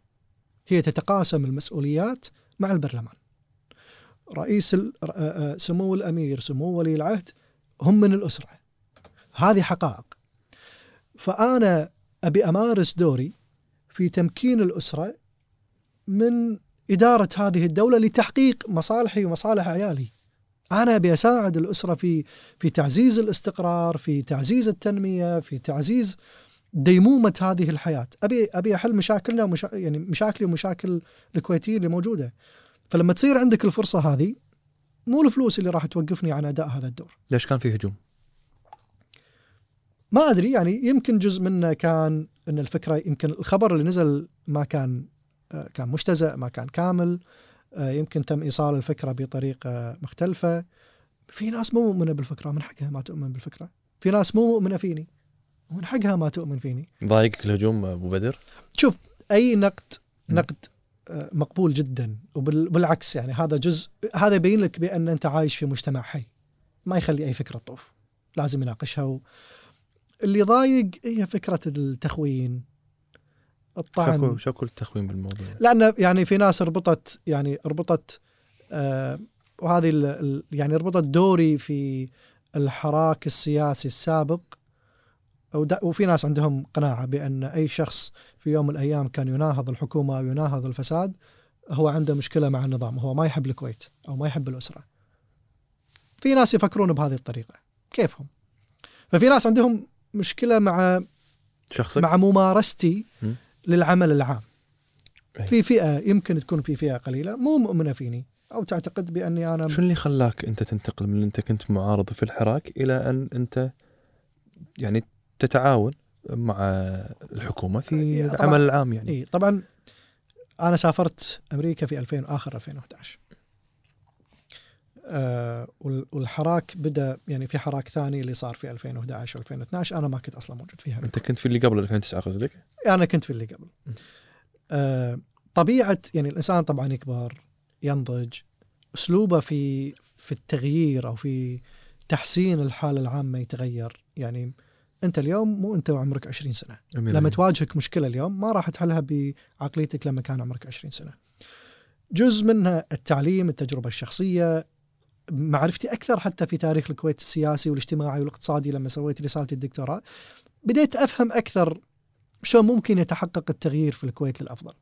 هي تتقاسم المسؤوليات مع البرلمان. رئيس آه، آه، سمو الأمير سمو ولي العهد هم من الأسرة. هذه حقائق. فأنا أبي أمارس دوري في تمكين الأسرة من إدارة هذه الدولة لتحقيق مصالحي ومصالح عيالي أنا أبي أساعد الأسرة في في تعزيز الاستقرار في تعزيز التنمية في تعزيز ديمومة هذه الحياة. أبي أبي أحل مشاكلنا ومشا... يعني مشاكلي ومشاكل الكويتيين اللي موجودة. فلما تصير عندك الفرصة هذه مو الفلوس اللي راح توقفني عن أداء هذا الدور. ليش كان في هجوم؟ ما أدري يعني يمكن جزء منه كان إن الفكرة يمكن الخبر اللي نزل ما كان آه، كان مجتزأ ما كان كامل. آه، يمكن تم إيصال الفكرة بطريقة مختلفة. في ناس مو مؤمنة بالفكرة من حقها ما تؤمن بالفكرة. في ناس مو مؤمنة فيني. ومن حقها ما تؤمن فيني. ضايقك الهجوم أبو بدر؟ شوف أي نقد. نقد آه، مقبول جدا. وبالعكس يعني هذا جزء هذا يبين لك بأن أنت عايش في مجتمع حي. ما يخلي أي فكرة تطوف. لازم يناقشها. و... اللي ضايق هي فكرة التخوين الطعن. شكو شكو التخوين بالموضوع؟ لأن يعني في ناس ربطت يعني ربطت آه وهذه ال- يعني ربطت دوري في الحراك السياسي السابق وفي ناس عندهم قناعة بأن أي شخص في يوم من الأيام كان يناهض الحكومة ويناهض الفساد هو عنده مشكلة مع النظام هو ما يحب الكويت أو ما يحب الأسرة. في ناس يفكرون بهذه الطريقة كيفهم؟ ففي ناس عندهم مشكلة مع شخصك؟ مع ممارستي م. للعمل العام أي. في فئة يمكن تكون في فئة قليلة مو مؤمنة فيني أو تعتقد بأني أنا شو اللي خلاك أنت تنتقل من أنت كنت معارض في الحراك إلى أن أنت يعني تتعاون مع الحكومة في إيه،. العمل العام يعني. اي طبعا أنا سافرت أمريكا في 2000 آخر 2011 آه وال- والحراك بدأ يعني في حراك ثاني اللي صار في 2011 و2012 أنا ما كنت أصلا موجود فيها. أنت كنت في اللي قبل 2009 قصدك؟ أنا كنت في اللي قبل. آه طبيعة يعني الإنسان طبعا يكبر ينضج. أسلوبه في في التغيير أو في تحسين الحالة العامة يتغير. يعني انت اليوم مو انت وعمرك 20 سنة لما تواجهك مشكلة اليوم ما راح تحلها بعقليتك لما كان عمرك 20 سنة جزء منها التعليم التجربة الشخصية معرفتي أكثر حتى في تاريخ الكويت السياسي والاجتماعي والاقتصادي لما سويت رسالتي الدكتوراه بديت أفهم أكثر شلون ممكن يتحقق التغيير في الكويت للأفضل.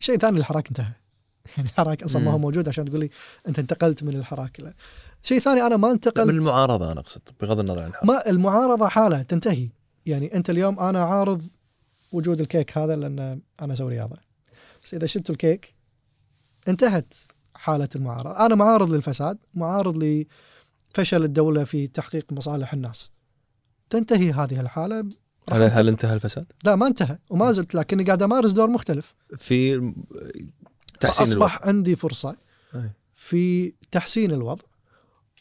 شيء ثاني الحراك انتهى. يعني الحراك أصلا ما هو. موجود عشان تقول لي أنت انتقلت من الحراك له. شيء ثاني أنا ما انتقلت. من المعارضه أنا أقصد بغض النظر عن ما المعارضة حاله تنتهي. يعني أنت اليوم أنا عارض وجود الكيك هذا لأن أنا أسوي رياضة. بس إذا شلتوا الكيك انتهت حالة المعارضة. أنا معارض للفساد معارض لفشل الدولة في تحقيق مصالح الناس. تنتهي هذه الحالة. هل هل. انتهى الفساد؟ لا ما انتهى وما زلت لكني قاعد أمارس دور مختلف. في تحسين اصبح الوضع عندي فرصة. في تحسين الوضع.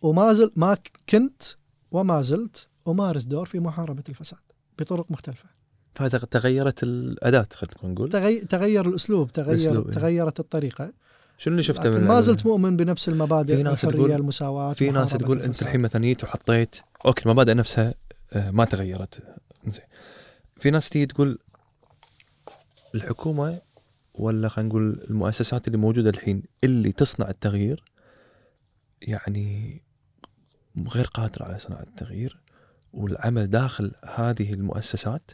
وما زلت ما كنت وما زلت أمارس دور في محاربة الفساد بطرق مختلفة. فتغيرت الأداة خلينا نقول. تغي... تغير الأسلوب تغير الأسلوب، إيه. تغيرت الطريقة. شنو اللي شفته من ما زلت مؤمن بنفس المبادئ في ناس تقول- المساواة في ناس محاربة تقول أنت الفساد. الحين مثلا جيت وحطيت أوكي المبادئ نفسها آه، ما تغيرت. زين في ناس تيجي تقول الحكومة ولا خلينا نقول المؤسسات اللي موجودة الحين اللي تصنع التغيير يعني غير قادره على صناعة التغيير والعمل داخل هذه المؤسسات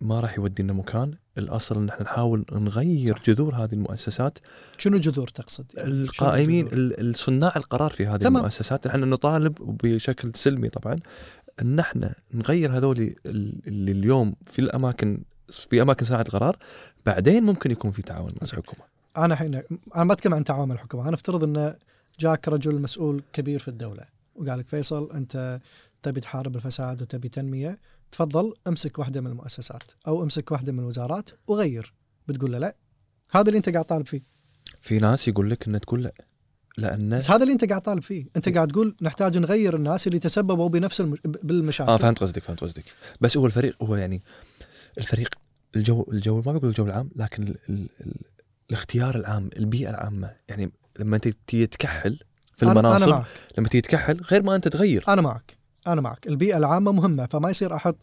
ما راح يودينا مكان. الأصل إن إحنا نحاول نغير صح. جذور هذه المؤسسات. شنو جذور تقصد؟ يعني القائمين الصناع القرار في هذه تمام. المؤسسات. إحنا نطالب بشكل سلمي طبعا إن إحنا نغير هذول ال- اللي اليوم في الأماكن في أماكن صناعة القرار. بعدين ممكن يكون في تعاون مع الحكومة. أنا الحين أنا ما أتكلم عن تعاون الحكومة. أنا أفترض انه جاك رجل مسؤول كبير في الدولة. وقال لك فيصل أنت تبي تحارب الفساد وتبي تنمية تفضل أمسك واحدة من المؤسسات أو أمسك واحدة من الوزارات وغير. بتقول له لا. هذا اللي أنت قاعد طالب فيه. في ناس يقول لك إن تقول لا. لأن بس هذا اللي أنت قاعد طالب فيه. أنت قاعد تقول نحتاج نغير الناس اللي تسببوا بنفس المش... بالمشاكل. آه فهمت قصدك فهمت قصدك. بس هو الفريق هو يعني الفريق الجو الجو ما بقول الجو العام لكن ال ال ال الاختيار العام البيئة العامة. يعني لما أنت تيجي تكحل في أنا- المناصب أنا معك. لما تيجي تكحل غير ما أنت تغير. أنا معك. أنا معك. البيئة العامة مهمة فما يصير أحط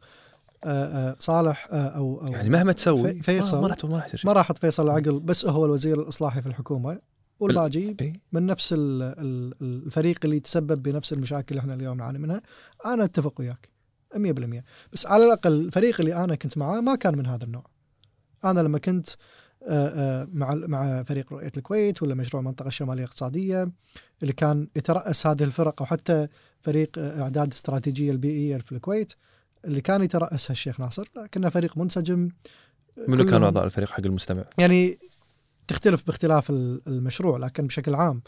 آه، آه، صالح آه، أو أو يعني مهما تسوي في- فيصل. ما راح ما راح ما راح فيصل العقل بس هو الوزير الإصلاحي في الحكومة والباقي إيه؟ من نفس ال- ال- الفريق اللي تسبب بنفس المشاكل اللي إحنا اليوم نعاني منها. أنا أتفق وياك 100% بس على الأقل الفريق اللي أنا كنت معاه ما كان من هذا النوع. أنا لما كنت مع مع فريق رؤية الكويت ولا مشروع المنطقة الشمالية الاقتصادية اللي كان يترأس هذه الفرق أو حتى فريق آه، إعداد الاستراتيجيه البيئيه في الكويت اللي كان يترأسها الشيخ ناصر كنا فريق منسجم منو كانوا اعضاء الفريق حق المستمع؟ يعني تختلف باختلاف ال- المشروع لكن بشكل عام.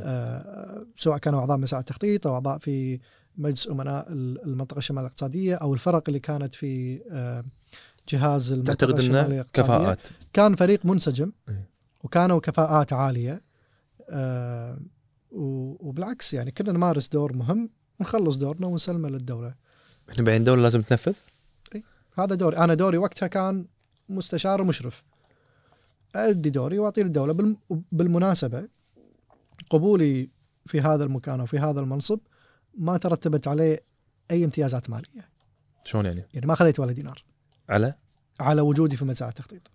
آه، سواء كانوا أعضاء مساعد التخطيط أو أعضاء في مجلس أمناء ال- المنطقة الشمالية الاقتصادية أو الفرق اللي كانت في آه، جهاز المنطقة تعتقد إنه كفاءات؟ كان فريق منسجم إيه. وكانوا كفاءات عالية. آه، وبالعكس يعني كنا نمارس دور مهم ونخلص دورنا ونسلمه للدولة. إحنا بعدين دولة لازم تنفذ؟ هذا دوري. أنا دوري وقتها كان مستشار ومشرف. أدي دوري واعطيه للدولة. بالم- بالمناسبة قبولي في هذا المكان وفي هذا المنصب ما ترتبت عليه أي امتيازات مالية. شلون يعني؟ يعني ما خذيت ولا دينار. على؟ على وجودي في مجال التخطيط.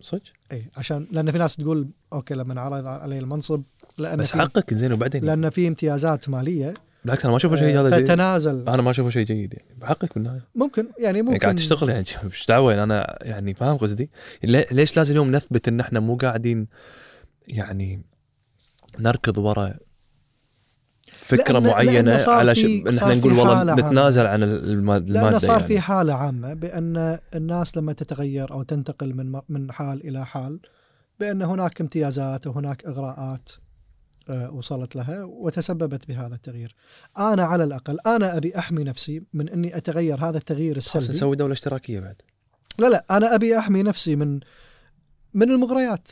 صدق؟ اي عشان لأن في ناس تقول أوكي لما عرض علي المنصب لأن بس حقك زين وبعدين. لأن في امتيازات مالية. بالعكس أنا ما اشوفه شيء هذا جيد. فتنازل. أنا ما اشوفه شيء جيد يعني بحقك بالنهاية. ممكن يعني يعني ممكن. قاعد تشتغل يعني مش دعوة؟ يعني أنا يعني فاهم قصدي. لي- ليش لازم اليوم نثبت إن إحنا مو قاعدين يعني نركض ورا فكرة لأن- معينة لأن على ش... ان إحنا نقول والله. نتنازل عن الم- المادة لأنه صار يعني. في حالة عامة بأن الناس لما تتغير أو تنتقل من من حال إلى حال بأن هناك امتيازات وهناك إغراءات آه، وصلت لها وتسببت بهذا التغيير. أنا على الأقل أنا أبي أحمي نفسي من أني أتغير هذا التغيير السلبي. نسوي دولة اشتراكية بعد لا لا أنا أبي أحمي نفسي من من المغريات.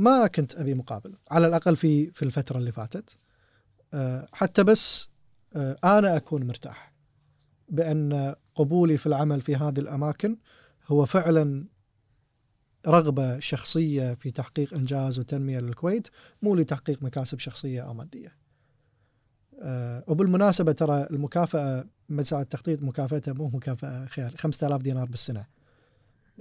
فما كنت أبي مقابل على الأقل في في الفترة اللي فاتت. آه، حتى بس آه، أنا أكون مرتاح بأن قبولي في العمل في هذه الأماكن هو فعلا رغبة شخصية في تحقيق إنجاز وتنمية للكويت مو لتحقيق مكاسب شخصية أو مادية. آه، وبالمناسبة ترى المكافأة مساله التخطيط مكافاتها مو مكافأة خيال 5000 دينار بالسنة.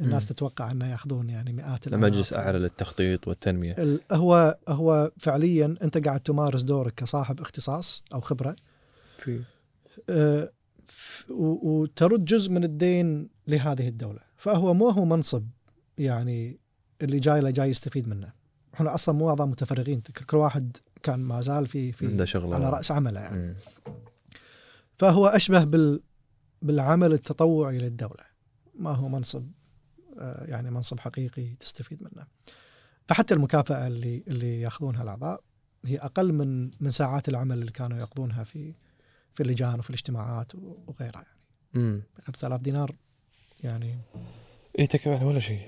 الناس مم. تتوقع أنه ياخذون يعني مئات الآلاف. مجلس أعلى للتخطيط والتنمية. ال- هو هو فعليا أنت قاعد تمارس دورك كصاحب اختصاص أو خبرة. في. آه، وترد جزء من الدين لهذه الدولة. فهو مو هو منصب يعني اللي جاي له جاي يستفيد منه. إحنا أصلا مو اعضاء متفرغين. كل واحد كان ما زال في عنده في شغلة. على رأس عمله يعني. فهو أشبه بال بالعمل التطوعي للدولة. ما هو منصب يعني منصب حقيقي تستفيد منه. فحتى المكافأة اللي اللي ياخذونها الأعضاء هي أقل من من ساعات العمل اللي كانوا يقضونها في في اللجان وفي الاجتماعات وغيرها يعني. مم. 5000 دينار يعني. اي تكفي ولا شيء.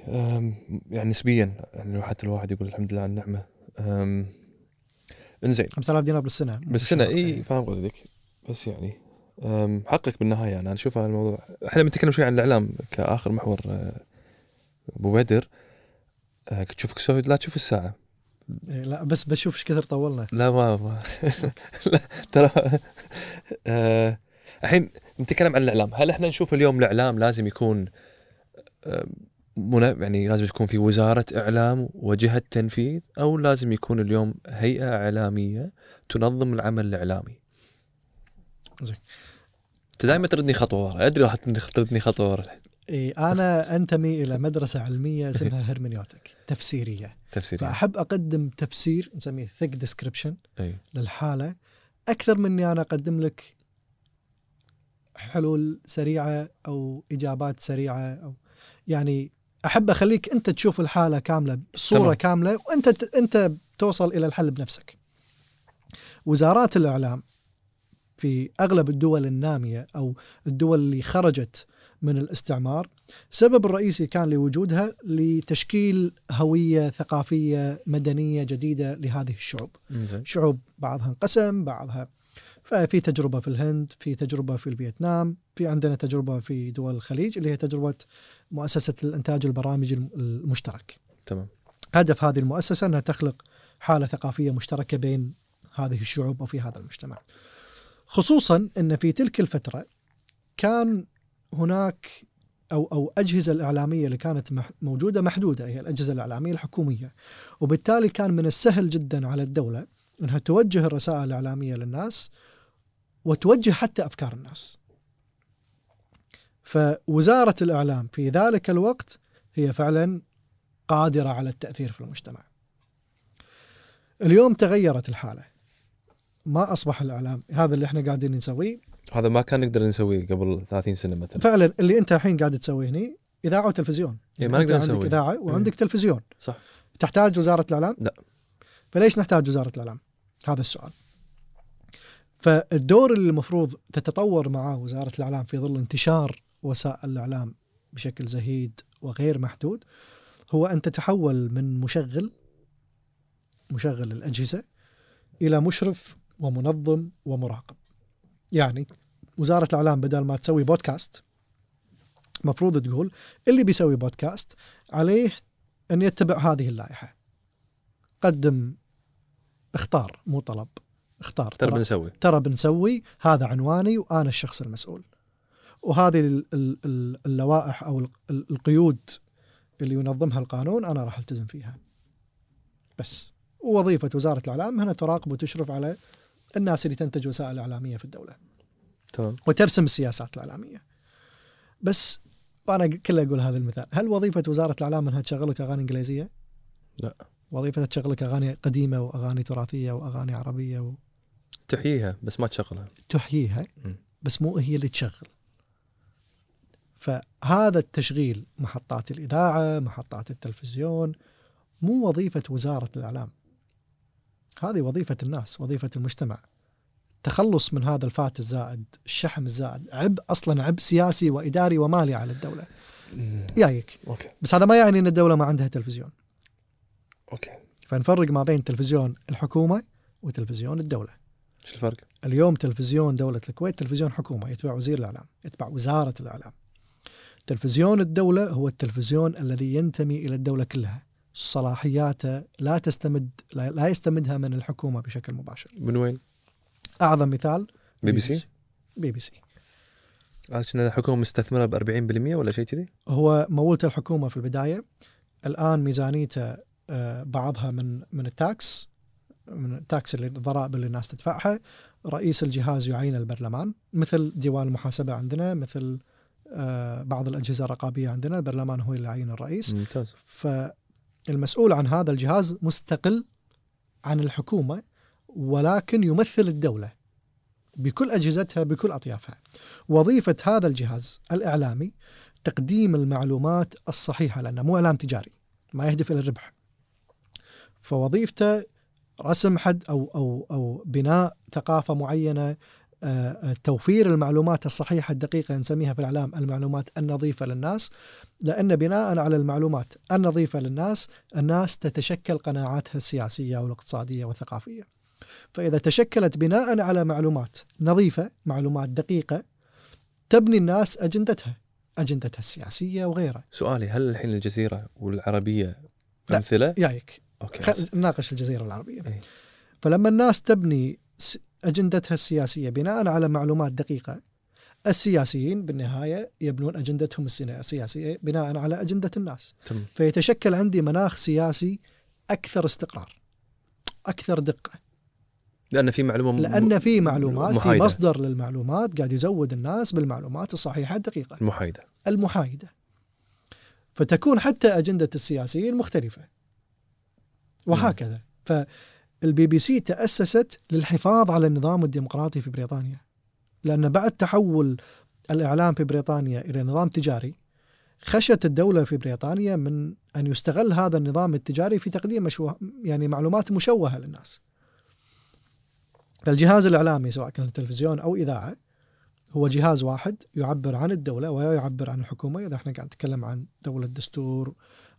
يعني نسبيا يعني حتى الواحد يقول الحمد لله على النعمة. إنزين. 5000 دينار بالسنة. بالسنة. اي فاهم قصدك. بس يعني حقك بالنهاية. يعني أنا أشوف هذا الموضوع. إحنا بنتكلم شوي عن الإعلام كآخر محور أبو بدر كنت تشوفك سوي لا تشوف الساعة. إيه، لا بس بشوف إيش كثر طولنا. لا ما, ما. لا ترى أه، الحين نتكلم عن الإعلام. هل إحنا نشوف اليوم الإعلام لازم يكون منا- يعني لازم يكون في وزارة إعلام وجهة تنفيذ أو لازم يكون اليوم هيئة إعلامية تنظم العمل الإعلامي؟ زين. أنت دائما تردني خطوة ورا أدري راح تردني خطوة ورا. إيه أنا أنتمي إلى مدرسة علمية اسمها hermeneutic تفسيرية تفسير فأحب أقدم تفسير نسميه thick description للحالة أكثر من اني أنا أقدم لك حلول سريعة أو إجابات سريعة أو يعني أحب أخليك أنت تشوف الحالة كاملة بصوره تمام. كاملة وأنت ت- أنت توصل إلى الحل بنفسك. وزارات الإعلام في أغلب الدول النامية أو الدول اللي خرجت من الاستعمار. السبب الرئيسي كان لوجودها لتشكيل هوية ثقافية مدنية جديدة لهذه الشعوب. شعوب بعضها انقسم بعضها ففي تجربة في الهند في تجربة في الفيتنام في عندنا تجربة في دول الخليج اللي هي تجربة مؤسسة الإنتاج البرامجي الم- المشترك. تمام. هدف هذه المؤسسة أنها تخلق حالة ثقافية مشتركة بين هذه الشعوب وفي هذا المجتمع. خصوصا أن في تلك الفترة كان هناك أو أو أجهزة الإعلامية اللي كانت مح- موجودة محدودة هي الأجهزة الإعلامية الحكومية. وبالتالي كان من السهل جدا على الدولة أنها توجه الرسائل الإعلامية للناس وتوجه حتى أفكار الناس. فوزارة الإعلام في ذلك الوقت هي فعلا قادرة على التأثير في المجتمع. اليوم تغيرت الحالة. ما أصبح الإعلام هذا اللي إحنا قاعدين نسويه. هذا ما كان نقدر نسويه قبل 30 سنة مثلا فعلا اللي انت الحين قاعد تسويه هني إذاعة وتلفزيون إيه، ما نقدر عندك نسوي. إذاعة وعندك تلفزيون صح تحتاج وزارة الإعلام؟ لا. فليش نحتاج وزارة الإعلام؟ هذا السؤال فالدور اللي المفروض تتطور معه وزارة الإعلام في ظل انتشار وسائل الإعلام بشكل زهيد وغير محدود هو أن تتحول من مشغل مشغل الأجهزة إلى مشرف ومنظم ومراقب. يعني وزارة الإعلام بدل ما تسوي بودكاست مفروض تقول اللي بيسوي بودكاست عليه إن يتبع هذه اللائحة. قدم اختار مو طلب اختار. ترى بنسوي. ترى بنسوي. هذا عنواني وأنا الشخص المسؤول. وهذه ال- ال- ال- اللوائح أو ال- ال- القيود اللي ينظمها القانون أنا راح ألتزم فيها. بس. ووظيفة وزارة الإعلام هنا تراقب وتشرف على الناس اللي تنتج وسائل إعلامية في الدولة. تمام. وترسم السياسات الإعلامية. بس وأنا كله أقول هذا المثال. هل وظيفة وزارة الإعلام أنها تشغل لك أغاني إنجليزية؟ لا. وظيفتها تشغل لك أغاني قديمة وأغاني تراثية وأغاني عربية و... تحييها بس ما تشغلها. تحييها. بس مو هي اللي تشغل. فهذا التشغيل محطات الإذاعة محطات التلفزيون مو وظيفة وزارة الإعلام. هذه وظيفة الناس وظيفة المجتمع. التخلص من هذا ال fat الزائد الشحم الزائد. عبء أصلا عبء سياسي وإداري ومالي على الدولة. جايك okay. بس هذا ما يعني أن الدولة ما عندها تلفزيون. okay. فنفرق ما بين تلفزيون الحكومة وتلفزيون الدولة. شو الفرق؟ اليوم تلفزيون دولة الكويت تلفزيون حكومة يتبع وزير الإعلام يتبع وزارة الإعلام. تلفزيون الدولة هو التلفزيون الذي ينتمي إلى الدولة كلها. صلاحياته لا تستمد لا, لا يستمدها من الحكومة بشكل مباشر. من وين؟ أعظم مثال. بي بي سي؟ بي بي سي. عشان الحكومة مستثمرة ب 40% ولا شيء كذي؟ هو مولته الحكومة في البداية. الآن ميزانيته آه، بعضها من من ال tax من ال tax اللي الضرائب اللي الناس تدفعها. رئيس الجهاز يعين البرلمان مثل ديوان المحاسبة عندنا مثل آه، بعض الأجهزة الرقابية عندنا. البرلمان هو اللي يعين الرئيس. ممتاز. فالمسؤول عن هذا الجهاز مستقل عن الحكومة. ولكن يمثل الدولة بكل أجهزتها بكل أطيافها. وظيفة هذا الجهاز الإعلامي تقديم المعلومات الصحيحة لأنه مو إعلام تجاري ما يهدف إلى الربح. فوظيفته رسم حد أو أو أو بناء ثقافة معينة آه، آه، توفير المعلومات الصحيحة الدقيقة نسميها في الإعلام المعلومات النظيفة للناس. لأن بناء على المعلومات النظيفة للناس الناس تتشكل قناعاتها السياسية والإقتصادية والثقافية. فإذا تشكلت بناء على معلومات نظيفة معلومات دقيقة تبني الناس أجندتها أجندتها السياسية وغيرها سؤالي هل الحين الجزيرة والعربية لا. أمثلة؟ يايك أوكي خل... نناقش الجزيرة العربية إيه. فلما الناس تبني أجندتها السياسية بناء على معلومات دقيقة السياسيين بالنهاية يبنون أجندتهم السنا- السياسية بناء على أجندة الناس تم فيتشكل عندي مناخ سياسي أكثر استقرار أكثر دقة لأن في معلومة لأن في معلومات في محايدة. مصدر للمعلومات قاعد يزود الناس بالمعلومات الصحيحة الدقيقة. المحايدة. المحايدة. فتكون حتى أجندة السياسيين مختلفة. وهكذا. فالبي بي سي تأسست للحفاظ على النظام الديمقراطي في بريطانيا. لأن بعد تحول الإعلام في بريطانيا إلى نظام تجاري خشت الدولة في بريطانيا من أن يستغل هذا النظام التجاري في تقديم مشوه يعني معلومات مشوهة للناس. فالجهاز الإعلامي سواء كان تلفزيون أو إذاعة هو جهاز واحد يعبر عن الدولة ويعبر عن الحكومة. إذا إحنا قاعد نتكلم عن دولة دستور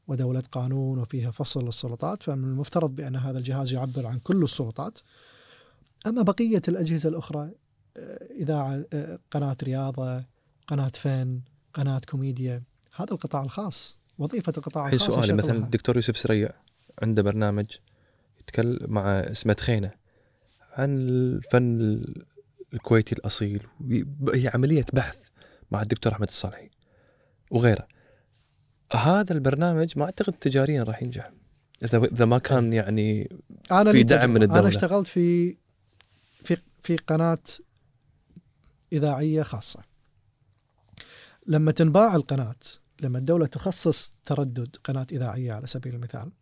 ودولة قانون وفيها فصل للسلطات فمن المفترض بأن هذا الجهاز يعبر عن كل السلطات. أما بقية الأجهزة الأخرى آه، إذاعة آه، قناة رياضة قناة فن قناة كوميديا هذا القطاع الخاص وظيفة القطاع الخاص سؤالي مثلا. الدكتور يوسف سريع عنده برنامج يتكلم مع اسمه تخينة. عن الفن الكويتي الأصيل هي عملية بحث مع الدكتور أحمد الصالحي وغيره هذا البرنامج ما أعتقد تجاريا راح ينجح إذا إذا ما كان يعني أنا في دعم. من الدولة. أنا اشتغلت في في في قناة إذاعية خاصة لما تنباع القناة لما الدولة تخصص تردد قناة إذاعية على سبيل المثال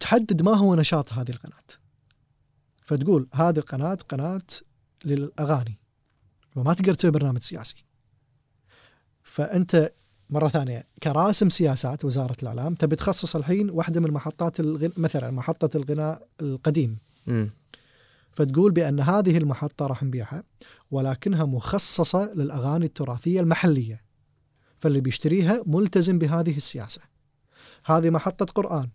تحدد ما هو نشاط هذه القناة فتقول هذه القناة قناة للأغاني وما تقدر تسوي برنامج سياسي. فأنت مرة ثانية كراسم سياسات وزارة الإعلام تبي تخصص الحين واحدة من محطات الغن... مثلا محطة الغناء القديم. مم. فتقول بأن هذه المحطة راح نبيعها ولكنها مخصصة للأغاني التراثية المحلية فاللي بيشتريها ملتزم بهذه السياسة. هذه محطة قرآن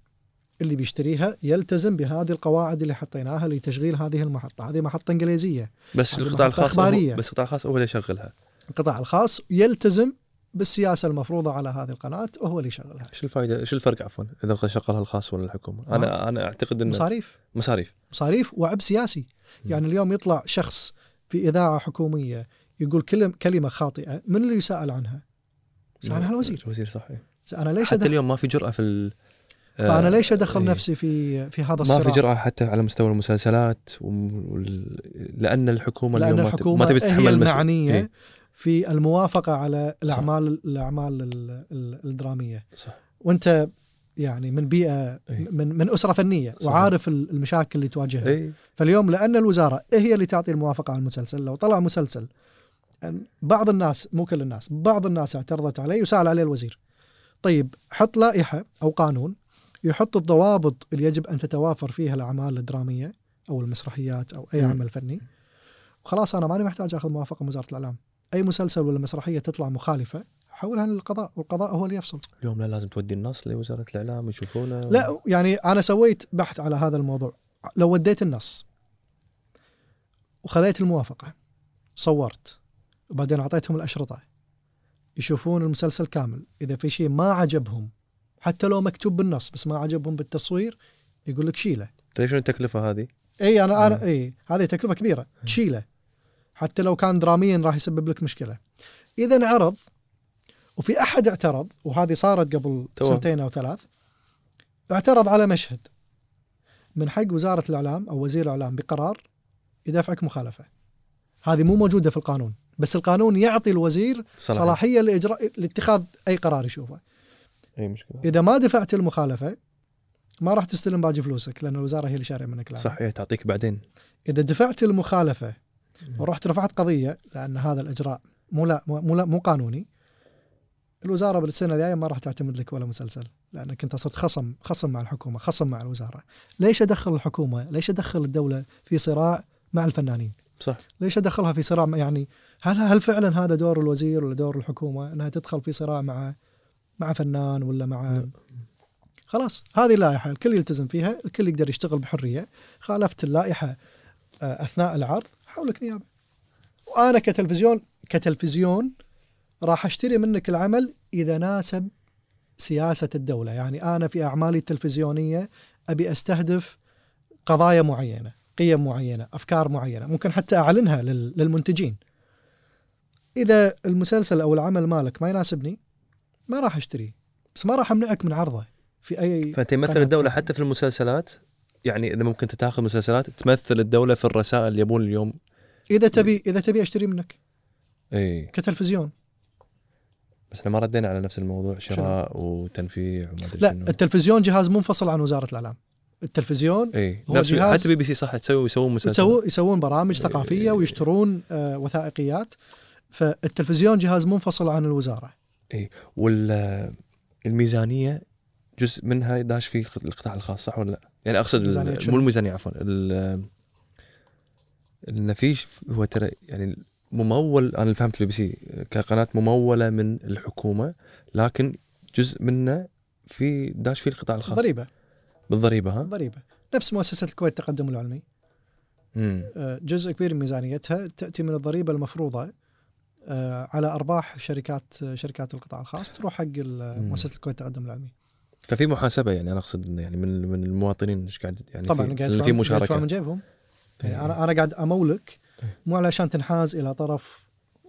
اللي بيشتريها يلتزم بهذه القواعد اللي حطيناها لتشغيل هذه المحطة. هذه محطة إنجليزية. بس القطاع الخاص هو إخبارية. بس القطاع الخاص هو اللي يشغلها. القطاع الخاص يلتزم بالسياسة المفروضة على هذه القناة وهو اللي يشغلها. إيش الفائده إيش الفرق عفوا إذا شغلها الخاص ولا الحكومة؟ أنا أنا أعتقد إنه مصاريف. مصاريف. مصاريف وعبء سياسي. يعني اليوم يطلع شخص في إذاعة حكومية يقول كلمة خاطئة من اللي يسأل عنها؟ يسال عنها الوزير. الوزير صحيح. أنا ليش حتى اليوم ما في جرأة في ال... فأنا آه، ليش أدخل إيه. نفسي في في هذا ما الصراع؟ في جرأة حتى على مستوى المسلسلات. لأن الحكومة لأن اليوم ما تب- الحكومة ما تبي هي تتحمل المسؤول- المعنية إيه، في الموافقة على الاعمال الأعمال ال- ال- الدرامية صح وأنت يعني من بيئه إيه. من من أسرة فنية صحيح. وعارف ال- المشاكل اللي تواجهها اي فاليوم لأن الوزارة هي اللي تعطي الموافقة على المسلسل لو طلع مسلسل بعض الناس مو كل الناس بعض الناس اعترضت عليه وسأل عليه الوزير طيب حط لائحة أو قانون يحط الضوابط اللي يجب أن تتوافر فيها الأعمال الدرامية أو المسرحيات أو أي. عمل فني. وخلاص أنا ماني محتاج آخذ موافقة من وزارة الإعلام. أي مسلسل ولا مسرحية تطلع مخالفة حولها للقضاء والقضاء هو اللي يفصل. اليوم لا لازم تودي النص لوزارة الإعلام يشوفونه لا يعني أنا سويت بحث على هذا الموضوع. لو وديت النص وخذيت الموافقة صورت وبعدين أعطيتهم الأشرطة يشوفون المسلسل كامل إذا في شيء ما عجبهم حتى لو مكتوب بالنص بس ما عجبهم بالتصوير يقول لك شيله تدري شنو التكلفة هذه؟ اي أنا. أنا اي هذه تكلفة كبيرة تشيله حتى لو كان دراميا راح يسبب لك مشكلة إذا انعرض وفي أحد اعترض وهذه صارت قبل تو. سنتين أو ثلاث اعترض على مشهد من حق وزارة الإعلام أو وزير الإعلام بقرار يدافعك مخالفة هذه مو موجودة في القانون بس القانون يعطي الوزير. صلاحية لإجراء لاتخاذ أي قرار يشوفه أي مشكلة. إذا ما دفعت المخالفة ما راح تستلم باقي فلوسك لأن الوزارة هي اللي شارية منك الأعلام. صح هي تعطيك بعدين. إذا دفعت المخالفة ورحت رفعت قضية لأن هذا الإجراء مو لا مو لا مو قانوني الوزارة بالسنة الجاية ما راح تعتمد لك ولا مسلسل لأنك أنت صرت خصم خصم مع الحكومة خصم مع الوزارة. ليش أدخل الحكومة؟ ليش أدخل الدولة في صراع مع الفنانين؟ صح. ليش أدخلها في صراع يعني هل هل فعلا هذا دور الوزير ولا دور الحكومة إنها تدخل في صراع مع مع فنان ولا مع لا. خلاص هذه اللائحة الكل يلتزم فيها الكل يقدر يشتغل بحرية. خالفت اللائحة آه، أثناء العرض حولك نيابة. وأنا كتلفزيون كتلفزيون راح أشتري منك العمل إذا ناسب سياسة الدولة. يعني أنا في أعمالي التلفزيونية أبي أستهدف قضايا معينة قيم معينة أفكار معينة ممكن حتى أعلنها لل- للمنتجين. إذا المسلسل أو العمل مالك ما يناسبني ما راح اشتريه بس ما راح أمنعك من عرضه في أي فأنت قناة الدولة. حتى في المسلسلات؟ يعني إذا ممكن تاخذ مسلسلات تمثل الدولة في الرسائل اللي يبون اليوم. إذا تبي إذا تبي أشتري منك. إي. كتلفزيون. بس إحنا ما ردينا على نفس الموضوع شراء وتنفيع وما أدري لا شنو. التلفزيون جهاز منفصل عن وزارة الإعلام. التلفزيون إي. نفس جهاز- حتى بي بي سي صح تسوي يسوون مسلسل. يسوون برامج. ثقافية ويشترون آه، وثائقيات. فالتلفزيون جهاز منفصل عن الوزارة. والميزانيه جزء منها داش في القطاع الخاص صح ولا لا؟ يعني أقصد؟ مو الميزانية عفوا ان في هو ترى يعني ممول أنا اللي فهمت البي بي سي كقناة ممولة من الحكومة لكن جزء منه في داش فيه القطاع الخاص ضريبة بالضريبة ها؟ ضريبة نفس مؤسسة الكويت التقدم العلمي امم آه، جزء كبير من ميزانيتها تأتي من الضريبة المفروضة على أرباح شركات شركات القطاع الخاص تروح حق. مؤسسة الكويت التقدم العلمي. ففي محاسبة يعني أنا أقصد إنه يعني من من المواطنين إيش قاعد يعني طبعا في, قاعد اللي في مشاركة. من جيبهم. يعني إيه. أنا أنا قاعد أمولك مو علشان تنحاز إلى طرف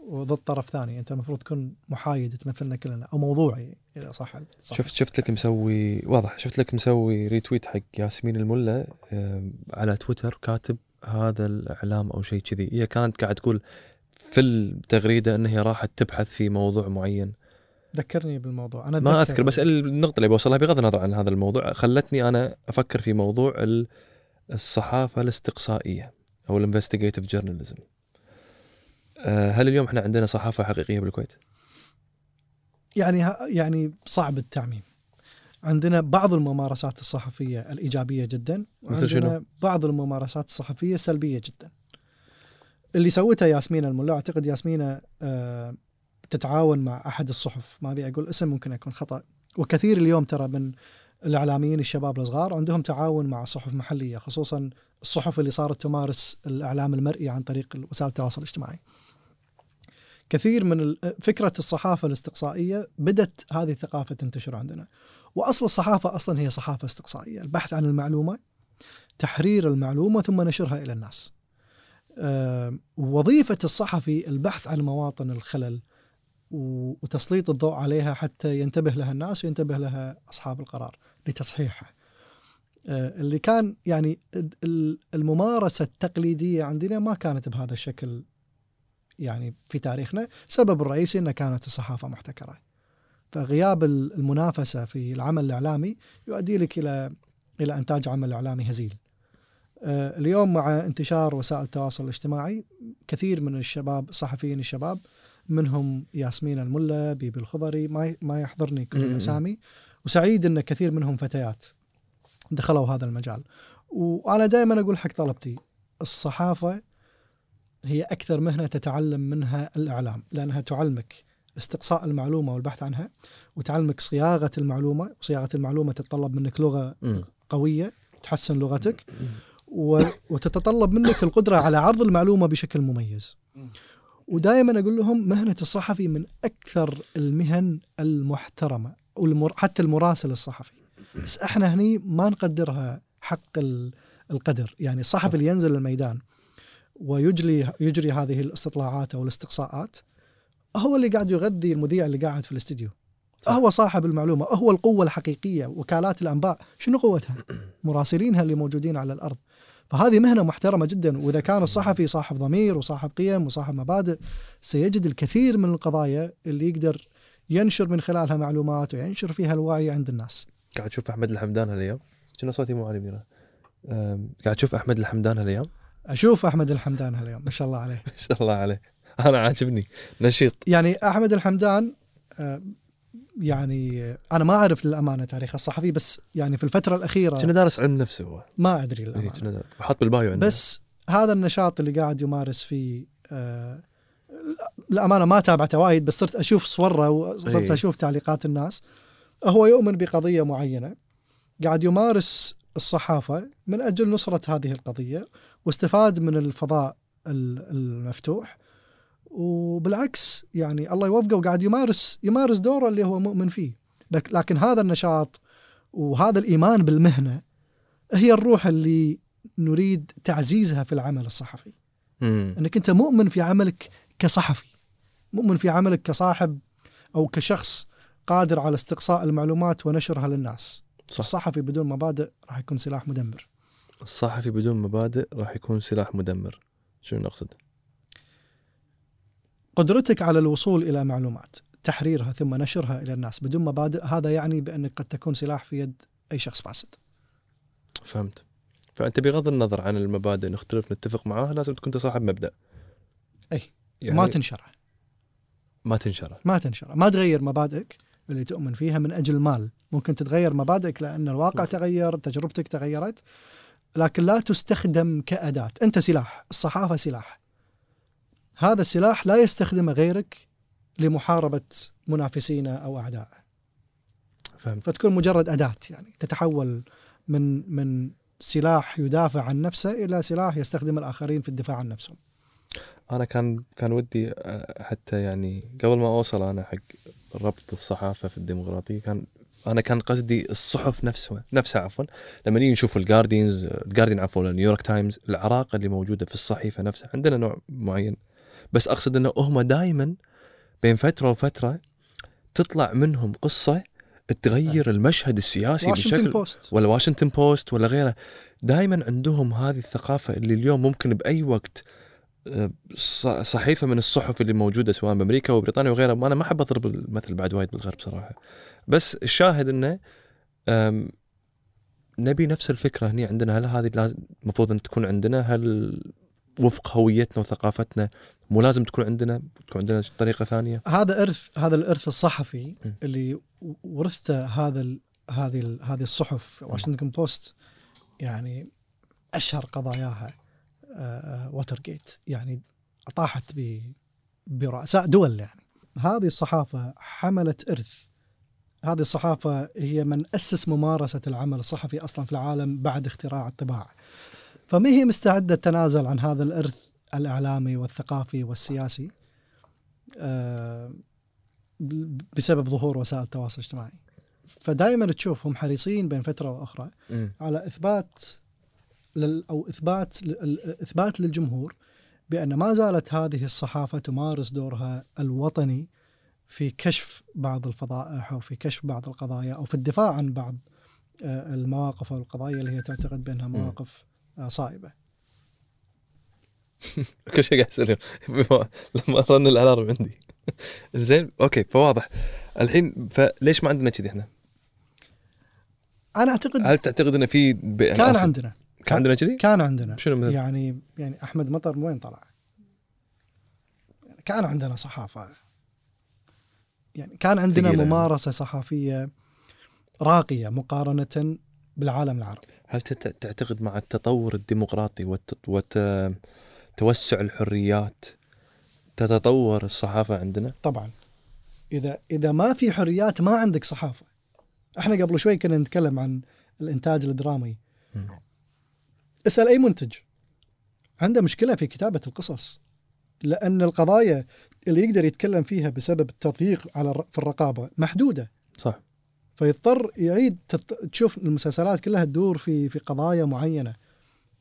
وضد طرف ثاني. أنت المفروض تكون محايد تمثلنا كلنا أو موضوعي إذا صح. صح. شفت شفت لك مسوي واضح شفت لك مسوي ريتويت حق ياسمين الملا على تويتر كاتب هذا الإعلام أو شيء كذي. هي كانت قاعد تقول في التغريدة إن هي راحت تبحث في موضوع معين ذكرني بالموضوع أنا ما. أذكر بس النقطة اللي بوصلها بغض النظر عن هذا الموضوع خلتني أنا أفكر في موضوع ال- الصحافة الاستقصائية أو الانفستيجيتيف جورناليزم هل اليوم إحنا عندنا صحافة حقيقية بالكويت؟ يعني يعني صعب التعميم عندنا بعض الممارسات الصحفية الإيجابية جدا مثل شنو؟ وعندنا بعض الممارسات الصحفية السلبية جدا اللي سوتها ياسمين الملا أعتقد ياسمين آه، تتعاون مع أحد الصحف ما أبي أقول اسم ممكن يكون خطأ وكثير اليوم ترى من الإعلاميين الشباب الصغار عندهم تعاون مع صحف محلية خصوصا الصحف اللي صارت تمارس الإعلام المرئي عن طريق وسائل التواصل الاجتماعي. كثير من فكرة الصحافة الاستقصائية بدت هذه الثقافة تنتشر عندنا. وأصل الصحافة أصلا هي صحافة استقصائية، البحث عن المعلومة تحرير المعلومة ثم نشرها إلى الناس. آه، وظيفة الصحفي البحث عن مواطن الخلل وتسليط الضوء عليها حتى ينتبه لها الناس وينتبه لها أصحاب القرار لتصحيحها. آه، اللي كان يعني ال- ال- الممارسة التقليدية عندنا ما كانت بهذا الشكل يعني في تاريخنا، السبب الرئيسي إنها كانت الصحافة محتكرة. فغياب ال- المنافسة في العمل الإعلامي يؤدي لك إلى إلى إنتاج عمل إعلامي هزيل. آه، اليوم مع انتشار وسائل التواصل الاجتماعي كثير من الشباب الصحفيين الشباب منهم ياسمين الملا بيبي الخضري ما ما يحضرني كل. الأسامي وسعيد إن كثير منهم فتيات دخلوا هذا المجال وأنا دائما أقول حق طلبتي الصحافة هي أكثر مهنة تتعلم منها الإعلام لأنها تعلمك استقصاء المعلومة والبحث عنها وتعلمك صياغة المعلومة وصياغة المعلومة تتطلب منك لغة. قوية تحسن لغتك. وتتطلب منك القدرة على عرض المعلومة بشكل مميز. ودائما أقول لهم مهنة الصحفي من أكثر المهن المحترمة والمر... حتى المراسل الصحفي. بس إحنا هني ما نقدرها حق ال- القدر، يعني الصحفي اللي ينزل الميدان ويجري يجري هذه الاستطلاعات أو الاستقصاءات هو اللي قاعد يغذي المذيع اللي قاعد في الاستديو. هو صاحب المعلومة، هو القوة الحقيقية، وكالات الأنباء، شنو قوتها؟ مراسلينها اللي موجودين على الأرض. فهذه مهنة محترمة جدا. وإذا كان الصحفي صاحب ضمير وصاحب قيم وصاحب مبادئ سيجد الكثير من القضايا اللي يقدر ينشر من خلالها معلومات وينشر فيها الوعي عند الناس. قاعد تشوف أحمد الحمدان هالأيام؟ كنا صوتي مو عالي أم، قاعد تشوف أحمد الحمدان هالأيام؟ أشوف أحمد الحمدان هاليوم ما شاء الله عليه. ما شاء الله عليه. أنا عاجبني. نشيط. يعني أحمد الحمدان آه، يعني أنا ما أعرف للأمانة تاريخ الصحفي بس يعني في الفترة الأخيرة كنا دارس علم نفس هو. ما أدري إيه، للامانه كنا دارس. حاط بالبايو عندنا. بس هذا النشاط اللي قاعد يمارس فيه آه، الامانه ما تابعته وايد بس صرت أشوف صوره وصرت أي. أشوف تعليقات الناس. هو يؤمن بقضية معينة. قاعد يمارس الصحافة من أجل نصرة هذه القضية واستفاد من الفضاء ال- المفتوح. وبالعكس يعني الله يوفقه وقاعد يمارس يمارس دوره اللي هو مؤمن فيه. لك- لكن هذا النشاط وهذا الإيمان بالمهنة هي الروح اللي نريد تعزيزها في العمل الصحفي. مم. إنك أنت مؤمن في عملك كصحفي مؤمن في عملك كصاحب أو كشخص قادر على استقصاء المعلومات ونشرها للناس. صح. الصحفي بدون مبادئ راح يكون سلاح مدمر. الصحفي بدون مبادئ راح يكون سلاح مدمر. شنو نقصد؟ قدرتك على الوصول إلى معلومات تحريرها ثم نشرها إلى الناس بدون مبادئ هذا يعني بأنك قد تكون سلاح في يد أي شخص فاسد. فهمت. فأنت بغض النظر عن المبادئ نختلف نتفق معاها لازم تكون صاحب مبدأ. أي. يعني ما تنشره ما تنشره ما تنشره ما تغير مبادئك اللي تؤمن فيها من أجل مال. ممكن تتغير مبادئك لأن الواقع تغير تجربتك تغيرت لكن لا تستخدم كأداة. أنت سلاح الصحافة سلاح. هذا السلاح لا يستخدمه غيرك لمحاربة منافسينه أو اعدائه فهمت. فتكون مجرد أداة يعني تتحول من من سلاح يدافع عن نفسه إلى سلاح يستخدم الآخرين في الدفاع عن نفسهم. أنا كان كان ودي أه، حتى يعني قبل ما أوصل أنا حق ربط الصحافة في الديمقراطية كان أنا كان قصدي الصحف نفسها نفسها عفوا. لما نيجي نشوف الجاردينز الجارديان عفوا نيويورك تايمز العراقة اللي موجودة في الصحيفة نفسها عندنا نوع معين بس أقصد إنه هم دائما بين فترة وفترة تطلع منهم قصة تغير المشهد السياسي واشنطن بشكل بوست ولا واشنطن بوست ولا غيره. دائما عندهم هذه الثقافة اللي اليوم ممكن بأي وقت آه، ص- صحيفة من الصحف اللي موجودة سواء بأمريكا وبريطانيا وغيرها أنا ما أحب أضرب المثل بعد وايد بالغرب صراحة. بس الشاهد آم، نبي نفس الفكرة هني عندنا. هل هذه لازم المفروض أن تكون عندنا؟ هل وفق هويتنا وثقافتنا مو لازم تكون عندنا تكون عندنا طريقة ثانية. هذا إرث هذا الإرث الصحفي م. اللي ورثته هذا ال- هذه ال- هذه الصحف واشنطن بوست يعني أشهر قضاياها ووتر جيت يعني طاحت ب برؤساء دول يعني. هذه الصحافة حملت إرث. هذه الصحافة هي من أسس ممارسة العمل الصحفي أصلا في العالم بعد اختراع الطباعة. فما هي مستعدة تتنازل عن هذا الإرث؟ الإعلامي والثقافي والسياسي آه، بسبب ظهور وسائل التواصل الاجتماعي. فدائما تشوفهم حريصين بين فترة وأخرى مم. على إثبات لل أو إثبات إثبات للجمهور بأن ما زالت هذه الصحافة تمارس دورها الوطني في كشف بعض الفضائح أو في كشف بعض القضايا أو في الدفاع عن بعض آه، المواقف أو القضايا اللي هي تعتقد بأنها مواقف آه، صائبة. كل شيء قاعد بما- لما رن الألارم عندي زين أوكي فواضح الحين فليش ما عندنا كذي إحنا؟ أنا أعتقد هل تعتقد انه في. أنا كان. عندنا كان عندنا كذي؟ كان عندنا شنو مثل؟ يعني يعني أحمد مطر من وين طلع؟ يعني كان عندنا صحافة يعني كان عندنا. ممارسة صحفيه راقية مقارنة بالعالم العربي هل تعتقد مع التطور الديمقراطي والت... توسع الحريات تتطور الصحافة عندنا؟ طبعا. إذا إذا ما في حريات ما عندك صحافة. إحنا قبل شوي كنا نتكلم عن الإنتاج الدرامي. مم. اسأل أي منتج. عنده مشكلة في كتابة القصص. لأن القضايا اللي يقدر يتكلم فيها بسبب التضييق على في الرقابة محدودة. صح. فيضطر يعيد تشوف المسلسلات كلها تدور في في قضايا معينة.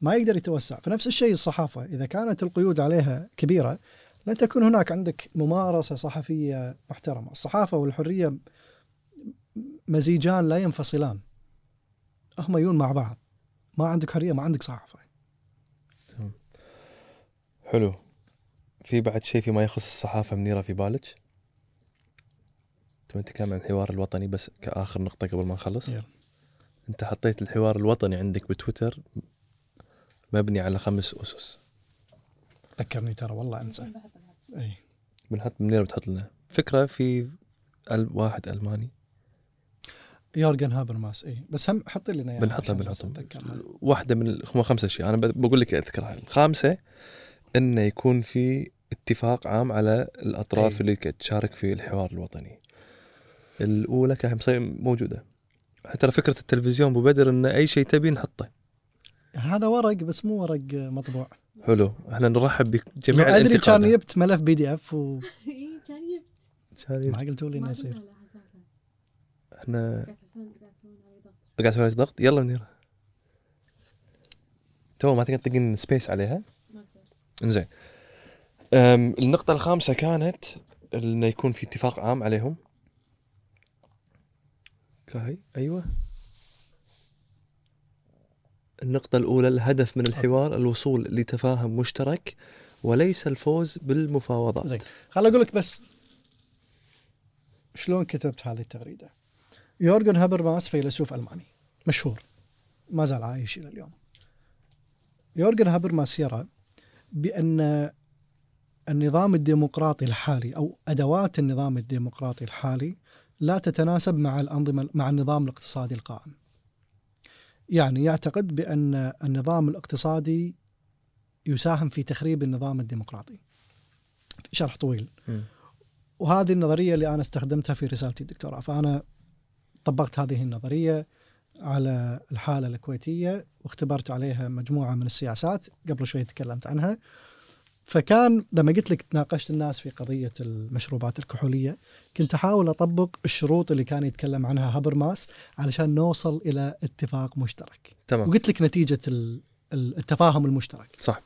ما يقدر يتوسع فنفس الشيء الصحافة إذا كانت القيود عليها كبيرة لن تكون هناك عندك ممارسة صحفية محترمة الصحافة والحرية مزيجان لا ينفصلان هم يون مع بعض ما عندك حرية ما عندك صحافة حلو في بعد شيء فيما يخص الصحافة منيرة في بالك؟ تبي نتكلم عن الحوار الوطني بس كآخر نقطة قبل ما نخلص؟ يلا. أنت حطيت الحوار الوطني عندك بتويتر مبني على خمس أسس. ذكرني ترى والله أنسى. إي. بنحط منيره بتحط لنا؟ فكرة في واحد ألماني. يورجن هابرماس إي. بس هم حط لنا اياها بنحطها عشان بنحطها. أتذكرها. واحدة من هم خمسة أشياء. أنا ب- بقول لك أذكرها. الخامسة إنه يكون في اتفاق عام على الأطراف أي. اللي تشارك في الحوار الوطني. الأولى كان موجودة. ترى فكرة التلفزيون أبو بدر إن أي شيء تبي نحطه. هذا ورق بس مو ورق مطبوع. حلو. إحنا نرحب بجميع لو أدري كان الانتقادات. جبت ملف PDF إي كان جبت كان- قلتوا لي إنه ما يصير. إحنا قاعد أسوي ضغط. يلا منيره تو ما تقدر تلقين space عليها؟ ما إنزين. النقطة الخامسة كانت إنه يكون في اتفاق عام عليهم. okay أيوه. النقطة الأولى الهدف من الحوار الوصول لتفاهم مشترك وليس الفوز بالمفاوضات. زين. خل أقول لك بس شلون كتبت هذه التغريدة. يورجن هابرماس فيلسوف ألماني مشهور ما زال عايش إلى اليوم. يورجن هابرماس يرى بأن النظام الديمقراطي الحالي أو أدوات النظام الديمقراطي الحالي لا تتناسب مع الأنظمة مع النظام الاقتصادي القائم. يعني يعتقد بأن النظام الاقتصادي يساهم في تخريب النظام الديمقراطي. شرح طويل. وهذه النظرية اللي أنا استخدمتها في رسالتي الدكتوراه فأنا طبقت هذه النظرية على الحالة الكويتية واختبرت عليها مجموعة من السياسات قبل شوي تكلمت عنها فكان لما قلت لك ناقشت الناس في قضية المشروبات الكحولية كنت أحاول أطبق الشروط اللي كان يتكلم عنها هابرماس علشان نوصل إلى اتفاق مشترك. تمام. وقلت لك نتيجة ال- ال- التفاهم المشترك. صح.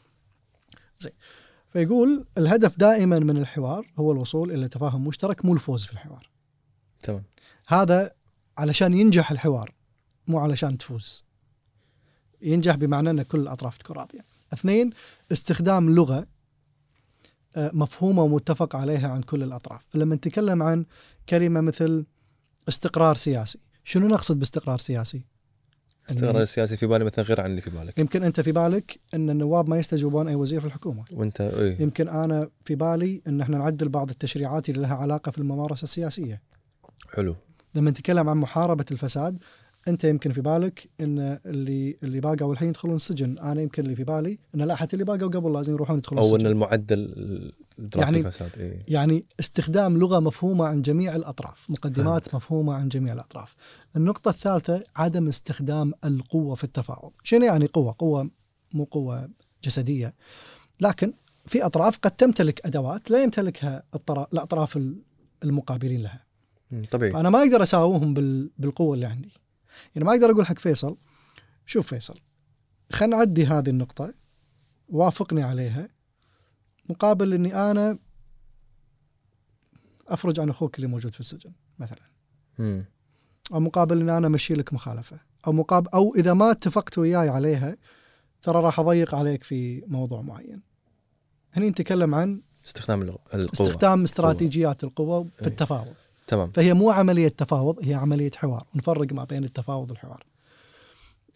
فيقول الهدف دائما من الحوار هو الوصول إلى تفاهم مشترك مو الفوز في الحوار. تمام. هذا علشان ينجح الحوار مو علشان تفوز. ينجح بمعنى إن كل الأطراف تكون راضية. اثنين استخدام لغة مفهومة ومتفق عليها عن كل الأطراف. فلما نتكلم عن كلمة مثل استقرار سياسي شنو نقصد باستقرار سياسي؟ استقرار السياسي في بالي مثلا غير عن اللي في بالك. يمكن أنت في بالك أن النواب ما يستجوبون أي وزير في الحكومة. وانت إيه. يمكن أنا في بالي أن إحنا نعدل بعض التشريعات اللي لها علاقة في الممارسة السياسية. حلو. لما نتكلم عن محاربة الفساد أنت يمكن في بالك إن اللي اللي باقوا الحين يدخلون السجن أنا يمكن اللي في بالي إن لا حتى اللي باقوا قبل لازم يروحون يدخلون أو إن السجن المعدل يعني- الفساد إيه. يعني استخدام لغة مفهومة عن جميع الأطراف مقدمات مفهومة عن جميع الأطراف. النقطة الثالثة عدم استخدام القوة في التفاوض شنو يعني قوة؟ قوة مو قوة جسدية. لكن في أطراف قد تمتلك أدوات لا يمتلكها الأطراف المقابلين لها. طبيعي. فأنا ما أقدر اساويهم بال... بالقوة اللي عندي. يعني ما أقدر أقول حق فيصل. شوف فيصل خلينا نعدي هذه النقطة وافقني عليها مقابل إني أنا أفرج عن أخوك اللي موجود في السجن مثلا. أو مقابل ان أنا أمشي لك مخالفة. أو مقابل أو إذا ما اتفقت وياي عليها ترى راح أضيق عليك في موضوع معين. هني نتكلم عن استخدام القوة. استخدام استراتيجيات القوة في أي. التفاوض. تمام. فهي مو عملية تفاوض هي عملية حوار. ونفرق ما بين التفاوض والحوار.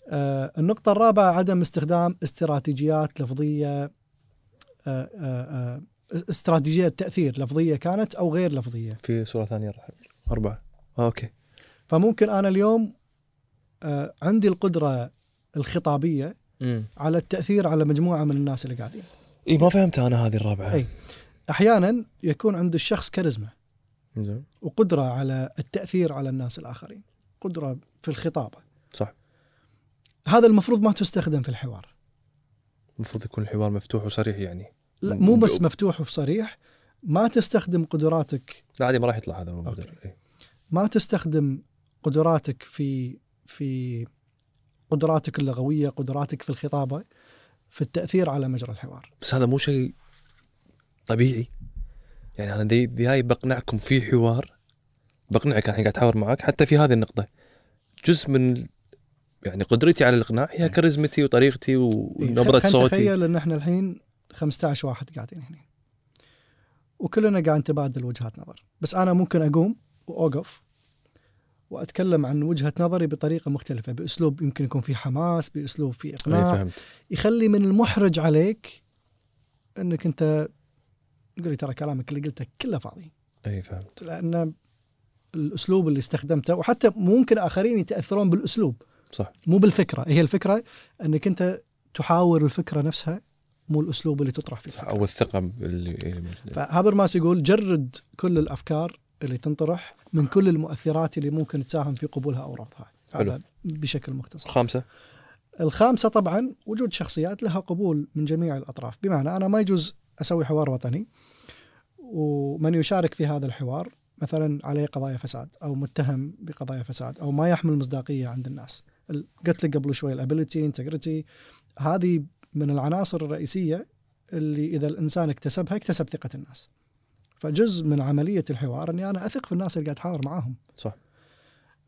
آه النقطة الرابعة عدم استخدام استراتيجيات لفظية آه آه آه استراتيجية تأثير لفظية كانت أو غير لفظية. في صوره ثانية راح أربعة. آه، أوكي. فممكن أنا اليوم آه عندي القدرة الخطابية امم على التأثير على مجموعة من الناس اللي قاعدين. إي ما فهمت أنا هذه الرابعة. أي. أحيانا يكون عند الشخص كاريزما. وقدرة على التأثير على الناس الآخرين. قدرة في الخطابة. صح. هذا المفروض ما تستخدم في الحوار. المفروض يكون الحوار مفتوح وصريح يعني. لا مو بس مفتوح وصريح ما تستخدم قدراتك لا عادي ما راح يطلع هذا أوكي. إيه. ما تستخدم قدراتك في في قدراتك اللغوية قدراتك في الخطابة في التأثير على مجرى الحوار. بس هذا مو شيء طبيعي. يعني أنا دي, دي هاي بقنعكم في حوار. بقنعك الحين قاعد احاور معك حتى في هذه النقطة. جزء من يعني قدرتي على الإقناع هي كاريزمتي وطريقتي ونبره خل- خل صوتي. تخيل إن إحنا الحين 15 واحد قاعدين هنا. وكلنا قاعد نتبادل وجهات نظر. بس أنا ممكن أقوم وأوقف وأتكلم عن وجهة نظري بطريقة مختلفة. بأسلوب يمكن يكون فيه حماس بأسلوب فيه إقناع. فهمت. يخلي من المحرج عليك إنك أنت تقول لي ترى كلامك اللي قلته كله فاضي. أي فهمت. لأن الأسلوب اللي استخدمته وحتى ممكن آخرين يتأثرون بالأسلوب. صح. مو بالفكرة. هي الفكرة إنك أنت تحاور الفكرة نفسها مو الأسلوب اللي تطرح فيه صح. أو الثقة اللي. فهابرماس يقول جرد كل الأفكار اللي تنطرح من كل المؤثرات اللي ممكن تساهم في قبولها أو رفضها حلو. هذا بشكل مختصر. الخامسه الخامسة طبعا وجود شخصيات لها قبول من جميع الأطراف. بمعنى أنا ما يجوز أسوي حوار وطني. ومن يشارك في هذا الحوار مثلا عليه قضايا فساد أو متهم بقضايا فساد أو ما يحمل مصداقية عند الناس. ال- قلت لك قبل شوي ال ability integrity هذه من العناصر الرئيسية اللي إذا الإنسان اكتسبها اكتسب ثقة الناس. فجزء من عملية الحوار إني أنا أثق في الناس اللي قاعد أحاور معاهم. صح.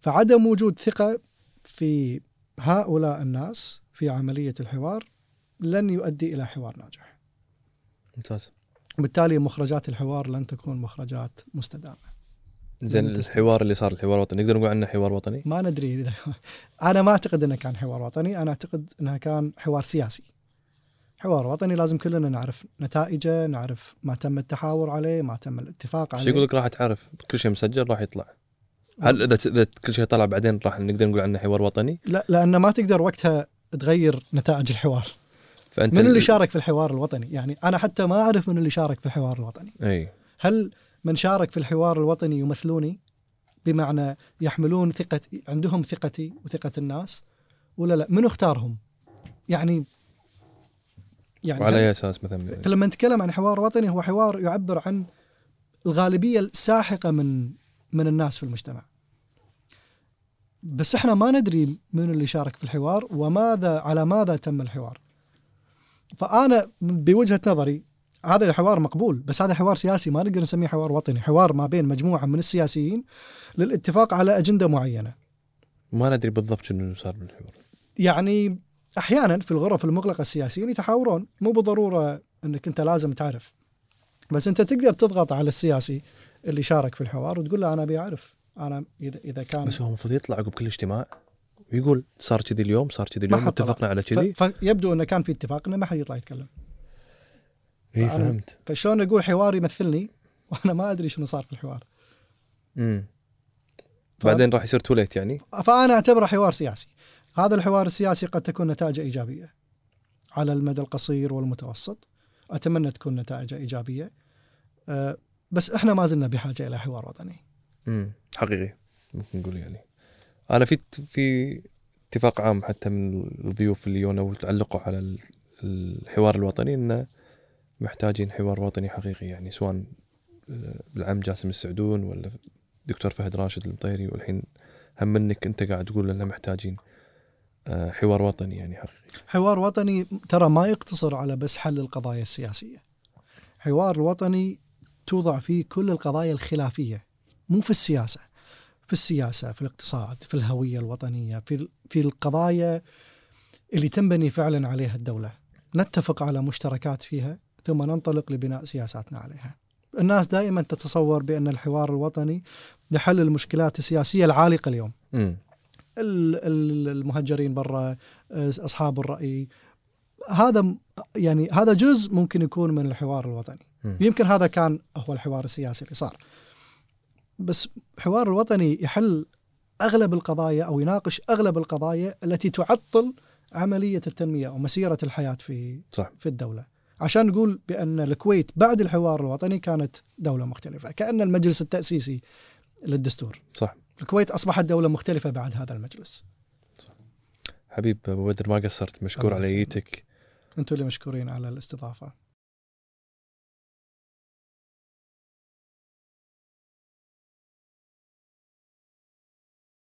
فعدم وجود ثقة في هؤلاء الناس في عملية الحوار لن يؤدي إلى حوار ناجح. ممتاز. بالتالي مخرجات الحوار لن تكون مخرجات مستدامة. زين. الحوار اللي صار الحوار الوطني. نقدر نقول عنه حوار وطني؟ ما ندري. إذا أنا ما أعتقد أنه كان حوار وطني. أنا أعتقد أنه كان حوار سياسي. حوار وطني لازم كلنا نعرف نتائجه نعرف ما تم التحاور عليه ما تم الاتفاق عليه يقول لك راح تعرف كل شيء مسجل راح يطلع. هل إذا إذا كل شيء طلع بعدين راح نقدر نقول عنه حوار وطني؟ لا لأن ما تقدر وقتها تغير نتائج الحوار. فأنت من اللي شارك في الحوار الوطني؟ يعني أنا حتى ما أعرف من اللي شارك في الحوار الوطني. أي. هل من شارك في الحوار الوطني يمثلوني؟ بمعنى يحملون ثقة عندهم ثقتي وثقة الناس ولا لا؟ من اختارهم؟ يعني يعني وعلى أي أساس مثلا؟ فلما نتكلم عن حوار وطني هو حوار يعبر عن الغالبية الساحقة من من الناس في المجتمع. بس إحنا ما ندري من اللي شارك في الحوار وماذا على ماذا تم الحوار. فأنا بوجهة نظري هذا الحوار مقبول بس هذا حوار سياسي ما نقدر نسميه حوار وطني حوار ما بين مجموعة من السياسيين للاتفاق على أجندة معينة. ما ندري بالضبط شنو صار بالحوار. يعني أحيانا في الغرف المغلقة السياسيين يتحاورون مو بالضرورة إنك أنت لازم تعرف بس أنت تقدر تضغط على السياسي اللي شارك في الحوار وتقول له أنا أبي أعرف أنا اذا إذا كان بس هو المفروض يطلع عقب كل اجتماع؟ ويقول صار كذي اليوم صار كذي اليوم. اتفقنا على ف- كذي. فيبدو إنه كان في اتفاق انه ما حد يطلع يتكلم. اي فهمت. فشلون أقول حوار يمثلني؟ وأنا ما أدري شنو صار في الحوار. امم بعدين راح يصير توليت يعني؟ فأنا أعتبره حوار سياسي. هذا الحوار السياسي قد تكون نتائجه إيجابية. على المدى القصير والمتوسط. أتمنى تكون نتائجه إيجابية. أه، بس إحنا ما زلنا بحاجة إلى حوار وطني. امم حقيقي. ممكن نقول يعني. أنا في في اتفاق عام حتى من الضيوف اللي يونا وتعلقوا على ال- الحوار الوطني انه محتاجين حوار وطني حقيقي يعني سواء آه، بالعم جاسم السعدون ولا دكتور فهد راشد المطيري والحين هم منك أنت قاعد تقول اننا محتاجين آه، حوار وطني يعني حقيقي. حوار وطني ترى ما يقتصر على بس حل القضايا السياسية. حوار وطني توضع فيه كل القضايا الخلافية مو في السياسة. في السياسة في الاقتصاد في الهوية الوطنية في في القضايا اللي تنبني فعلا عليها الدولة. نتفق على مشتركات فيها ثم ننطلق لبناء سياساتنا عليها. الناس دائما تتصور بأن الحوار الوطني لحل المشكلات السياسية العالقة اليوم. ال- ال- المهجرين برا أصحاب الرأي. هذا م- يعني هذا جزء ممكن يكون من الحوار الوطني. مم. يمكن هذا كان هو الحوار السياسي اللي صار. بس الحوار الوطني يحل أغلب القضايا أو يناقش أغلب القضايا التي تعطل عملية التنمية أو مسيرة الحياة في صح. في الدولة. عشان نقول بأن الكويت بعد الحوار الوطني كانت دولة مختلفة كأن المجلس التأسيسي للدستور. صح. الكويت أصبحت دولة مختلفة بعد هذا المجلس. حبيب أبو بدر ما قصرت مشكور على. ايتك أنتم اللي مشكورين على الاستضافة.